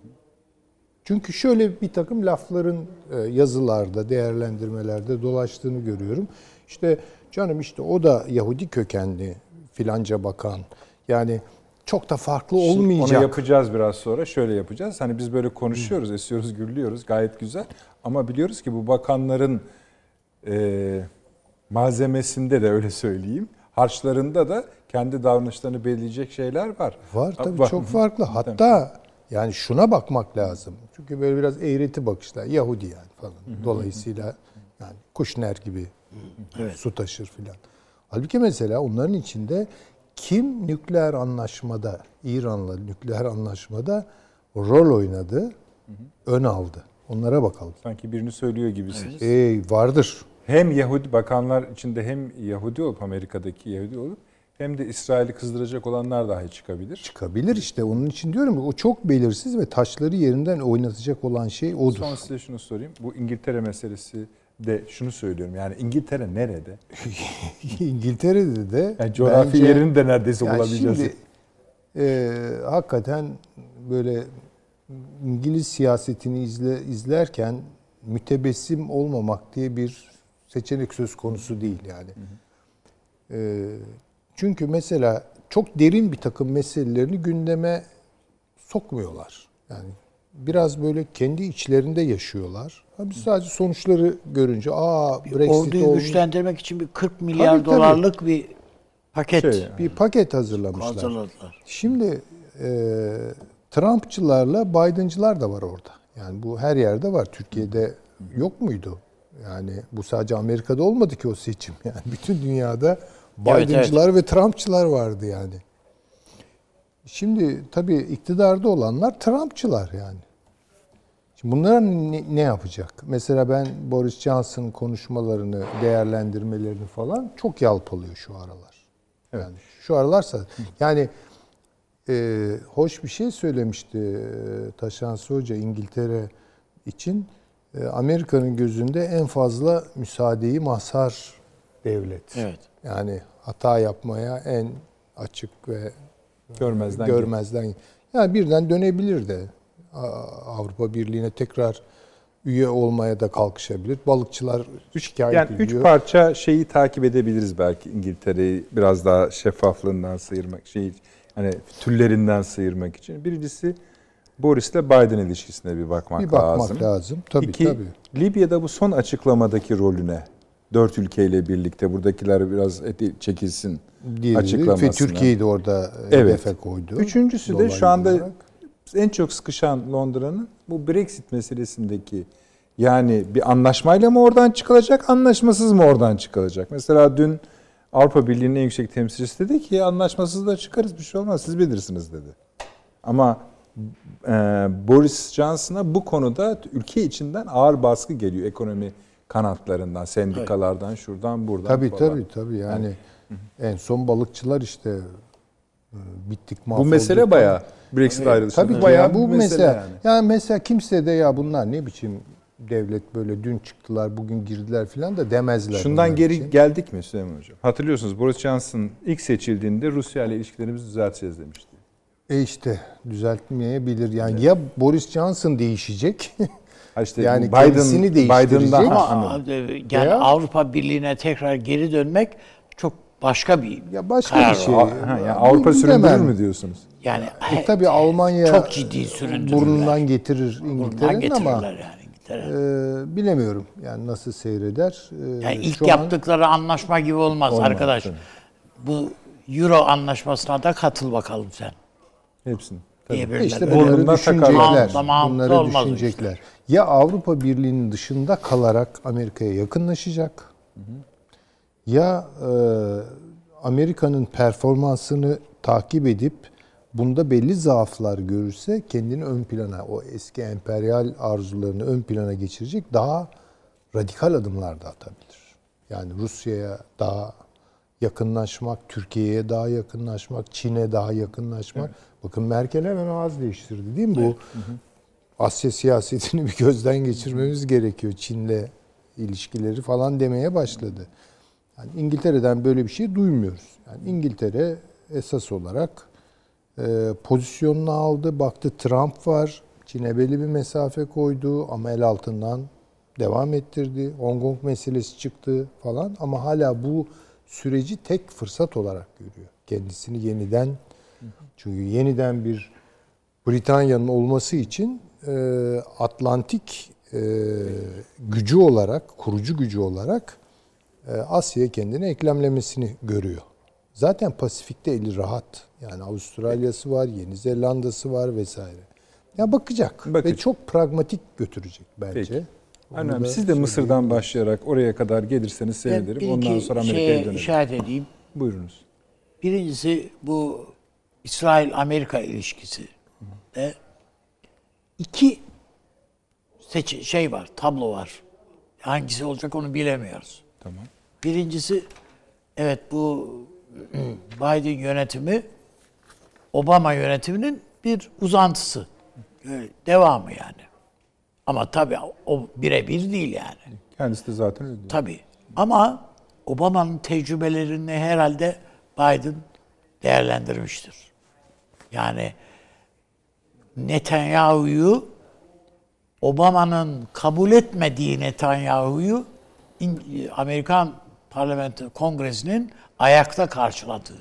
Çünkü şöyle bir takım lafların e, yazılarda, değerlendirmelerde dolaştığını görüyorum. İşte canım işte o da Yahudi kökenli filanca bakan. Yani çok da farklı Şimdi olmayacak. Onu yapacağız biraz sonra. Şöyle yapacağız. Hani biz böyle konuşuyoruz, esiyoruz, gürlüyoruz. Gayet güzel. Ama biliyoruz ki bu bakanların e, malzemesinde de öyle söyleyeyim. Harçlarında da kendi davranışlarını belirleyecek şeyler var. Var tabii Var. çok farklı. Hatta yani şuna bakmak lazım. Çünkü böyle biraz eğreti bakışlar. Yahudi yani falan. Dolayısıyla yani Kuşner gibi su taşır filan. Halbuki mesela onların içinde kim nükleer anlaşmada, İran'la nükleer anlaşmada rol oynadı, ön aldı. Onlara bakalım. Sanki birini söylüyor gibisiniz. Ey vardır. Hem Yahudi bakanlar içinde hem Yahudi olup Amerika'daki Yahudi olup hem de İsrail'i kızdıracak olanlar dahi çıkabilir. Çıkabilir işte. Onun için diyorum o çok belirsiz ve taşları yerinden oynatacak olan şey odur. Son size şunu sorayım. Bu İngiltere meselesi de şunu söylüyorum. Yani İngiltere nerede? İngiltere'de de Yani coğrafi bence- yerini de neredeyse yani bulabileceğiz. Şimdi e, hakikaten böyle İngiliz siyasetini izle, izlerken mütebessim olmamak diye bir seçenek söz konusu değil yani. E, çünkü mesela çok derin bir takım meselelerini gündeme sokmuyorlar. Yani biraz böyle kendi içlerinde yaşıyorlar. Ha, Biz sadece sonuçları görünce aa Brexit Orduyu olmuş. güçlendirmek için bir 40 milyar Tabii, tabii. dolarlık bir paket Şey yani. bir paket hazırlamışlar. hazırladılar. Şimdi e, Trumpçılarla Biden'cılar da var orada. Yani bu her yerde var. Türkiye'de yok muydu? Yani bu sadece Amerika'da olmadı ki o seçim. Yani bütün dünyada Evet, Biden'cılar ve Trumpçılar vardı yani. Şimdi tabii iktidarda olanlar Trumpçılar yani. Şimdi bunlar ne, ne yapacak? Mesela ben Boris Johnson'ın konuşmalarını, değerlendirmelerini falan çok yalpalıyor şu aralar. Yani şu aralarsa yani e, hoş bir şey söylemişti e, Taşansı Hoca İngiltere için. e, Amerika'nın gözünde en fazla müsaadeyi mazhar devlet. Evet. Yani hata yapmaya en açık ve Görmezden görmezden. Yani birden dönebilir de Avrupa Birliği'ne tekrar üye olmaya da kalkışabilir. Balıkçılar şikayet Yani ediyor. üç parça şeyi takip edebiliriz belki İngiltere'yi biraz daha şeffaflığından sıyırmak, şey hani türlerinden sıyırmak için. Birincisi Boris'le Biden ilişkisine bir bakmak, bir bakmak lazım. lazım. Tabii İki, tabii. Libya'da bu son açıklamadaki rolüne dört ülkeyle birlikte buradakiler biraz eti çekilsin Diye açıklamasına. Ve Türkiye'yi de orada Evet. hedefe koydu. Üçüncüsü de şu anda olarak. en çok sıkışan Londra'nın bu Brexit meselesindeki yani bir anlaşmayla mı oradan çıkılacak, anlaşmasız mı oradan çıkılacak? Mesela dün Avrupa Birliği'nin en yüksek temsilcisi dedi ki anlaşmasız da çıkarız bir şey olmaz siz bilirsiniz dedi. Ama e, Boris Johnson'a bu konuda ülke içinden ağır baskı geliyor ekonomi kanatlarından, sendikalardan, şuradan buradan Tabii falan. tabii tabii yani en son balıkçılar işte e, bittik Bu mahvolduk. mesele bayağı Brexit ayrılışı. Tabii bayağı bu mesele. Yani. yani. mesela kimse de ya bunlar ne biçim devlet böyle dün çıktılar bugün girdiler falan da demezler. Şundan geri için. geldik mi Süleyman Hocam? Hatırlıyorsunuz Boris Johnson ilk seçildiğinde Rusya ile ilişkilerimizi düzelteceğiz demişti. E işte düzeltmeyebilir. Yani ya Boris Johnson değişecek Ha işte Yani Biden, kendisini değiştirecek. Biden'dan Ama anladım. yani Veya- Avrupa Birliği'ne tekrar geri dönmek çok başka bir ya başka karar. bir şey. Ha, yani Avrupa süründürür mü diyorsunuz? Yani E, tabii Almanya çok ciddi burnundan getirir İngiltere'nin ama yani İngiltere. e, bilemiyorum yani nasıl seyreder. E, Yani ilk şu an- yaptıkları anlaşma gibi olmaz, Olmaz, arkadaş. tabii. Bu Euro anlaşmasına da katıl bakalım sen. Hepsini. Diyebilirler. E İşte bunları düşünecekler. Tamam, bunları olmaz düşünecekler. Ya Avrupa Birliği'nin dışında kalarak Amerika'ya yakınlaşacak. Ya e, Amerika'nın performansını takip edip bunda belli zaaflar görürse kendini ön plana, o eski emperyal arzularını ön plana geçirecek daha radikal adımlar da atabilir. Yani Rusya'ya daha yakınlaşmak, Türkiye'ye daha yakınlaşmak, Çin'e daha yakınlaşmak. Bakın Merkel hemen ağız değiştirdi değil mi? Bu Asya siyasetini bir gözden geçirmemiz gerekiyor. Çin'le ilişkileri falan demeye başladı. Yani İngiltere'den böyle bir şey duymuyoruz. Yani İngiltere esas olarak e, pozisyonunu aldı. Baktı Trump var. Çin'e belli bir mesafe koydu ama el altından devam ettirdi. Hong Kong meselesi çıktı falan ama hala bu süreci tek fırsat olarak görüyor. Kendisini yeniden çünkü yeniden bir Britanya'nın olması için e, Atlantik e, gücü olarak, kurucu gücü olarak e, Asya'ya kendini eklemlemesini görüyor. Zaten Pasifik'te eli rahat. Yani Avustralya'sı var, Yeni Zelanda'sı var vesaire. Ya bakacak, ve çok pragmatik götürecek bence. Peki. Önemli. Siz de Mısır'dan başlayarak oraya kadar gelirseniz sevinirim. Ondan sonra Amerika'ya dönelim. işaret edeyim. Buyurunuz. Birincisi bu İsrail-Amerika ilişkisi de iki seçi şey var, tablo var. Hangisi olacak onu bilemiyoruz. Tamam. Birincisi evet bu Biden yönetimi Obama yönetiminin bir uzantısı. Böyle Devamı yani. Ama tabii o birebir değil yani. Kendisi de zaten öyle. Tabii. Ama Obama'nın tecrübelerini herhalde Biden değerlendirmiştir. Yani Netanyahu'yu Obama'nın kabul etmediği Netanyahu'yu Amerikan Parlamento Kongresi'nin ayakta karşıladığını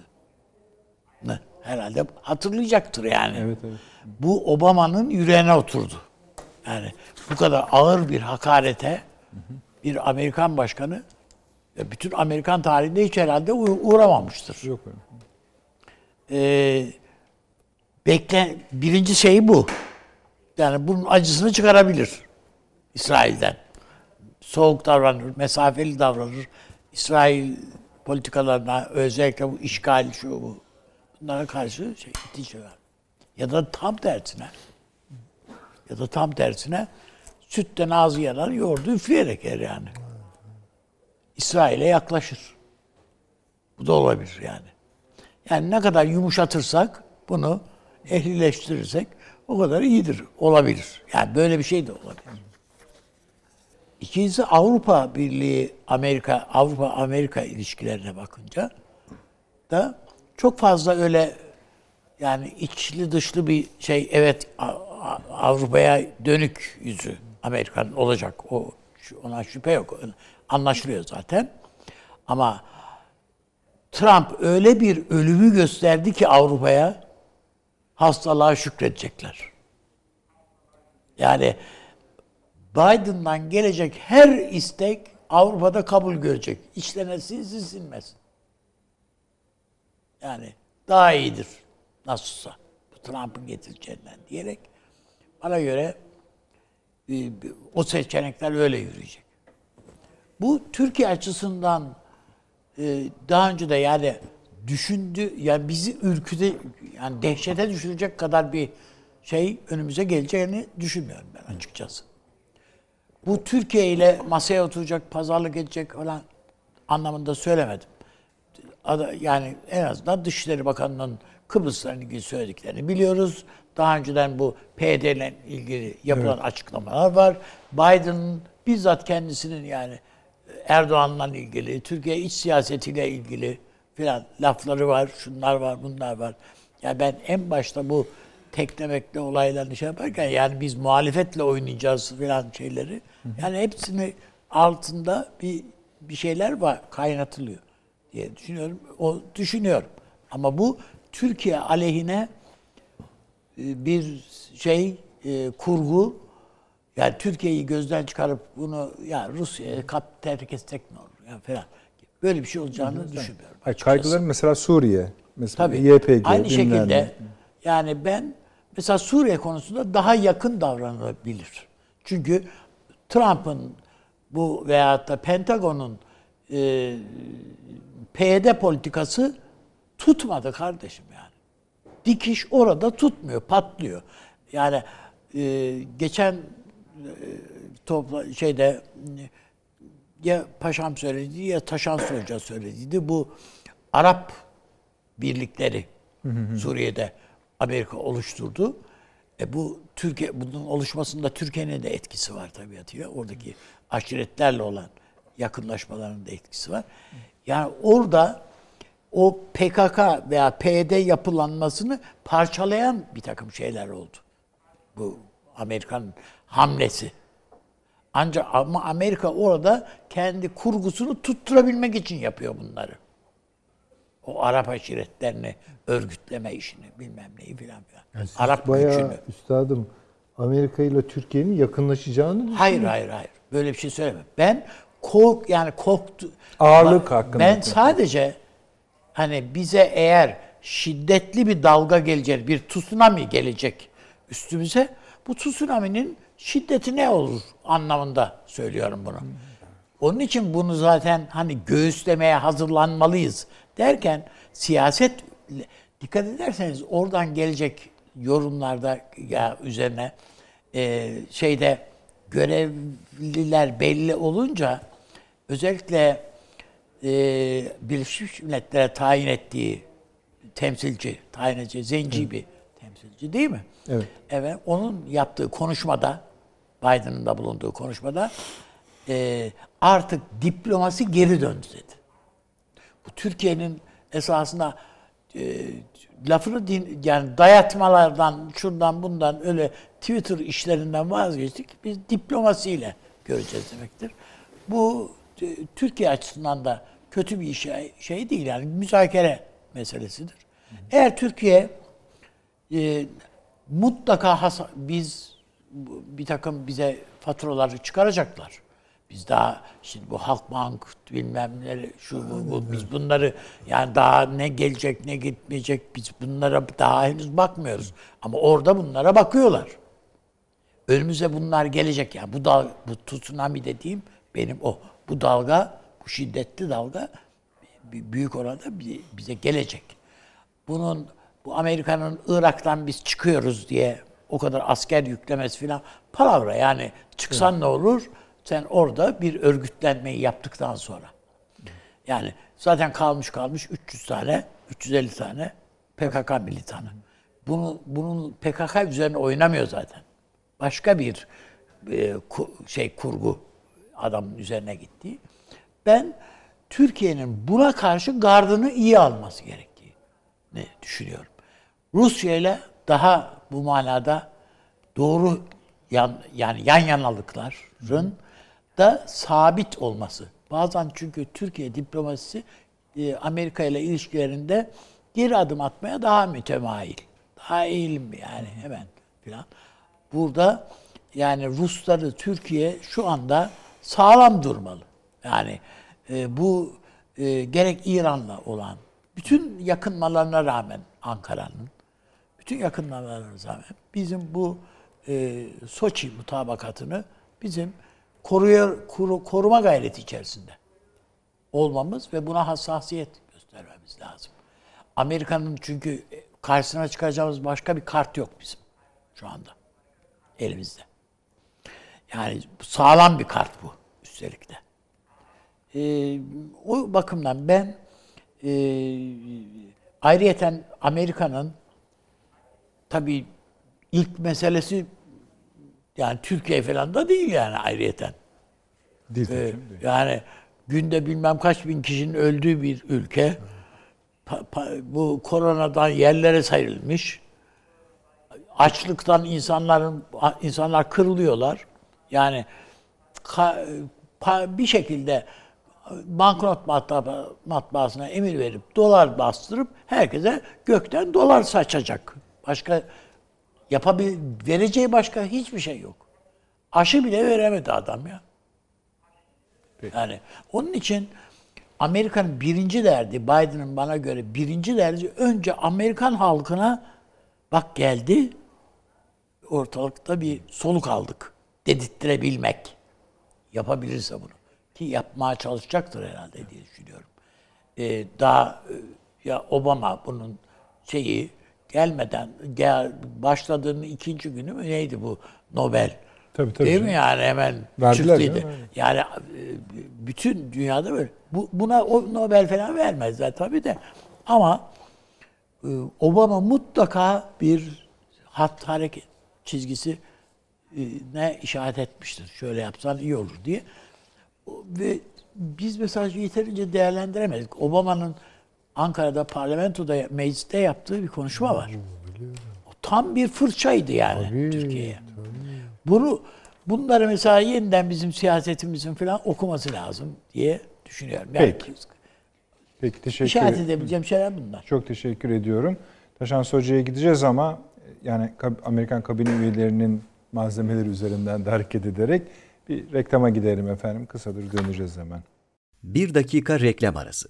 herhalde hatırlayacaktır yani. Evet evet. Bu Obama'nın yüreğine oturdu. Yani bu kadar ağır bir hakarete bir Amerikan başkanı e, bütün Amerikan tarihinde hiç herhalde uğ- uğramamıştır. Yok öyle. Ee, bekle birinci şey bu. Yani bunun acısını çıkarabilir İsrail'den. Soğuk davranır, mesafeli davranır. İsrail politikalarına özellikle bu işgal şu bu bunlara karşı şey itici var. Ya da tam tersine ya da tam tersine sütten ağzı yanar, yoğurdu üfleyerek yer yani. İsrail'e yaklaşır. Bu da olabilir yani. Yani ne kadar yumuşatırsak bunu ehlileştirirsek o kadar iyidir. Olabilir. Yani böyle bir şey de olabilir. İkincisi Avrupa Birliği Amerika Avrupa Amerika ilişkilerine bakınca da çok fazla öyle yani içli dışlı bir şey evet Avrupa'ya dönük yüzü Amerika'nın olacak. O ona şüphe yok. Anlaşılıyor zaten. Ama Trump öyle bir ölümü gösterdi ki Avrupa'ya hastalığa şükredecekler. Yani Biden'dan gelecek her istek Avrupa'da kabul görecek. İçlerine sinsin. Yani daha iyidir nasılsa. Bu Trump'ın getireceğinden diyerek bana göre e, o seçenekler öyle yürüyecek. Bu Türkiye açısından e, daha önce de yani düşündü yani bizi ürküde yani dehşete düşürecek kadar bir şey önümüze geleceğini düşünmüyorum ben açıkçası. Bu Türkiye ile masaya oturacak, pazarlık edecek falan anlamında söylemedim. Yani en azından Dışişleri Bakanı'nın Kıbrıs'la ilgili söylediklerini biliyoruz. Daha önceden bu PYD ile ilgili yapılan açıklamalar var. Biden'ın bizzat kendisinin yani Erdoğan'la ilgili, Türkiye iç siyasetiyle ilgili filan lafları var, şunlar var, bunlar var. Ya ben en başta bu teklemekle olaylarını şey yaparken yani biz muhalefetle oynayacağız filan şeyleri. Yani hepsini altında bir bir şeyler var, kaynatılıyor diye düşünüyorum. O düşünüyorum. Ama bu Türkiye aleyhine e, bir şey e, kurgu yani Türkiye'yi gözden çıkarıp bunu ya Rusya'ya kap terk etsek ne olur ya falan. Böyle bir şey olacağını düşünmüyorum. Hayır, kaygıların mesela Suriye, mesela Tabii. YPG, Aynı şekilde yani ben mesela Suriye konusunda daha yakın davranılabilir. Çünkü Trump'ın bu veyahut da Pentagon'un e, PYD politikası tutmadı kardeşim yani. Dikiş orada tutmuyor, patlıyor. Yani e, geçen e, topla şeyde e, ya Paşam söyledi ya Taşan Hoca söylediydi. Bu Arap birlikleri Suriye'de Amerika oluşturdu. E bu Türkiye bunun oluşmasında Türkiye'nin de etkisi var tabii ya. Oradaki aşiretlerle olan yakınlaşmaların da etkisi var. Yani orada o PKK veya PYD yapılanmasını parçalayan bir takım şeyler oldu. Bu Amerikan hamlesi. Ancak ama Amerika orada kendi kurgusunu tutturabilmek için yapıyor bunları. O Arap aşiretlerini örgütleme işini bilmem neyi filan filan. Yani Arap bayağı gücünü. üstadım Amerika ile Türkiye'nin yakınlaşacağını. Hayır hayır hayır. Böyle bir şey söylemem. Ben kork yani korktu. Ağırlık hakkında. Ben sadece hani bize eğer şiddetli bir dalga gelecek, bir tsunami gelecek üstümüze bu tsunami'nin şiddeti ne olur anlamında söylüyorum bunu. Onun için bunu zaten hani göğüslemeye hazırlanmalıyız derken siyaset dikkat ederseniz oradan gelecek yorumlarda ya üzerine e, şeyde görevliler belli olunca özellikle e, Birleşmiş Milletler'e tayin ettiği temsilci, tayin edici, zenci bir temsilci değil mi? Evet. Evet, onun yaptığı konuşmada, Biden'ın da bulunduğu konuşmada e, artık diplomasi geri döndü dedi. Bu Türkiye'nin esasında e, lafını din, yani dayatmalardan, şundan bundan öyle Twitter işlerinden vazgeçtik. Biz diplomasiyle göreceğiz demektir. Bu e, Türkiye açısından da kötü bir şey, şey değil yani müzakere meselesidir. Eğer Türkiye e, mutlaka hasa- biz bir takım bize faturaları çıkaracaklar. Biz daha şimdi bu Halkbank bilmem ne şu bu, bu biz bunları yani daha ne gelecek ne gitmeyecek biz bunlara daha henüz bakmıyoruz. Ama orada bunlara bakıyorlar. Önümüze bunlar gelecek yani bu dal bu tsunami dediğim benim o. Bu dalga bu şiddetli dalga büyük oranda bi- bize gelecek. Bunun bu Amerika'nın Irak'tan biz çıkıyoruz diye o kadar asker yüklemesi filan palavra yani çıksan ne olur? Sen orada bir örgütlenmeyi yaptıktan sonra. Yani zaten kalmış kalmış 300 tane, 350 tane PKK militanı. Bunu bunun PKK üzerine oynamıyor zaten. Başka bir e, ku- şey kurgu adamın üzerine gittiği. Ben Türkiye'nin buna karşı gardını iyi alması gerektiğini düşünüyorum. Rusya ile daha bu manada doğru yan, yani yan yanalıkların da sabit olması. Bazen çünkü Türkiye diplomasisi e, Amerika ile ilişkilerinde geri adım atmaya daha mütemayil. Daha eğilim yani hemen filan. Burada yani Rusları Türkiye şu anda sağlam durmalı. Yani e, bu e, gerek İran'la olan bütün yakınmalarına rağmen Ankara'nın bütün yakınmalarına rağmen bizim bu e, Soçi mutabakatını bizim koruyor, koru, koruma gayreti içerisinde olmamız ve buna hassasiyet göstermemiz lazım. Amerika'nın çünkü karşısına çıkacağımız başka bir kart yok bizim şu anda elimizde. Yani sağlam bir kart bu üstelik de. Ee, o bakımdan ben e, ayrıyeten Amerika'nın tabii ilk meselesi yani Türkiye falan da değil yani ayrıyeten. Değil Ee, değil. yani günde bilmem kaç bin kişinin öldüğü bir ülke. Pa- pa- bu koronadan yerlere sayılmış. Açlıktan insanların insanlar kırılıyorlar. Yani ka- pa- bir şekilde banknot matbaa, matbaasına emir verip dolar bastırıp herkese gökten dolar saçacak. Başka yapabil vereceği başka hiçbir şey yok. Aşı bile veremedi adam ya. Yani onun için Amerika'nın birinci derdi, Biden'ın bana göre birinci derdi önce Amerikan halkına bak geldi ortalıkta bir soluk aldık dedirttirebilmek. Yapabilirse bunu. Ki yapmaya çalışacaktır herhalde diye düşünüyorum. Ee, daha e, ya Obama bunun şeyi gelmeden gel, başladığının ikinci günü mü neydi bu Nobel? Tabii, tabii Değil canım. mi yani hemen Verdiler çıktıydı. aynen. Yani e, bütün dünyada böyle. Bu, buna o Nobel falan vermezler tabii de. Ama e, Obama mutlaka bir hat hareket çizgisi e, ne işaret etmiştir. Şöyle yapsan iyi olur diye. Ve biz mesela yeterince değerlendiremedik. Obama'nın Ankara'da parlamentoda, mecliste yaptığı bir konuşma var. O tam bir fırçaydı yani Türkiye'ye. Bunu bunları mesela yeniden bizim siyasetimizin falan okuması lazım diye düşünüyorum. Yani Peki. Peki teşekkür İşaret edebileceğim şeyler bunlar. Çok teşekkür ediyorum. Taşan Hoca'ya gideceğiz ama yani kab- Amerikan kabine üyelerinin malzemeleri üzerinden de hareket ederek bir reklama gidelim efendim. Kısadır döneceğiz hemen. Bir dakika reklam arası.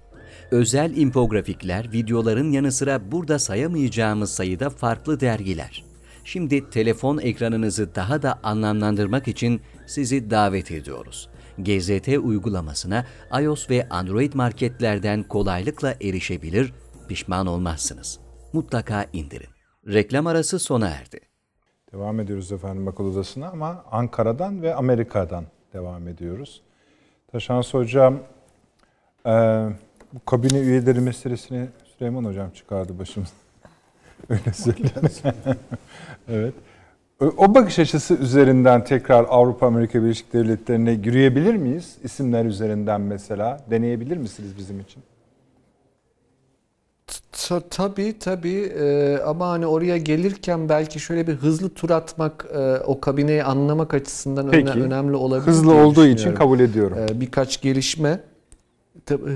Özel infografikler, videoların yanı sıra burada sayamayacağımız sayıda farklı dergiler. Şimdi telefon ekranınızı daha da anlamlandırmak için sizi davet ediyoruz. GZT uygulamasına iOS ve Android marketlerden kolaylıkla erişebilir, pişman olmazsınız. Mutlaka indirin. Reklam arası sona erdi. Devam ediyoruz efendim akıl odasına ama Ankara'dan ve Amerika'dan devam ediyoruz. Taşans Hocam, e, bu kabine üyeleri meselesini Süleyman Hocam çıkardı başımıza. Öyle söyleyeyim. evet. O- bakış açısı üzerinden tekrar Avrupa Amerika Birleşik Devletleri'ne yürüyebilir miyiz? İsimler üzerinden mesela. Deneyebilir misiniz bizim için? Ta- tabii tabii Ee, ama hani oraya gelirken belki şöyle bir hızlı tur atmak e, o kabineyi anlamak açısından Peki. önemli olabilir Hızlı olduğu için kabul ediyorum. Ee, birkaç gelişme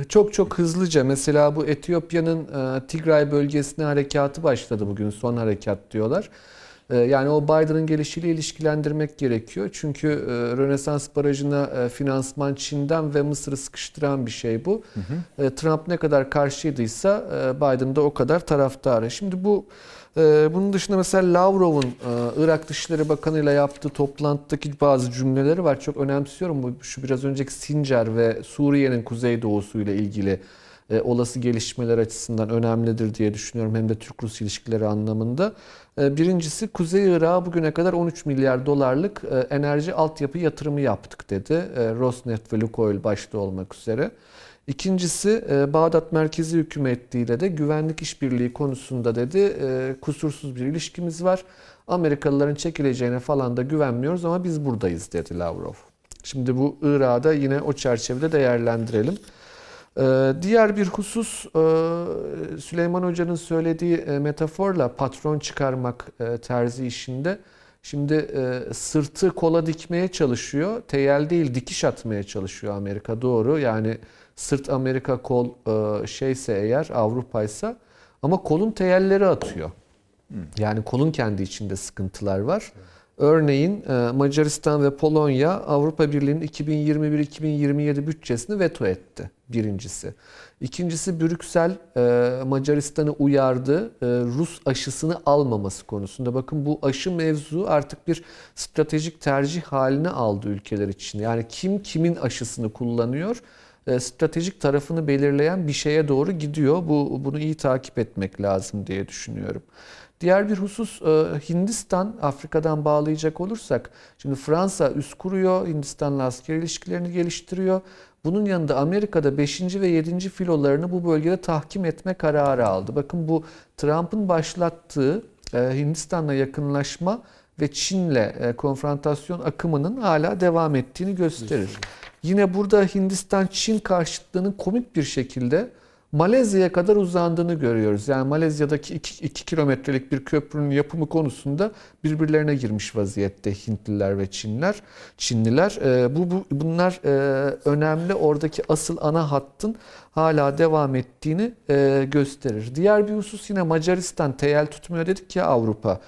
çok çok hızlıca mesela bu Etiyopya'nın e, Tigray bölgesine harekatı başladı bugün son harekat diyorlar. E, Yani o Biden'ın gelişiyle ilişkilendirmek gerekiyor. Çünkü e, Rönesans Barajı'na e, finansman Çin'den ve Mısır'ı sıkıştıran bir şey bu. E, Trump ne kadar karşıydıysa e, Biden da o kadar taraftarı. Şimdi bu bunun dışında mesela Lavrov'un e, Irak Dışişleri Bakanı ile yaptığı toplantıdaki bazı cümleleri var. Çok önemsiyorum. Bu şu biraz önceki Sincar ve Suriye'nin kuzeydoğusu ile ilgili e, olası gelişmeler açısından önemlidir diye düşünüyorum. Hem de Türk-Rus ilişkileri anlamında. E, birincisi Kuzey Irak'a bugüne kadar 13 milyar dolarlık e, enerji altyapı yatırımı yaptık dedi. E, Rosneft ve Lukoil başta olmak üzere. İkincisi e, Bağdat merkezi hükümetiyle de güvenlik işbirliği konusunda dedi e, kusursuz bir ilişkimiz var. Amerikalıların çekileceğine falan da güvenmiyoruz ama biz buradayız dedi Lavrov. Şimdi bu Irak'da yine o çerçevede değerlendirelim. E, diğer bir husus Süleyman Hoca'nın söylediği metaforla patron çıkarmak terzi işinde. Şimdi sırtı kola dikmeye çalışıyor. Teyel değil dikiş atmaya çalışıyor Amerika doğru. Yani sırt Amerika kol e, şeyse eğer Avrupa ise ama kolun teyelleri atıyor. Yani kolun kendi içinde sıkıntılar var. Örneğin e, Macaristan ve Polonya Avrupa Birliği'nin 2021-2027 bütçesini veto etti birincisi. İkincisi Brüksel e, Macaristan'ı uyardı Rus aşısını almaması konusunda. Bakın bu aşı mevzu artık bir stratejik tercih haline aldı ülkeler için. Yani kim kimin aşısını kullanıyor stratejik tarafını belirleyen bir şeye doğru gidiyor. Bu bunu iyi takip etmek lazım diye düşünüyorum. Diğer bir husus e, Hindistan, Afrika'dan bağlayacak olursak, şimdi Fransa üst kuruyor, Hindistan'la asker ilişkilerini geliştiriyor. Bunun yanında Amerika'da 5. ve 7. filolarını bu bölgede tahkim etme kararı aldı. Bakın bu Trump'ın başlattığı e, Hindistan'la yakınlaşma ve Çin'le konfrontasyon akımının hala devam ettiğini gösterir. Yine burada Hindistan-Çin karşıtlığının komik bir şekilde Malezya'ya kadar uzandığını görüyoruz. Yani Malezya'daki 2 kilometrelik bir köprünün yapımı konusunda birbirlerine girmiş vaziyette Hintliler ve Çinler. Çinliler e, bu, bu bunlar e, önemli. Oradaki asıl ana hattın hala devam ettiğini e, gösterir. Diğer bir husus yine Macaristan teyel tutmuyor dedik ya Avrupa.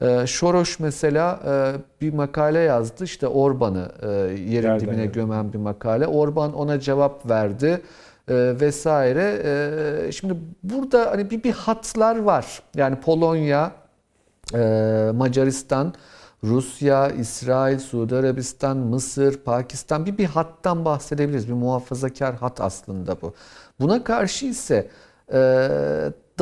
Ee, Şoroş mesela e, bir makale yazdı. İşte Orban'ı e, yerin Nereden dibine yani? gömen bir makale. Orban ona cevap verdi e, vesaire. Şimdi burada hani bir, bir hatlar var. Yani Polonya, Macaristan, Rusya, İsrail, Suudi Arabistan, Mısır, Pakistan bir bir hattan bahsedebiliriz. Bir muhafazakar hat aslında bu. Buna karşı ise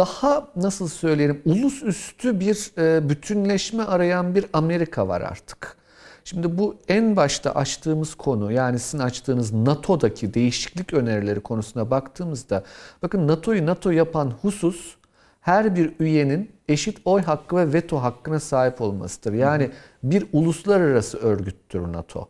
daha nasıl söyleyelim ulus üstü bir e, bütünleşme arayan bir Amerika var artık. Şimdi bu en başta açtığımız konu yani sizin açtığınız NATO'daki değişiklik önerileri konusuna baktığımızda bakın NATO'yu NATO yapan husus her bir üyenin eşit oy hakkı ve veto hakkına sahip olmasıdır. Yani bir uluslararası örgüttür NATO.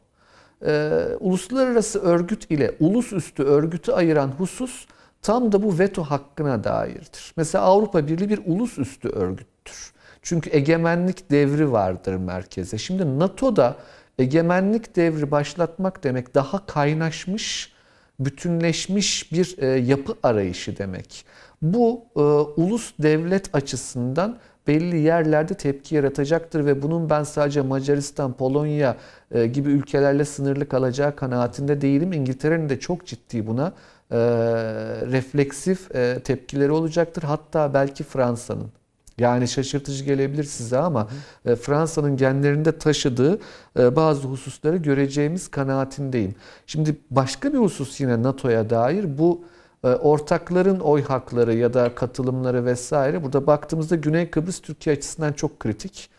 Ee, uluslararası örgüt ile ulus üstü örgütü ayıran husus tam da bu veto hakkına dairdir. Mesela Avrupa Birliği bir ulusüstü örgüttür. Çünkü egemenlik devri vardır merkeze. Şimdi NATO'da egemenlik devri başlatmak demek daha kaynaşmış, bütünleşmiş bir e, yapı arayışı demek. Bu e, ulus devlet açısından belli yerlerde tepki yaratacaktır ve bunun ben sadece Macaristan, Polonya e, gibi ülkelerle sınırlı kalacağı kanaatinde değilim. İngiltere'nin de çok ciddi buna e, refleksif e, tepkileri olacaktır. Hatta belki Fransa'nın. Yani şaşırtıcı gelebilir size ama e, Fransa'nın genlerinde taşıdığı e, bazı hususları göreceğimiz kanaatindeyim. Şimdi başka bir husus yine NATO'ya dair bu e, ortakların oy hakları ya da katılımları vesaire. Burada baktığımızda Güney Kıbrıs Türkiye açısından çok kritik.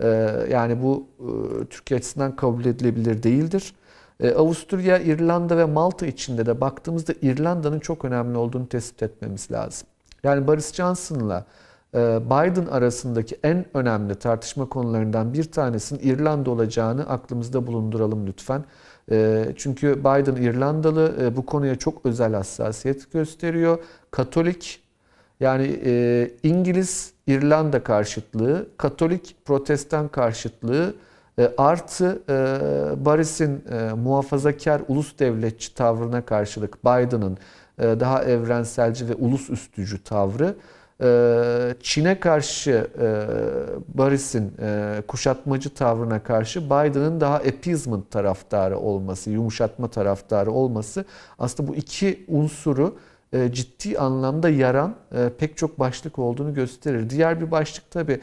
E, yani bu e, Türkiye açısından kabul edilebilir değildir. E, Avusturya, İrlanda ve Malta içinde de baktığımızda İrlanda'nın çok önemli olduğunu tespit etmemiz lazım. Yani Boris Johnson'la e, Biden arasındaki en önemli tartışma konularından bir tanesinin İrlanda olacağını aklımızda bulunduralım lütfen. E, çünkü Biden İrlandalı bu konuya çok özel hassasiyet gösteriyor. Katolik yani İngiliz İrlanda karşıtlığı, Katolik Protestan karşıtlığı e, artı e, Boris'in e, muhafazakar ulus devletçi tavrına karşılık Biden'ın daha evrenselci ve ulus üstücü tavrı Çin'e karşı Boris'in kuşatmacı tavrına karşı Biden'ın daha appeasement taraftarı olması, yumuşatma taraftarı olması aslında bu iki unsuru e, ciddi anlamda yaran e, pek çok başlık olduğunu gösterir. Diğer bir başlık tabii e,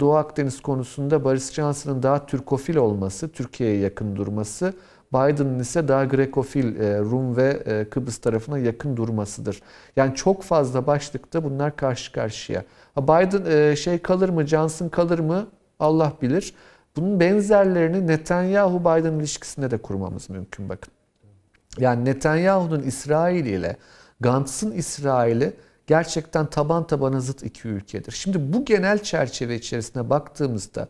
Doğu Akdeniz konusunda Boris Johnson'ın daha Türkofil olması, Türkiye'ye yakın durması, Biden'ın ise daha Grekofil, e, Rum ve e, Kıbrıs tarafına yakın durmasıdır. Yani çok fazla başlıkta bunlar karşı karşıya. Biden e, şey kalır mı, Johnson kalır mı Allah bilir. Bunun benzerlerini Netanyahu-Biden ilişkisinde de kurmamız mümkün bakın. Yani Netanyahu'nun İsrail ile Gantz'ın İsrail'i gerçekten taban tabana zıt iki ülkedir. Şimdi bu genel çerçeve içerisine baktığımızda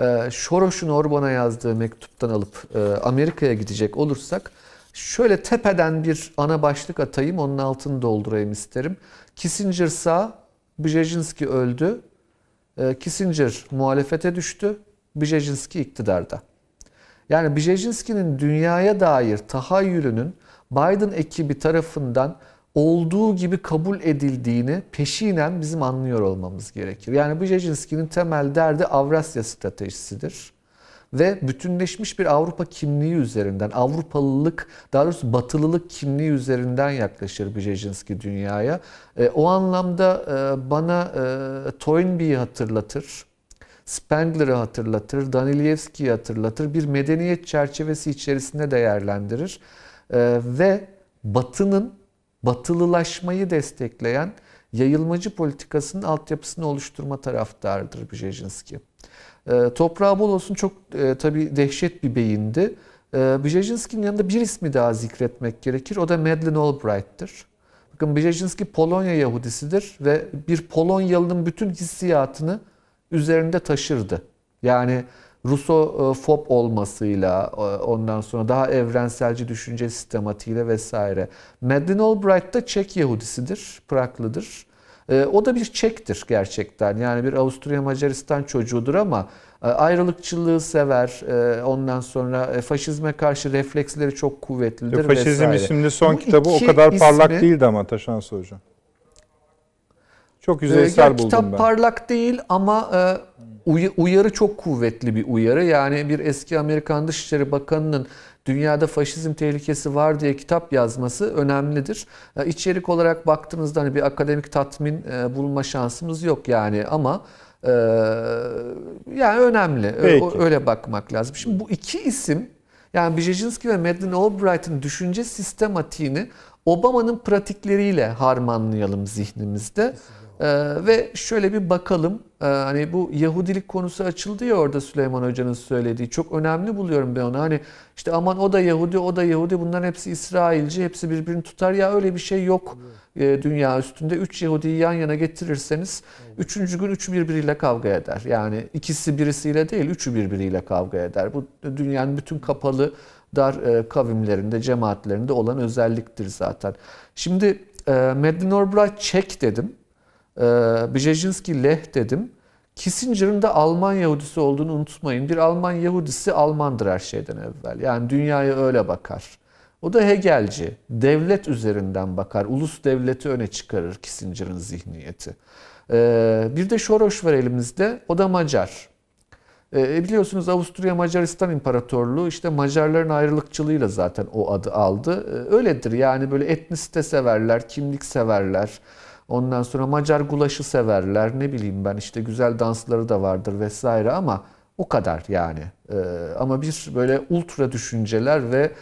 e, Soros'un Orban'a yazdığı mektuptan alıp e, Amerika'ya gidecek olursak şöyle tepeden bir ana başlık atayım onun altını doldurayım isterim. Kissinger sağ, Brzezinski öldü. E, Kissinger muhalefete düştü. Brzezinski iktidarda. Yani Brzezinski'nin dünyaya dair tahayyülünün Biden ekibi tarafından olduğu gibi kabul edildiğini peşinen bizim anlıyor olmamız gerekir. Yani Brzezinski'nin temel derdi Avrasya stratejisidir. Ve bütünleşmiş bir Avrupa kimliği üzerinden, Avrupalılık, daha doğrusu Batılılık kimliği üzerinden yaklaşır Brzezinski dünyaya. E, o anlamda e, bana e, Toynbee'yi hatırlatır. Spengler'ı hatırlatır, Danilevski'yi hatırlatır. Bir medeniyet çerçevesi içerisinde değerlendirir. Ee, ve Batı'nın batılılaşmayı destekleyen yayılmacı politikasının altyapısını oluşturma taraftarıdır Brzezinski. Ee, toprağı bol olsun çok e, tabii dehşet bir beyindi. Ee, Brzezinski'nin yanında bir ismi daha zikretmek gerekir. O da Madeleine Albright'tır. Bakın Brzezinski Polonya Yahudisidir ve bir Polonyalı'nın bütün hissiyatını üzerinde taşırdı. Yani Rusofob olmasıyla e, ondan sonra daha evrenselci düşünce sistematiğiyle vesaire. Madeleine Albright da Çek Yahudisidir, Praglıdır. E, o da bir Çek'tir gerçekten. Yani bir Avusturya Macaristan çocuğudur ama e, ayrılıkçılığı sever. Ondan sonra faşizme karşı refleksleri çok kuvvetlidir Faşizm vesaire. isimli son Bu kitabı o kadar parlak ismi- değildi ama Taşansı Hocam. Çok yüzeysel ya buldum kitap ben. parlak değil ama uy- uyarı çok kuvvetli bir uyarı. Yani bir eski Amerikan Dışişleri Bakanı'nın dünyada faşizm tehlikesi var diye kitap yazması önemlidir. E, İçerik olarak baktığınızda hani bir akademik tatmin e, bulma şansımız yok yani ama e, yani önemli. Peki. Öyle bakmak lazım. Şimdi bu iki isim yani Brzezinski ve Madeleine Albright'ın düşünce sistematiğini Obama'nın pratikleriyle harmanlayalım zihnimizde. Ee, ve şöyle bir bakalım. Ee, hani bu Yahudilik konusu açıldı ya orada Süleyman Hoca'nın söylediği. Çok önemli buluyorum ben onu. Hani işte aman o da Yahudi, o da Yahudi. Bunların hepsi İsrailci, hepsi birbirini tutar. Ya öyle bir şey yok e, dünya üstünde. Üç Yahudi'yi yan yana getirirseniz üçüncü gün üçü birbiriyle kavga eder. Yani ikisi birisiyle değil, üçü birbiriyle kavga eder. Bu dünyanın bütün kapalı dar e, kavimlerinde, cemaatlerinde olan özelliktir zaten. Şimdi e, Albright Çek dedim. E, Brzezinski Leh dedim. Kissinger'ın da Alman Yahudisi olduğunu unutmayın. Bir Alman Yahudisi Almandır her şeyden evvel. Yani dünyaya öyle bakar. O da Hegelci. Devlet üzerinden bakar. Ulus devleti öne çıkarır Kissinger'ın zihniyeti. E, bir de Soros var elimizde. O da Macar. E, biliyorsunuz Avusturya Macaristan İmparatorluğu işte Macarların ayrılıkçılığıyla zaten o adı aldı. E, öyledir yani böyle etnisite severler, kimlik severler. Ondan sonra Macar gulaşı severler. Ne bileyim ben işte güzel dansları da vardır vesaire ama o kadar yani. E, ama bir böyle ultra düşünceler ve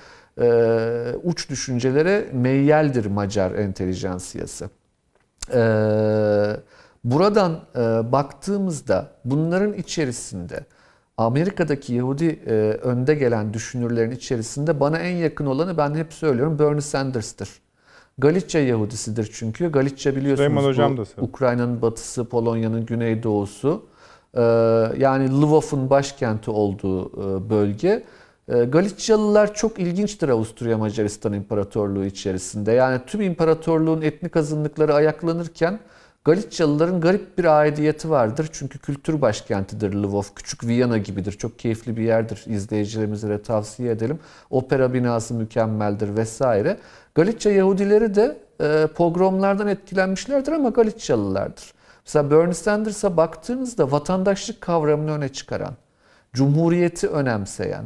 e, uç düşüncelere meyyeldir Macar entelijansiyası. Ee, buradan e, baktığımızda bunların içerisinde Amerika'daki Yahudi e, önde gelen düşünürlerin içerisinde bana en yakın olanı ben hep söylüyorum Bernie Sanders'tır. Galicia Yahudisidir çünkü. Galicia biliyorsunuz bu. Ukrayna'nın batısı, Polonya'nın güneydoğusu. Ee, yani Lvov'un başkenti olduğu e, bölge. Ee, Galicyalılar çok ilginçtir Avusturya Macaristan İmparatorluğu içerisinde. Yani tüm imparatorluğun etnik azınlıkları ayaklanırken Galicyalıların garip bir aidiyeti vardır. Çünkü kültür başkentidir Lvov. Küçük Viyana gibidir. Çok keyifli bir yerdir. İzleyicilerimize de tavsiye edelim. Opera binası mükemmeldir vesaire. Galicia Yahudileri de e, pogromlardan etkilenmişlerdir ama Galicyalılardır. Mesela Bernie Sanders'a baktığınızda vatandaşlık kavramını öne çıkaran, cumhuriyeti önemseyen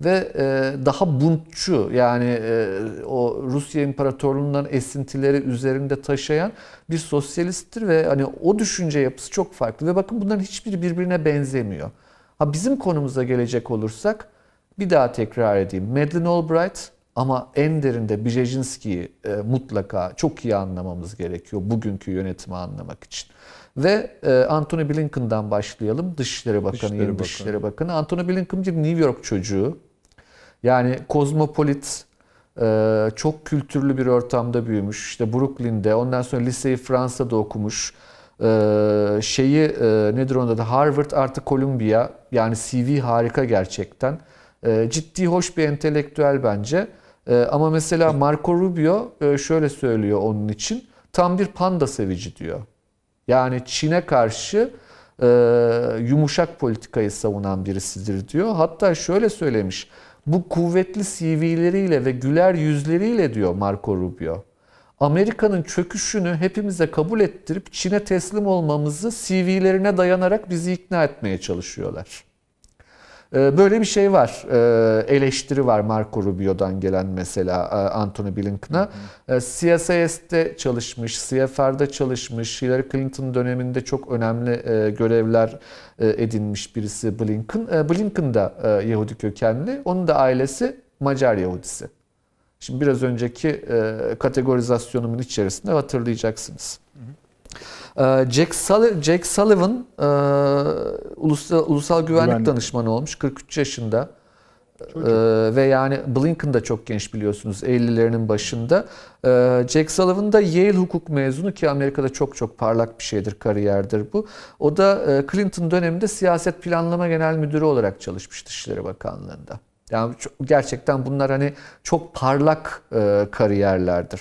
ve e, daha buntçu yani e, o Rusya İmparatorluğundan esintileri üzerinde taşıyan bir sosyalisttir ve hani o düşünce yapısı çok farklı ve bakın bunların hiçbiri birbirine benzemiyor. Ha bizim konumuza gelecek olursak bir daha tekrar edeyim. Madeleine Albright ama en derinde Brzezinski'yi e, mutlaka çok iyi anlamamız gerekiyor bugünkü yönetimi anlamak için. Ve e, Antony Blinken'dan başlayalım. Dışişleri Bakanı, Dışişleri yeni Bakanı. Dışişleri Bakanı. Antony Blinken bir New York çocuğu. Yani kozmopolit, e, çok kültürlü bir ortamda büyümüş. İşte Brooklyn'de, ondan sonra liseyi Fransa'da okumuş. E, şeyi e, nedir onda da Harvard artı Columbia. Yani CV harika gerçekten. E, ciddi, hoş bir entelektüel bence. E, ama mesela Marco Rubio e, şöyle söylüyor onun için. Tam bir panda sevici diyor. Yani Çin'e karşı e, yumuşak politikayı savunan birisidir diyor. Hatta şöyle söylemiş. Bu kuvvetli CV'leriyle ve güler yüzleriyle diyor Marco Rubio. Amerika'nın çöküşünü hepimize kabul ettirip Çin'e teslim olmamızı CV'lerine dayanarak bizi ikna etmeye çalışıyorlar. Ee, Böyle bir şey var. Ee, Eleştiri var Marco Rubio'dan gelen mesela e, Anthony Blinken'a. Ee, CSIS'te çalışmış, CFR'da çalışmış, Hillary Clinton döneminde çok önemli e, görevler e, edinmiş birisi Blinken. Blinken da Yahudi kökenli. Onun da ailesi Macar Yahudisi. Şimdi biraz önceki kategorizacyonumun içerisinde hatırlayacaksınız. Ee, Jack, Sulli- Jack Sullivan e, ulusal, ulusal güvenlik, Güvenlik. danışmanı olmuş 43 yaşında. Ee, ve yani Blinken da çok genç biliyorsunuz 50'lerinin başında. Ee, Jack Sullivan da Yale hukuk mezunu ki Amerika'da çok çok parlak bir şeydir, kariyerdir bu. O da e, Clinton döneminde siyaset planlama genel müdürü olarak çalışmış Dışişleri Bakanlığı'nda. Yani çok- gerçekten bunlar hani çok parlak e, kariyerlerdir.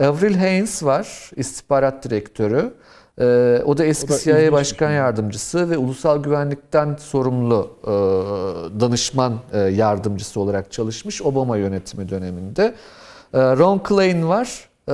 Avril Haines var, istihbarat direktörü. Ee, o da eski O da CIA Başkan şey. Yardımcısı ve ulusal güvenlikten sorumlu e, danışman e, yardımcısı olarak çalışmış Obama yönetimi döneminde. E, Ron Klain var. E,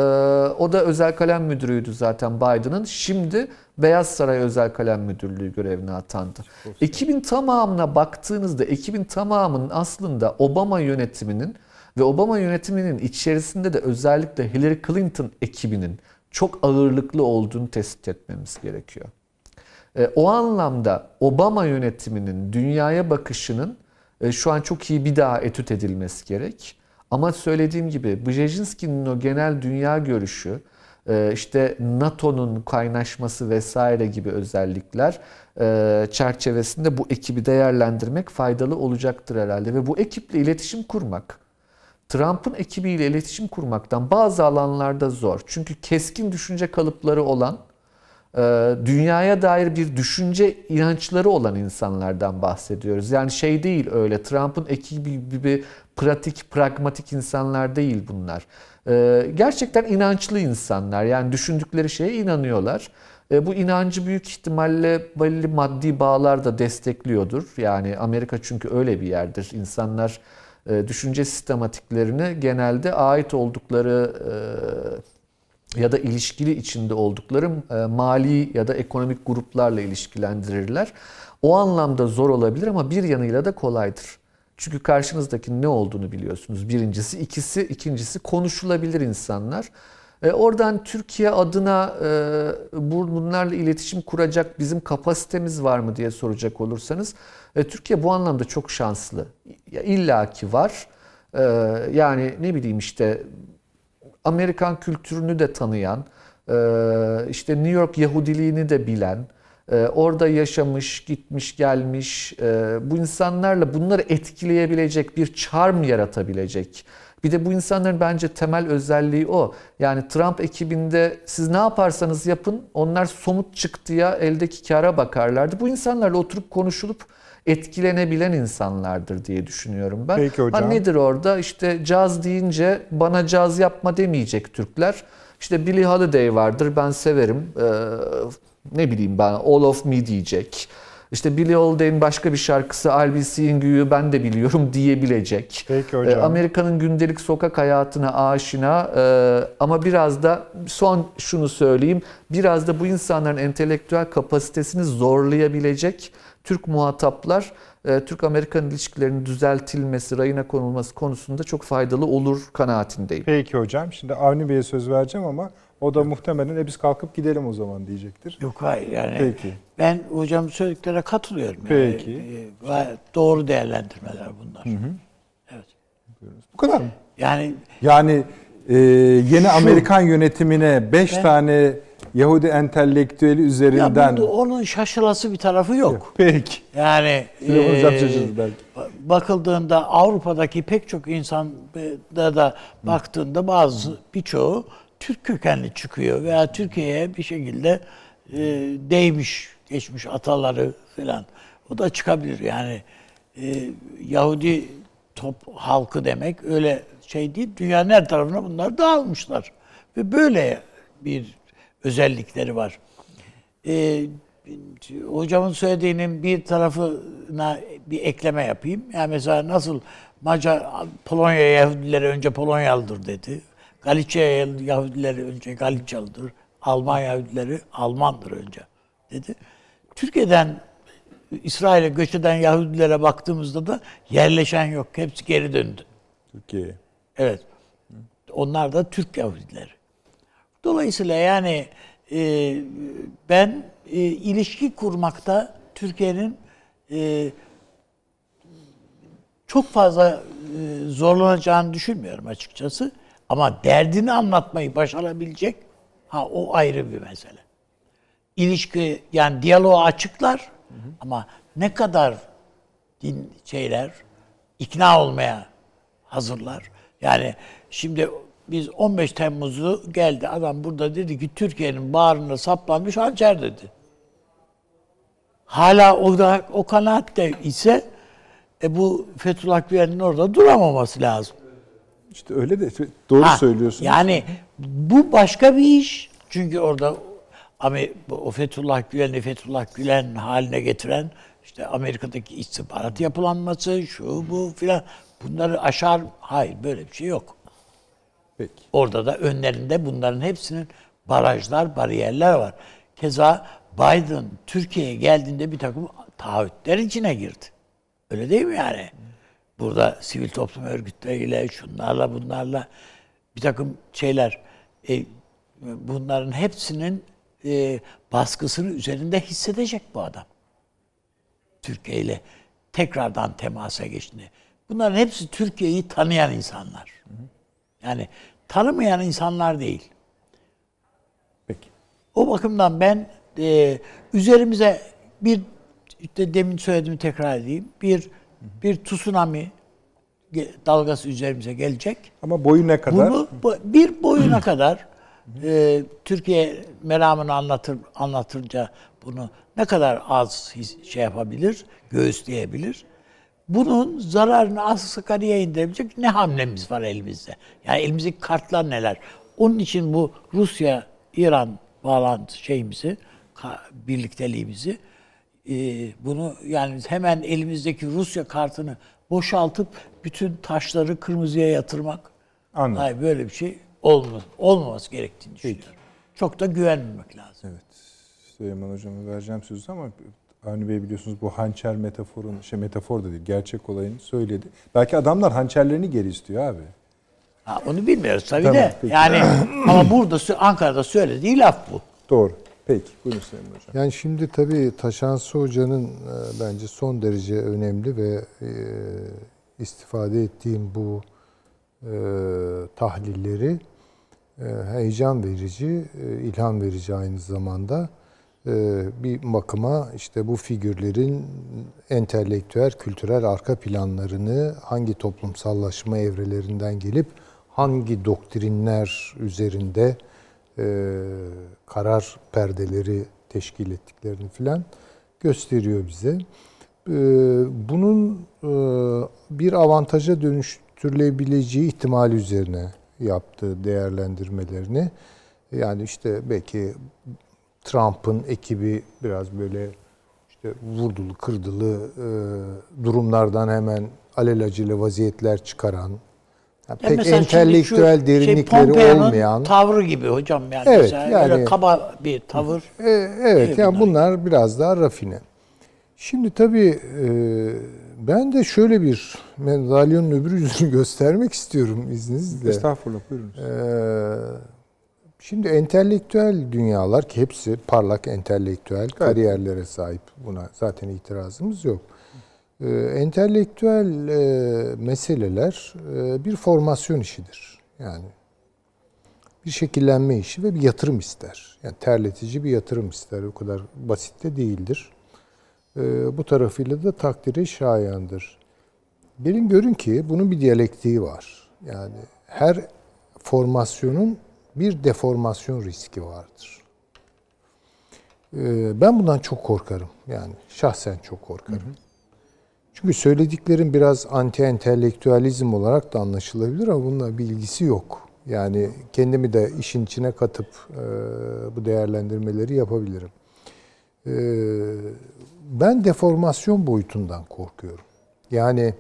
o da özel kalem müdürüydü zaten Biden'ın. Şimdi Beyaz Saray Özel Kalem Müdürlüğü görevine atandı. Ekibin tamamına baktığınızda ekibin tamamının aslında Obama yönetiminin ve Obama yönetiminin içerisinde de özellikle Hillary Clinton ekibinin çok ağırlıklı olduğunu tespit etmemiz gerekiyor. E, o anlamda Obama yönetiminin dünyaya bakışının e, şu an çok iyi bir daha etüt edilmesi gerek. Ama söylediğim gibi Brzezinski'nin o genel dünya görüşü, e, işte NATO'nun kaynaşması vesaire gibi özellikler çerçevesinde bu ekibi değerlendirmek faydalı olacaktır herhalde. Ve bu ekiple iletişim kurmak, Trump'ın ekibiyle iletişim kurmaktan bazı alanlarda zor. Çünkü keskin düşünce kalıpları olan, e, dünyaya dair bir düşünce inançları olan insanlardan bahsediyoruz. Yani şey değil öyle Trump'ın ekibi gibi pratik, pragmatik insanlar değil bunlar. E, Gerçekten inançlı insanlar. Yani düşündükleri şeye inanıyorlar. E, Bu inancı büyük ihtimalle belli maddi bağlar da destekliyordur. Yani Amerika çünkü öyle bir yerdir. İnsanlar düşünce sistematiklerini genelde ait oldukları e, ya da ilişkili içinde oldukları e, mali ya da ekonomik gruplarla ilişkilendirirler. O anlamda zor olabilir ama bir yanıyla da kolaydır. Çünkü karşınızdaki ne olduğunu biliyorsunuz. Birincisi, ikisi, ikincisi konuşulabilir insanlar. E, oradan Türkiye adına e, bu- bunlarla iletişim kuracak bizim kapasitemiz var mı diye soracak olursanız e, Türkiye bu anlamda çok şanslı. İlla ki var. E, yani ne bileyim işte Amerikan kültürünü de tanıyan, e, işte New York Yahudiliğini de bilen, orada yaşamış, gitmiş, gelmiş, bu insanlarla bunları etkileyebilecek bir charm yaratabilecek. Bir de bu insanların bence temel özelliği o. Yani Trump ekibinde siz ne yaparsanız yapın onlar somut çıktıya eldeki kara bakarlardı. Bu insanlarla oturup konuşulup etkilenebilen insanlardır diye düşünüyorum ben. Peki hocam. Ha, nedir orada? İşte caz deyince bana caz yapma demeyecek Türkler. İşte Billie Holiday vardır ben severim. Ee, ne bileyim ben All of Me diyecek. İşte Billie Holiday'in başka bir şarkısı I'll Be Seeing You'yu ben de biliyorum diyebilecek. Peki hocam. Ee, Amerika'nın gündelik sokak hayatına aşina ee, ama biraz da son şunu söyleyeyim. Biraz da bu insanların entelektüel kapasitesini zorlayabilecek Türk muhataplar e, Türk-Amerikan ilişkilerinin düzeltilmesi, rayına konulması konusunda çok faydalı olur kanaatindeyim. Peki hocam. Şimdi Avni Bey'e söz vereceğim ama o da muhtemelen e biz kalkıp gidelim o zaman diyecektir. Yok hayır yani. Peki. Ben hocam söylediklerine katılıyorum. Peki. Yani, e, gayet doğru değerlendirmeler bunlar. Evet. Bu kadar mı? Yani Yani e, yeni Amerikan yönetimine 5 tane Yahudi entelektüeli ya üzerinden... burada onun şaşılası bir tarafı yok. Peki. Yani e, bakıldığında Avrupa'daki pek çok insan da da baktığında bazı birçoğu Türk kökenli çıkıyor veya Türkiye'ye bir şekilde e, değmiş geçmiş ataları falan. O da çıkabilir yani e, Yahudi top halkı demek öyle şey değil. Dünyanın her tarafına bunlar dağılmışlar ve böyle bir özellikleri var. E, hocamın söylediğinin bir tarafına bir ekleme yapayım. Yani mesela nasıl Macar Polonya Yahudileri önce Polonyalıdır dedi. Galicia Yahudileri önce Galicyalıdır. Alman Yahudileri Almandır önce dedi. Türkiye'den İsrail'e göç eden Yahudilere baktığımızda da yerleşen yok. Hepsi geri döndü. Türkiye. Evet. Onlar da Türk Yahudileri. Dolayısıyla yani e, ben e, ilişki kurmakta Türkiye'nin e, çok fazla e, zorlanacağını düşünmüyorum açıkçası. Ama derdini anlatmayı başarabilecek ha o ayrı bir mesele. İlişki yani diyaloğu açıklar ama ne kadar din şeyler ikna olmaya hazırlar. Yani şimdi biz 15 Temmuz'u geldi adam burada dedi ki Türkiye'nin bağrına saplanmış hançer dedi. Hala o da o kanaatte ise e bu Fethullah Gülen'in orada duramaması lazım. İşte öyle de doğru Ha, söylüyorsunuz. Yani bu başka bir iş. Çünkü orada bu- o Fethullah Gülen'i Fethullah Gülen haline getiren işte Amerika'daki istihbarat yapılanması, şu bu filan bunları aşar. Hayır böyle bir şey yok. Peki. Orada da önlerinde bunların hepsinin barajlar, bariyerler var. Keza Biden Türkiye'ye geldiğinde bir takım taahhütler içine girdi. Öyle değil mi yani? Burada sivil toplum örgütleriyle, şunlarla bunlarla bir takım şeyler e, bunların hepsinin e, baskısını üzerinde hissedecek bu adam. Türkiye ile tekrardan temasa geçti. Bunların hepsi Türkiye'yi tanıyan insanlar. Yani tanımayan insanlar değil. Peki. O bakımdan ben e, üzerimize bir işte demin söylediğimi tekrar edeyim. Bir bir tsunami dalgası üzerimize gelecek. Ama boyu ne kadar? Bunu bu- bir boyuna kadar e, Türkiye meramını anlatır anlatınca bunu ne kadar az his- şey yapabilir, göğüsleyebilir. Bunun zararını asgariye indirebilecek ne hamlemiz var elimizde? Yani elimizdeki kartlar neler? Onun için bu Rusya İran bağlantı şeyimizi, birlikteliğimizi e, bunu yani hemen elimizdeki Rusya kartını boşaltıp bütün taşları kırmızıya yatırmak Anladım. Hayır böyle bir şey olmaz, olmaması gerektiğini düşünüyorum. Çok da güvenmemek lazım. Evet. Süleyman Hocam'a vereceğim sözü ama Avni Bey biliyorsunuz bu hançer metaforun, şey metafor da değil, gerçek olayını söyledi. Belki adamlar hançerlerini geri istiyor abi. Ha, onu bilmiyoruz tabii Tamam, de. peki. Yani ama burada Ankara'da söylediği laf bu. Doğru. Peki. Buyurun Süleyman Hocam. Yani şimdi tabii Taşansı Hoca'nın e, bence son derece önemli ve e, istifade ettiğim bu e, tahlilleri e, heyecan verici, e, ilham verici aynı zamanda. E, bir bakıma işte bu figürlerin entelektüel, kültürel arka planlarını hangi toplumsallaşma evrelerinden gelip hangi doktrinler üzerinde e, karar perdeleri teşkil ettiklerini filan gösteriyor bize. E, bunun bir avantaja dönüştürülebileceği ihtimali üzerine yaptığı değerlendirmelerini yani işte belki Trump'ın ekibi biraz böyle işte vurdulu kırdılı e, durumlardan hemen alelacele vaziyetler çıkaran yani Ya pek şimdi şu entelektüel şey, derinlikleri Pompeo'nun olmayan tavrı gibi hocam yani. Evet, Mesela yani- öyle kaba bir tavır. E, evet Şey yani bunlar. bunlar biraz daha rafine. Şimdi tabii e, ben de şöyle bir madalyonun öbür yüzünü göstermek istiyorum izninizle. Estağfurullah buyurunuz. Ee, şimdi entelektüel dünyalar ki hepsi parlak entelektüel kariyerlere sahip. Buna zaten itirazımız yok. Ee, entelektüel e, meseleler e, bir formasyon işidir. Yani bir şekillenme işi ve bir yatırım ister. Yani terletici bir yatırım ister. O kadar basit de değildir. Ee, bu tarafıyla da takdiri şayandır. Gelin görün ki bunun bir diyalektiği var. Yani her formasyonun bir deformasyon riski vardır. Ee, ben bundan çok korkarım. Yani şahsen çok korkarım. Çünkü söylediklerim biraz anti entelektüelizm olarak da anlaşılabilir ama bununla bir ilgisi yok. Yani kendimi de işin içine katıp e, bu değerlendirmeleri yapabilirim. E, ben deformasyon boyutundan korkuyorum. Yani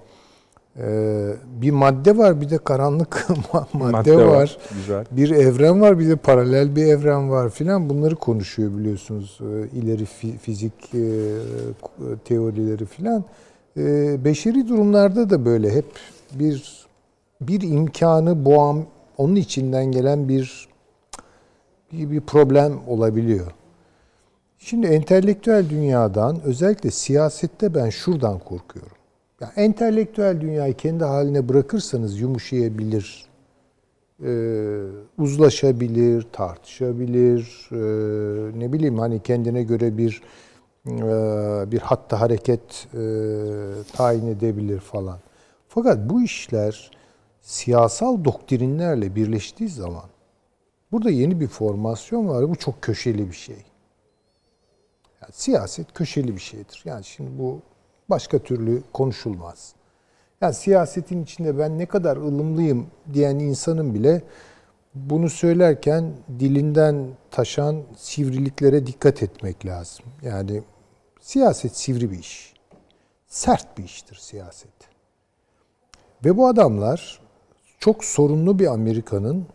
bir madde var bir de karanlık madde, var. Güzel. Bir evren var bir de paralel bir evren var filan bunları konuşuyor biliyorsunuz. E, ileri fi- fizik e, teorileri filan. E, beşeri durumlarda da böyle hep bir bir imkanı boğan onun içinden gelen bir bir, bir problem olabiliyor. Şimdi entelektüel dünyadan özellikle siyasette ben şuradan korkuyorum. Ya entelektüel dünyayı kendi haline bırakırsanız yumuşayabilir, e, uzlaşabilir, tartışabilir, e, ne bileyim hani kendine göre bir e, bir hatta hareket e, tayin edebilir falan. Fakat bu işler siyasal doktrinlerle birleştiği zaman burada yeni bir formasyon var. Bu çok köşeli bir şey. Yani siyaset köşeli bir şeydir. Yani şimdi bu başka türlü konuşulmaz. Yani siyasetin içinde ben ne kadar ılımlıyım diyen insanın bile bunu söylerken dilinden taşan sivriliklere dikkat etmek lazım. Yani siyaset sivri bir iş. Sert bir iştir siyaset. Ve bu adamlar çok sorunlu bir Amerika'nın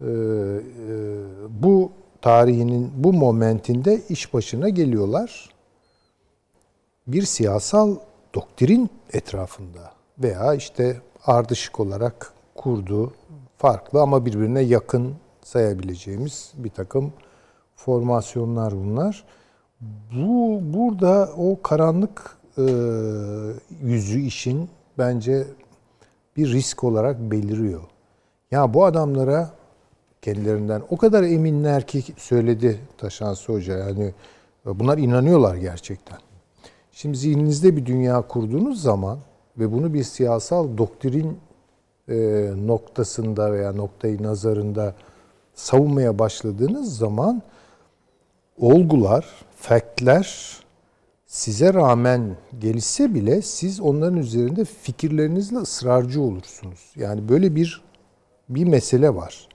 e, e, bu tarihinin bu momentinde iş başına geliyorlar. Bir siyasal doktrin etrafında veya işte ardışık olarak kurduğu farklı ama birbirine yakın sayabileceğimiz bir takım formasyonlar bunlar. Bu burada o karanlık e, yüzü işin bence bir risk olarak beliriyor. Ya bu adamlara kendilerinden o kadar eminler ki söyledi Taşansı Hoca yani bunlar inanıyorlar gerçekten. Şimdi zihninizde bir dünya kurduğunuz zaman ve bunu bir siyasal doktrin e, noktasında veya noktayı nazarında savunmaya başladığınız zaman olgular, faktler size rağmen gelişse bile siz onların üzerinde fikirlerinizle ısrarcı olursunuz. Yani böyle bir bir mesele var.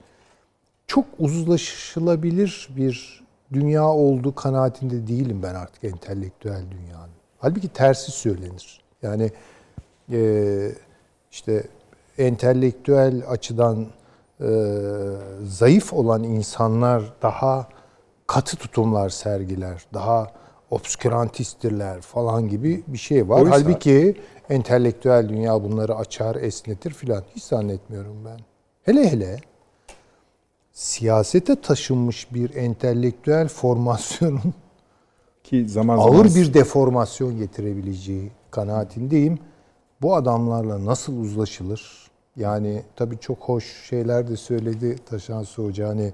Çok uzlaşılabilir bir dünya olduğu kanaatinde değilim ben artık entelektüel dünyanın. Halbuki tersi söylenir. Yani e, işte entelektüel açıdan e, zayıf olan insanlar daha katı tutumlar sergiler, daha obskürantistirler falan gibi bir şey var. Oysa- Halbuki entelektüel dünya bunları açar, esnetir filan. Hiç zannetmiyorum ben. Hele hele siyasete taşınmış bir entelektüel formasyonun Ki zaman zaman ağır bir deformasyon getirebileceği kanaatindeyim. Bu adamlarla nasıl uzlaşılır? Yani tabii çok hoş şeyler de söyledi Taşansı Hoca. Hani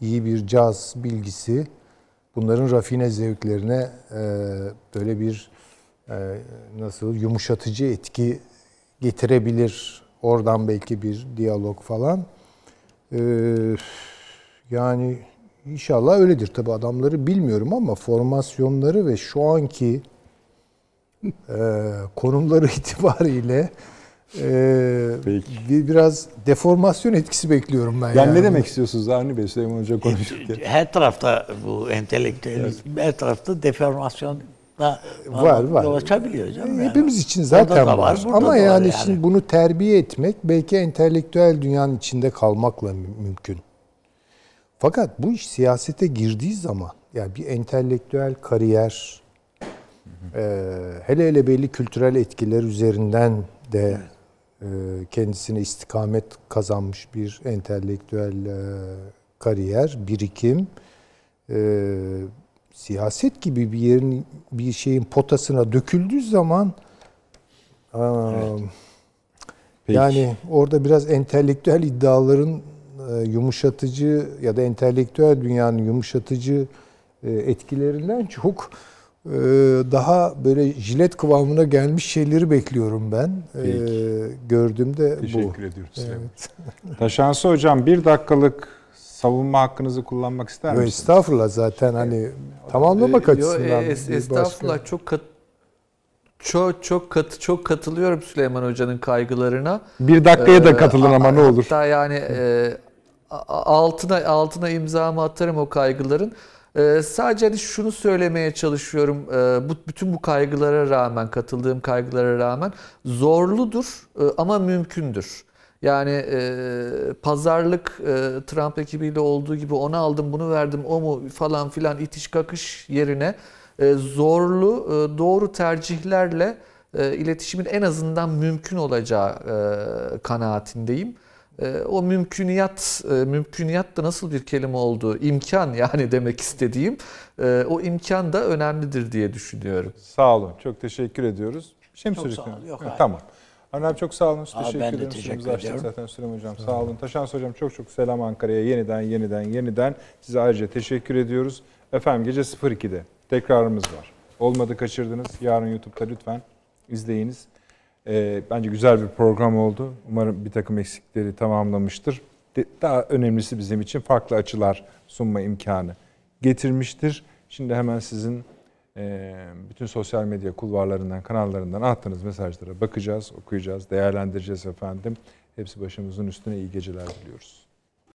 iyi bir caz bilgisi bunların rafine zevklerine e, böyle bir e, nasıl yumuşatıcı etki getirebilir. Oradan belki bir diyalog falan. E, yani inşallah öyledir. Tabii adamları bilmiyorum ama formasyonları ve şu anki e, konumları itibariyle e, Peki. bir, biraz deformasyon etkisi bekliyorum ben. Yani ne demek istiyorsunuz Avni Bey Süleyman Hoca konuşurken? Her tarafta bu entelektüelizm, her tarafta deformasyon da Var, var. yol açabiliyor canım. yani. Hepimiz için zaten var. burada Ama var yani, şimdi bunu terbiye etmek belki entelektüel dünyanın içinde kalmakla mü- mümkün. Fakat bu iş siyasete girdiği zaman yani bir entelektüel kariyer Ee, hele hele belli kültürel etkiler üzerinden de e, kendisine istikamet kazanmış bir entelektüel e, kariyer, birikim. Ee, siyaset gibi bir yerin bir şeyin potasına döküldüğü zaman Peki. yani orada biraz entelektüel iddiaların e, yumuşatıcı ya da entelektüel dünyanın yumuşatıcı e, etkilerinden çok e, daha böyle jilet kıvamına gelmiş şeyleri bekliyorum ben. E, Peki. gördüğümde bu. Teşekkür ediyoruz. Süleyman. Evet. Taşansı Hocam bir dakikalık savunma hakkınızı kullanmak ister Yo, misiniz? Estağfurullah zaten hani tamamlamak Yo, açısından. e, es- bir estağfurullah başka- çok kat, çok çok kat, çok katılıyorum Süleyman Hoca'nın kaygılarına. Bir dakikaya da Ee, katılın ama ne olur. Hatta yani e, altına altına imzamı atarım o kaygıların. E, sadece hani şunu söylemeye çalışıyorum. E, bu bütün bu kaygılara rağmen, katıldığım kaygılara rağmen zorludur e, ama mümkündür. Yani e, pazarlık e, Trump ekibiyle olduğu gibi onu aldım, bunu verdim, o mu falan filan itiş kakış yerine e, zorlu, e, doğru tercihlerle e, iletişimin en azından mümkün olacağı e, kanaatindeyim. E, o mümküniyat, e, mümküniyat da nasıl bir kelime olduğu, imkan yani demek istediğim, e, o imkan da önemlidir diye düşünüyorum. Sağ olun. Çok teşekkür ediyoruz. Bir şey mi Çok sağ olun. Yok, hayır. Tamam. Abi çok sağ olun. Aa, teşekkür ben de ederim. teşekkür ediyorum. zaten Süleyman Hocam. Sağ olun. Taşans Hocam çok çok selam Ankara'ya. Yeniden, yeniden, yeniden size ayrıca teşekkür ediyoruz. Efendim gece 02'de tekrarımız var. Olmadı kaçırdınız. Yarın YouTube'da lütfen izleyiniz. Ee, bence güzel bir program oldu. Umarım bir takım eksikleri tamamlamıştır. Daha önemlisi bizim için farklı açılar sunma imkanı getirmiştir. Şimdi hemen sizin e, bütün sosyal medya kulvarlarından, kanallarından attığınız mesajlara bakacağız, okuyacağız, değerlendireceğiz efendim. Hepsi başımızın üstüne iyi geceler diliyoruz.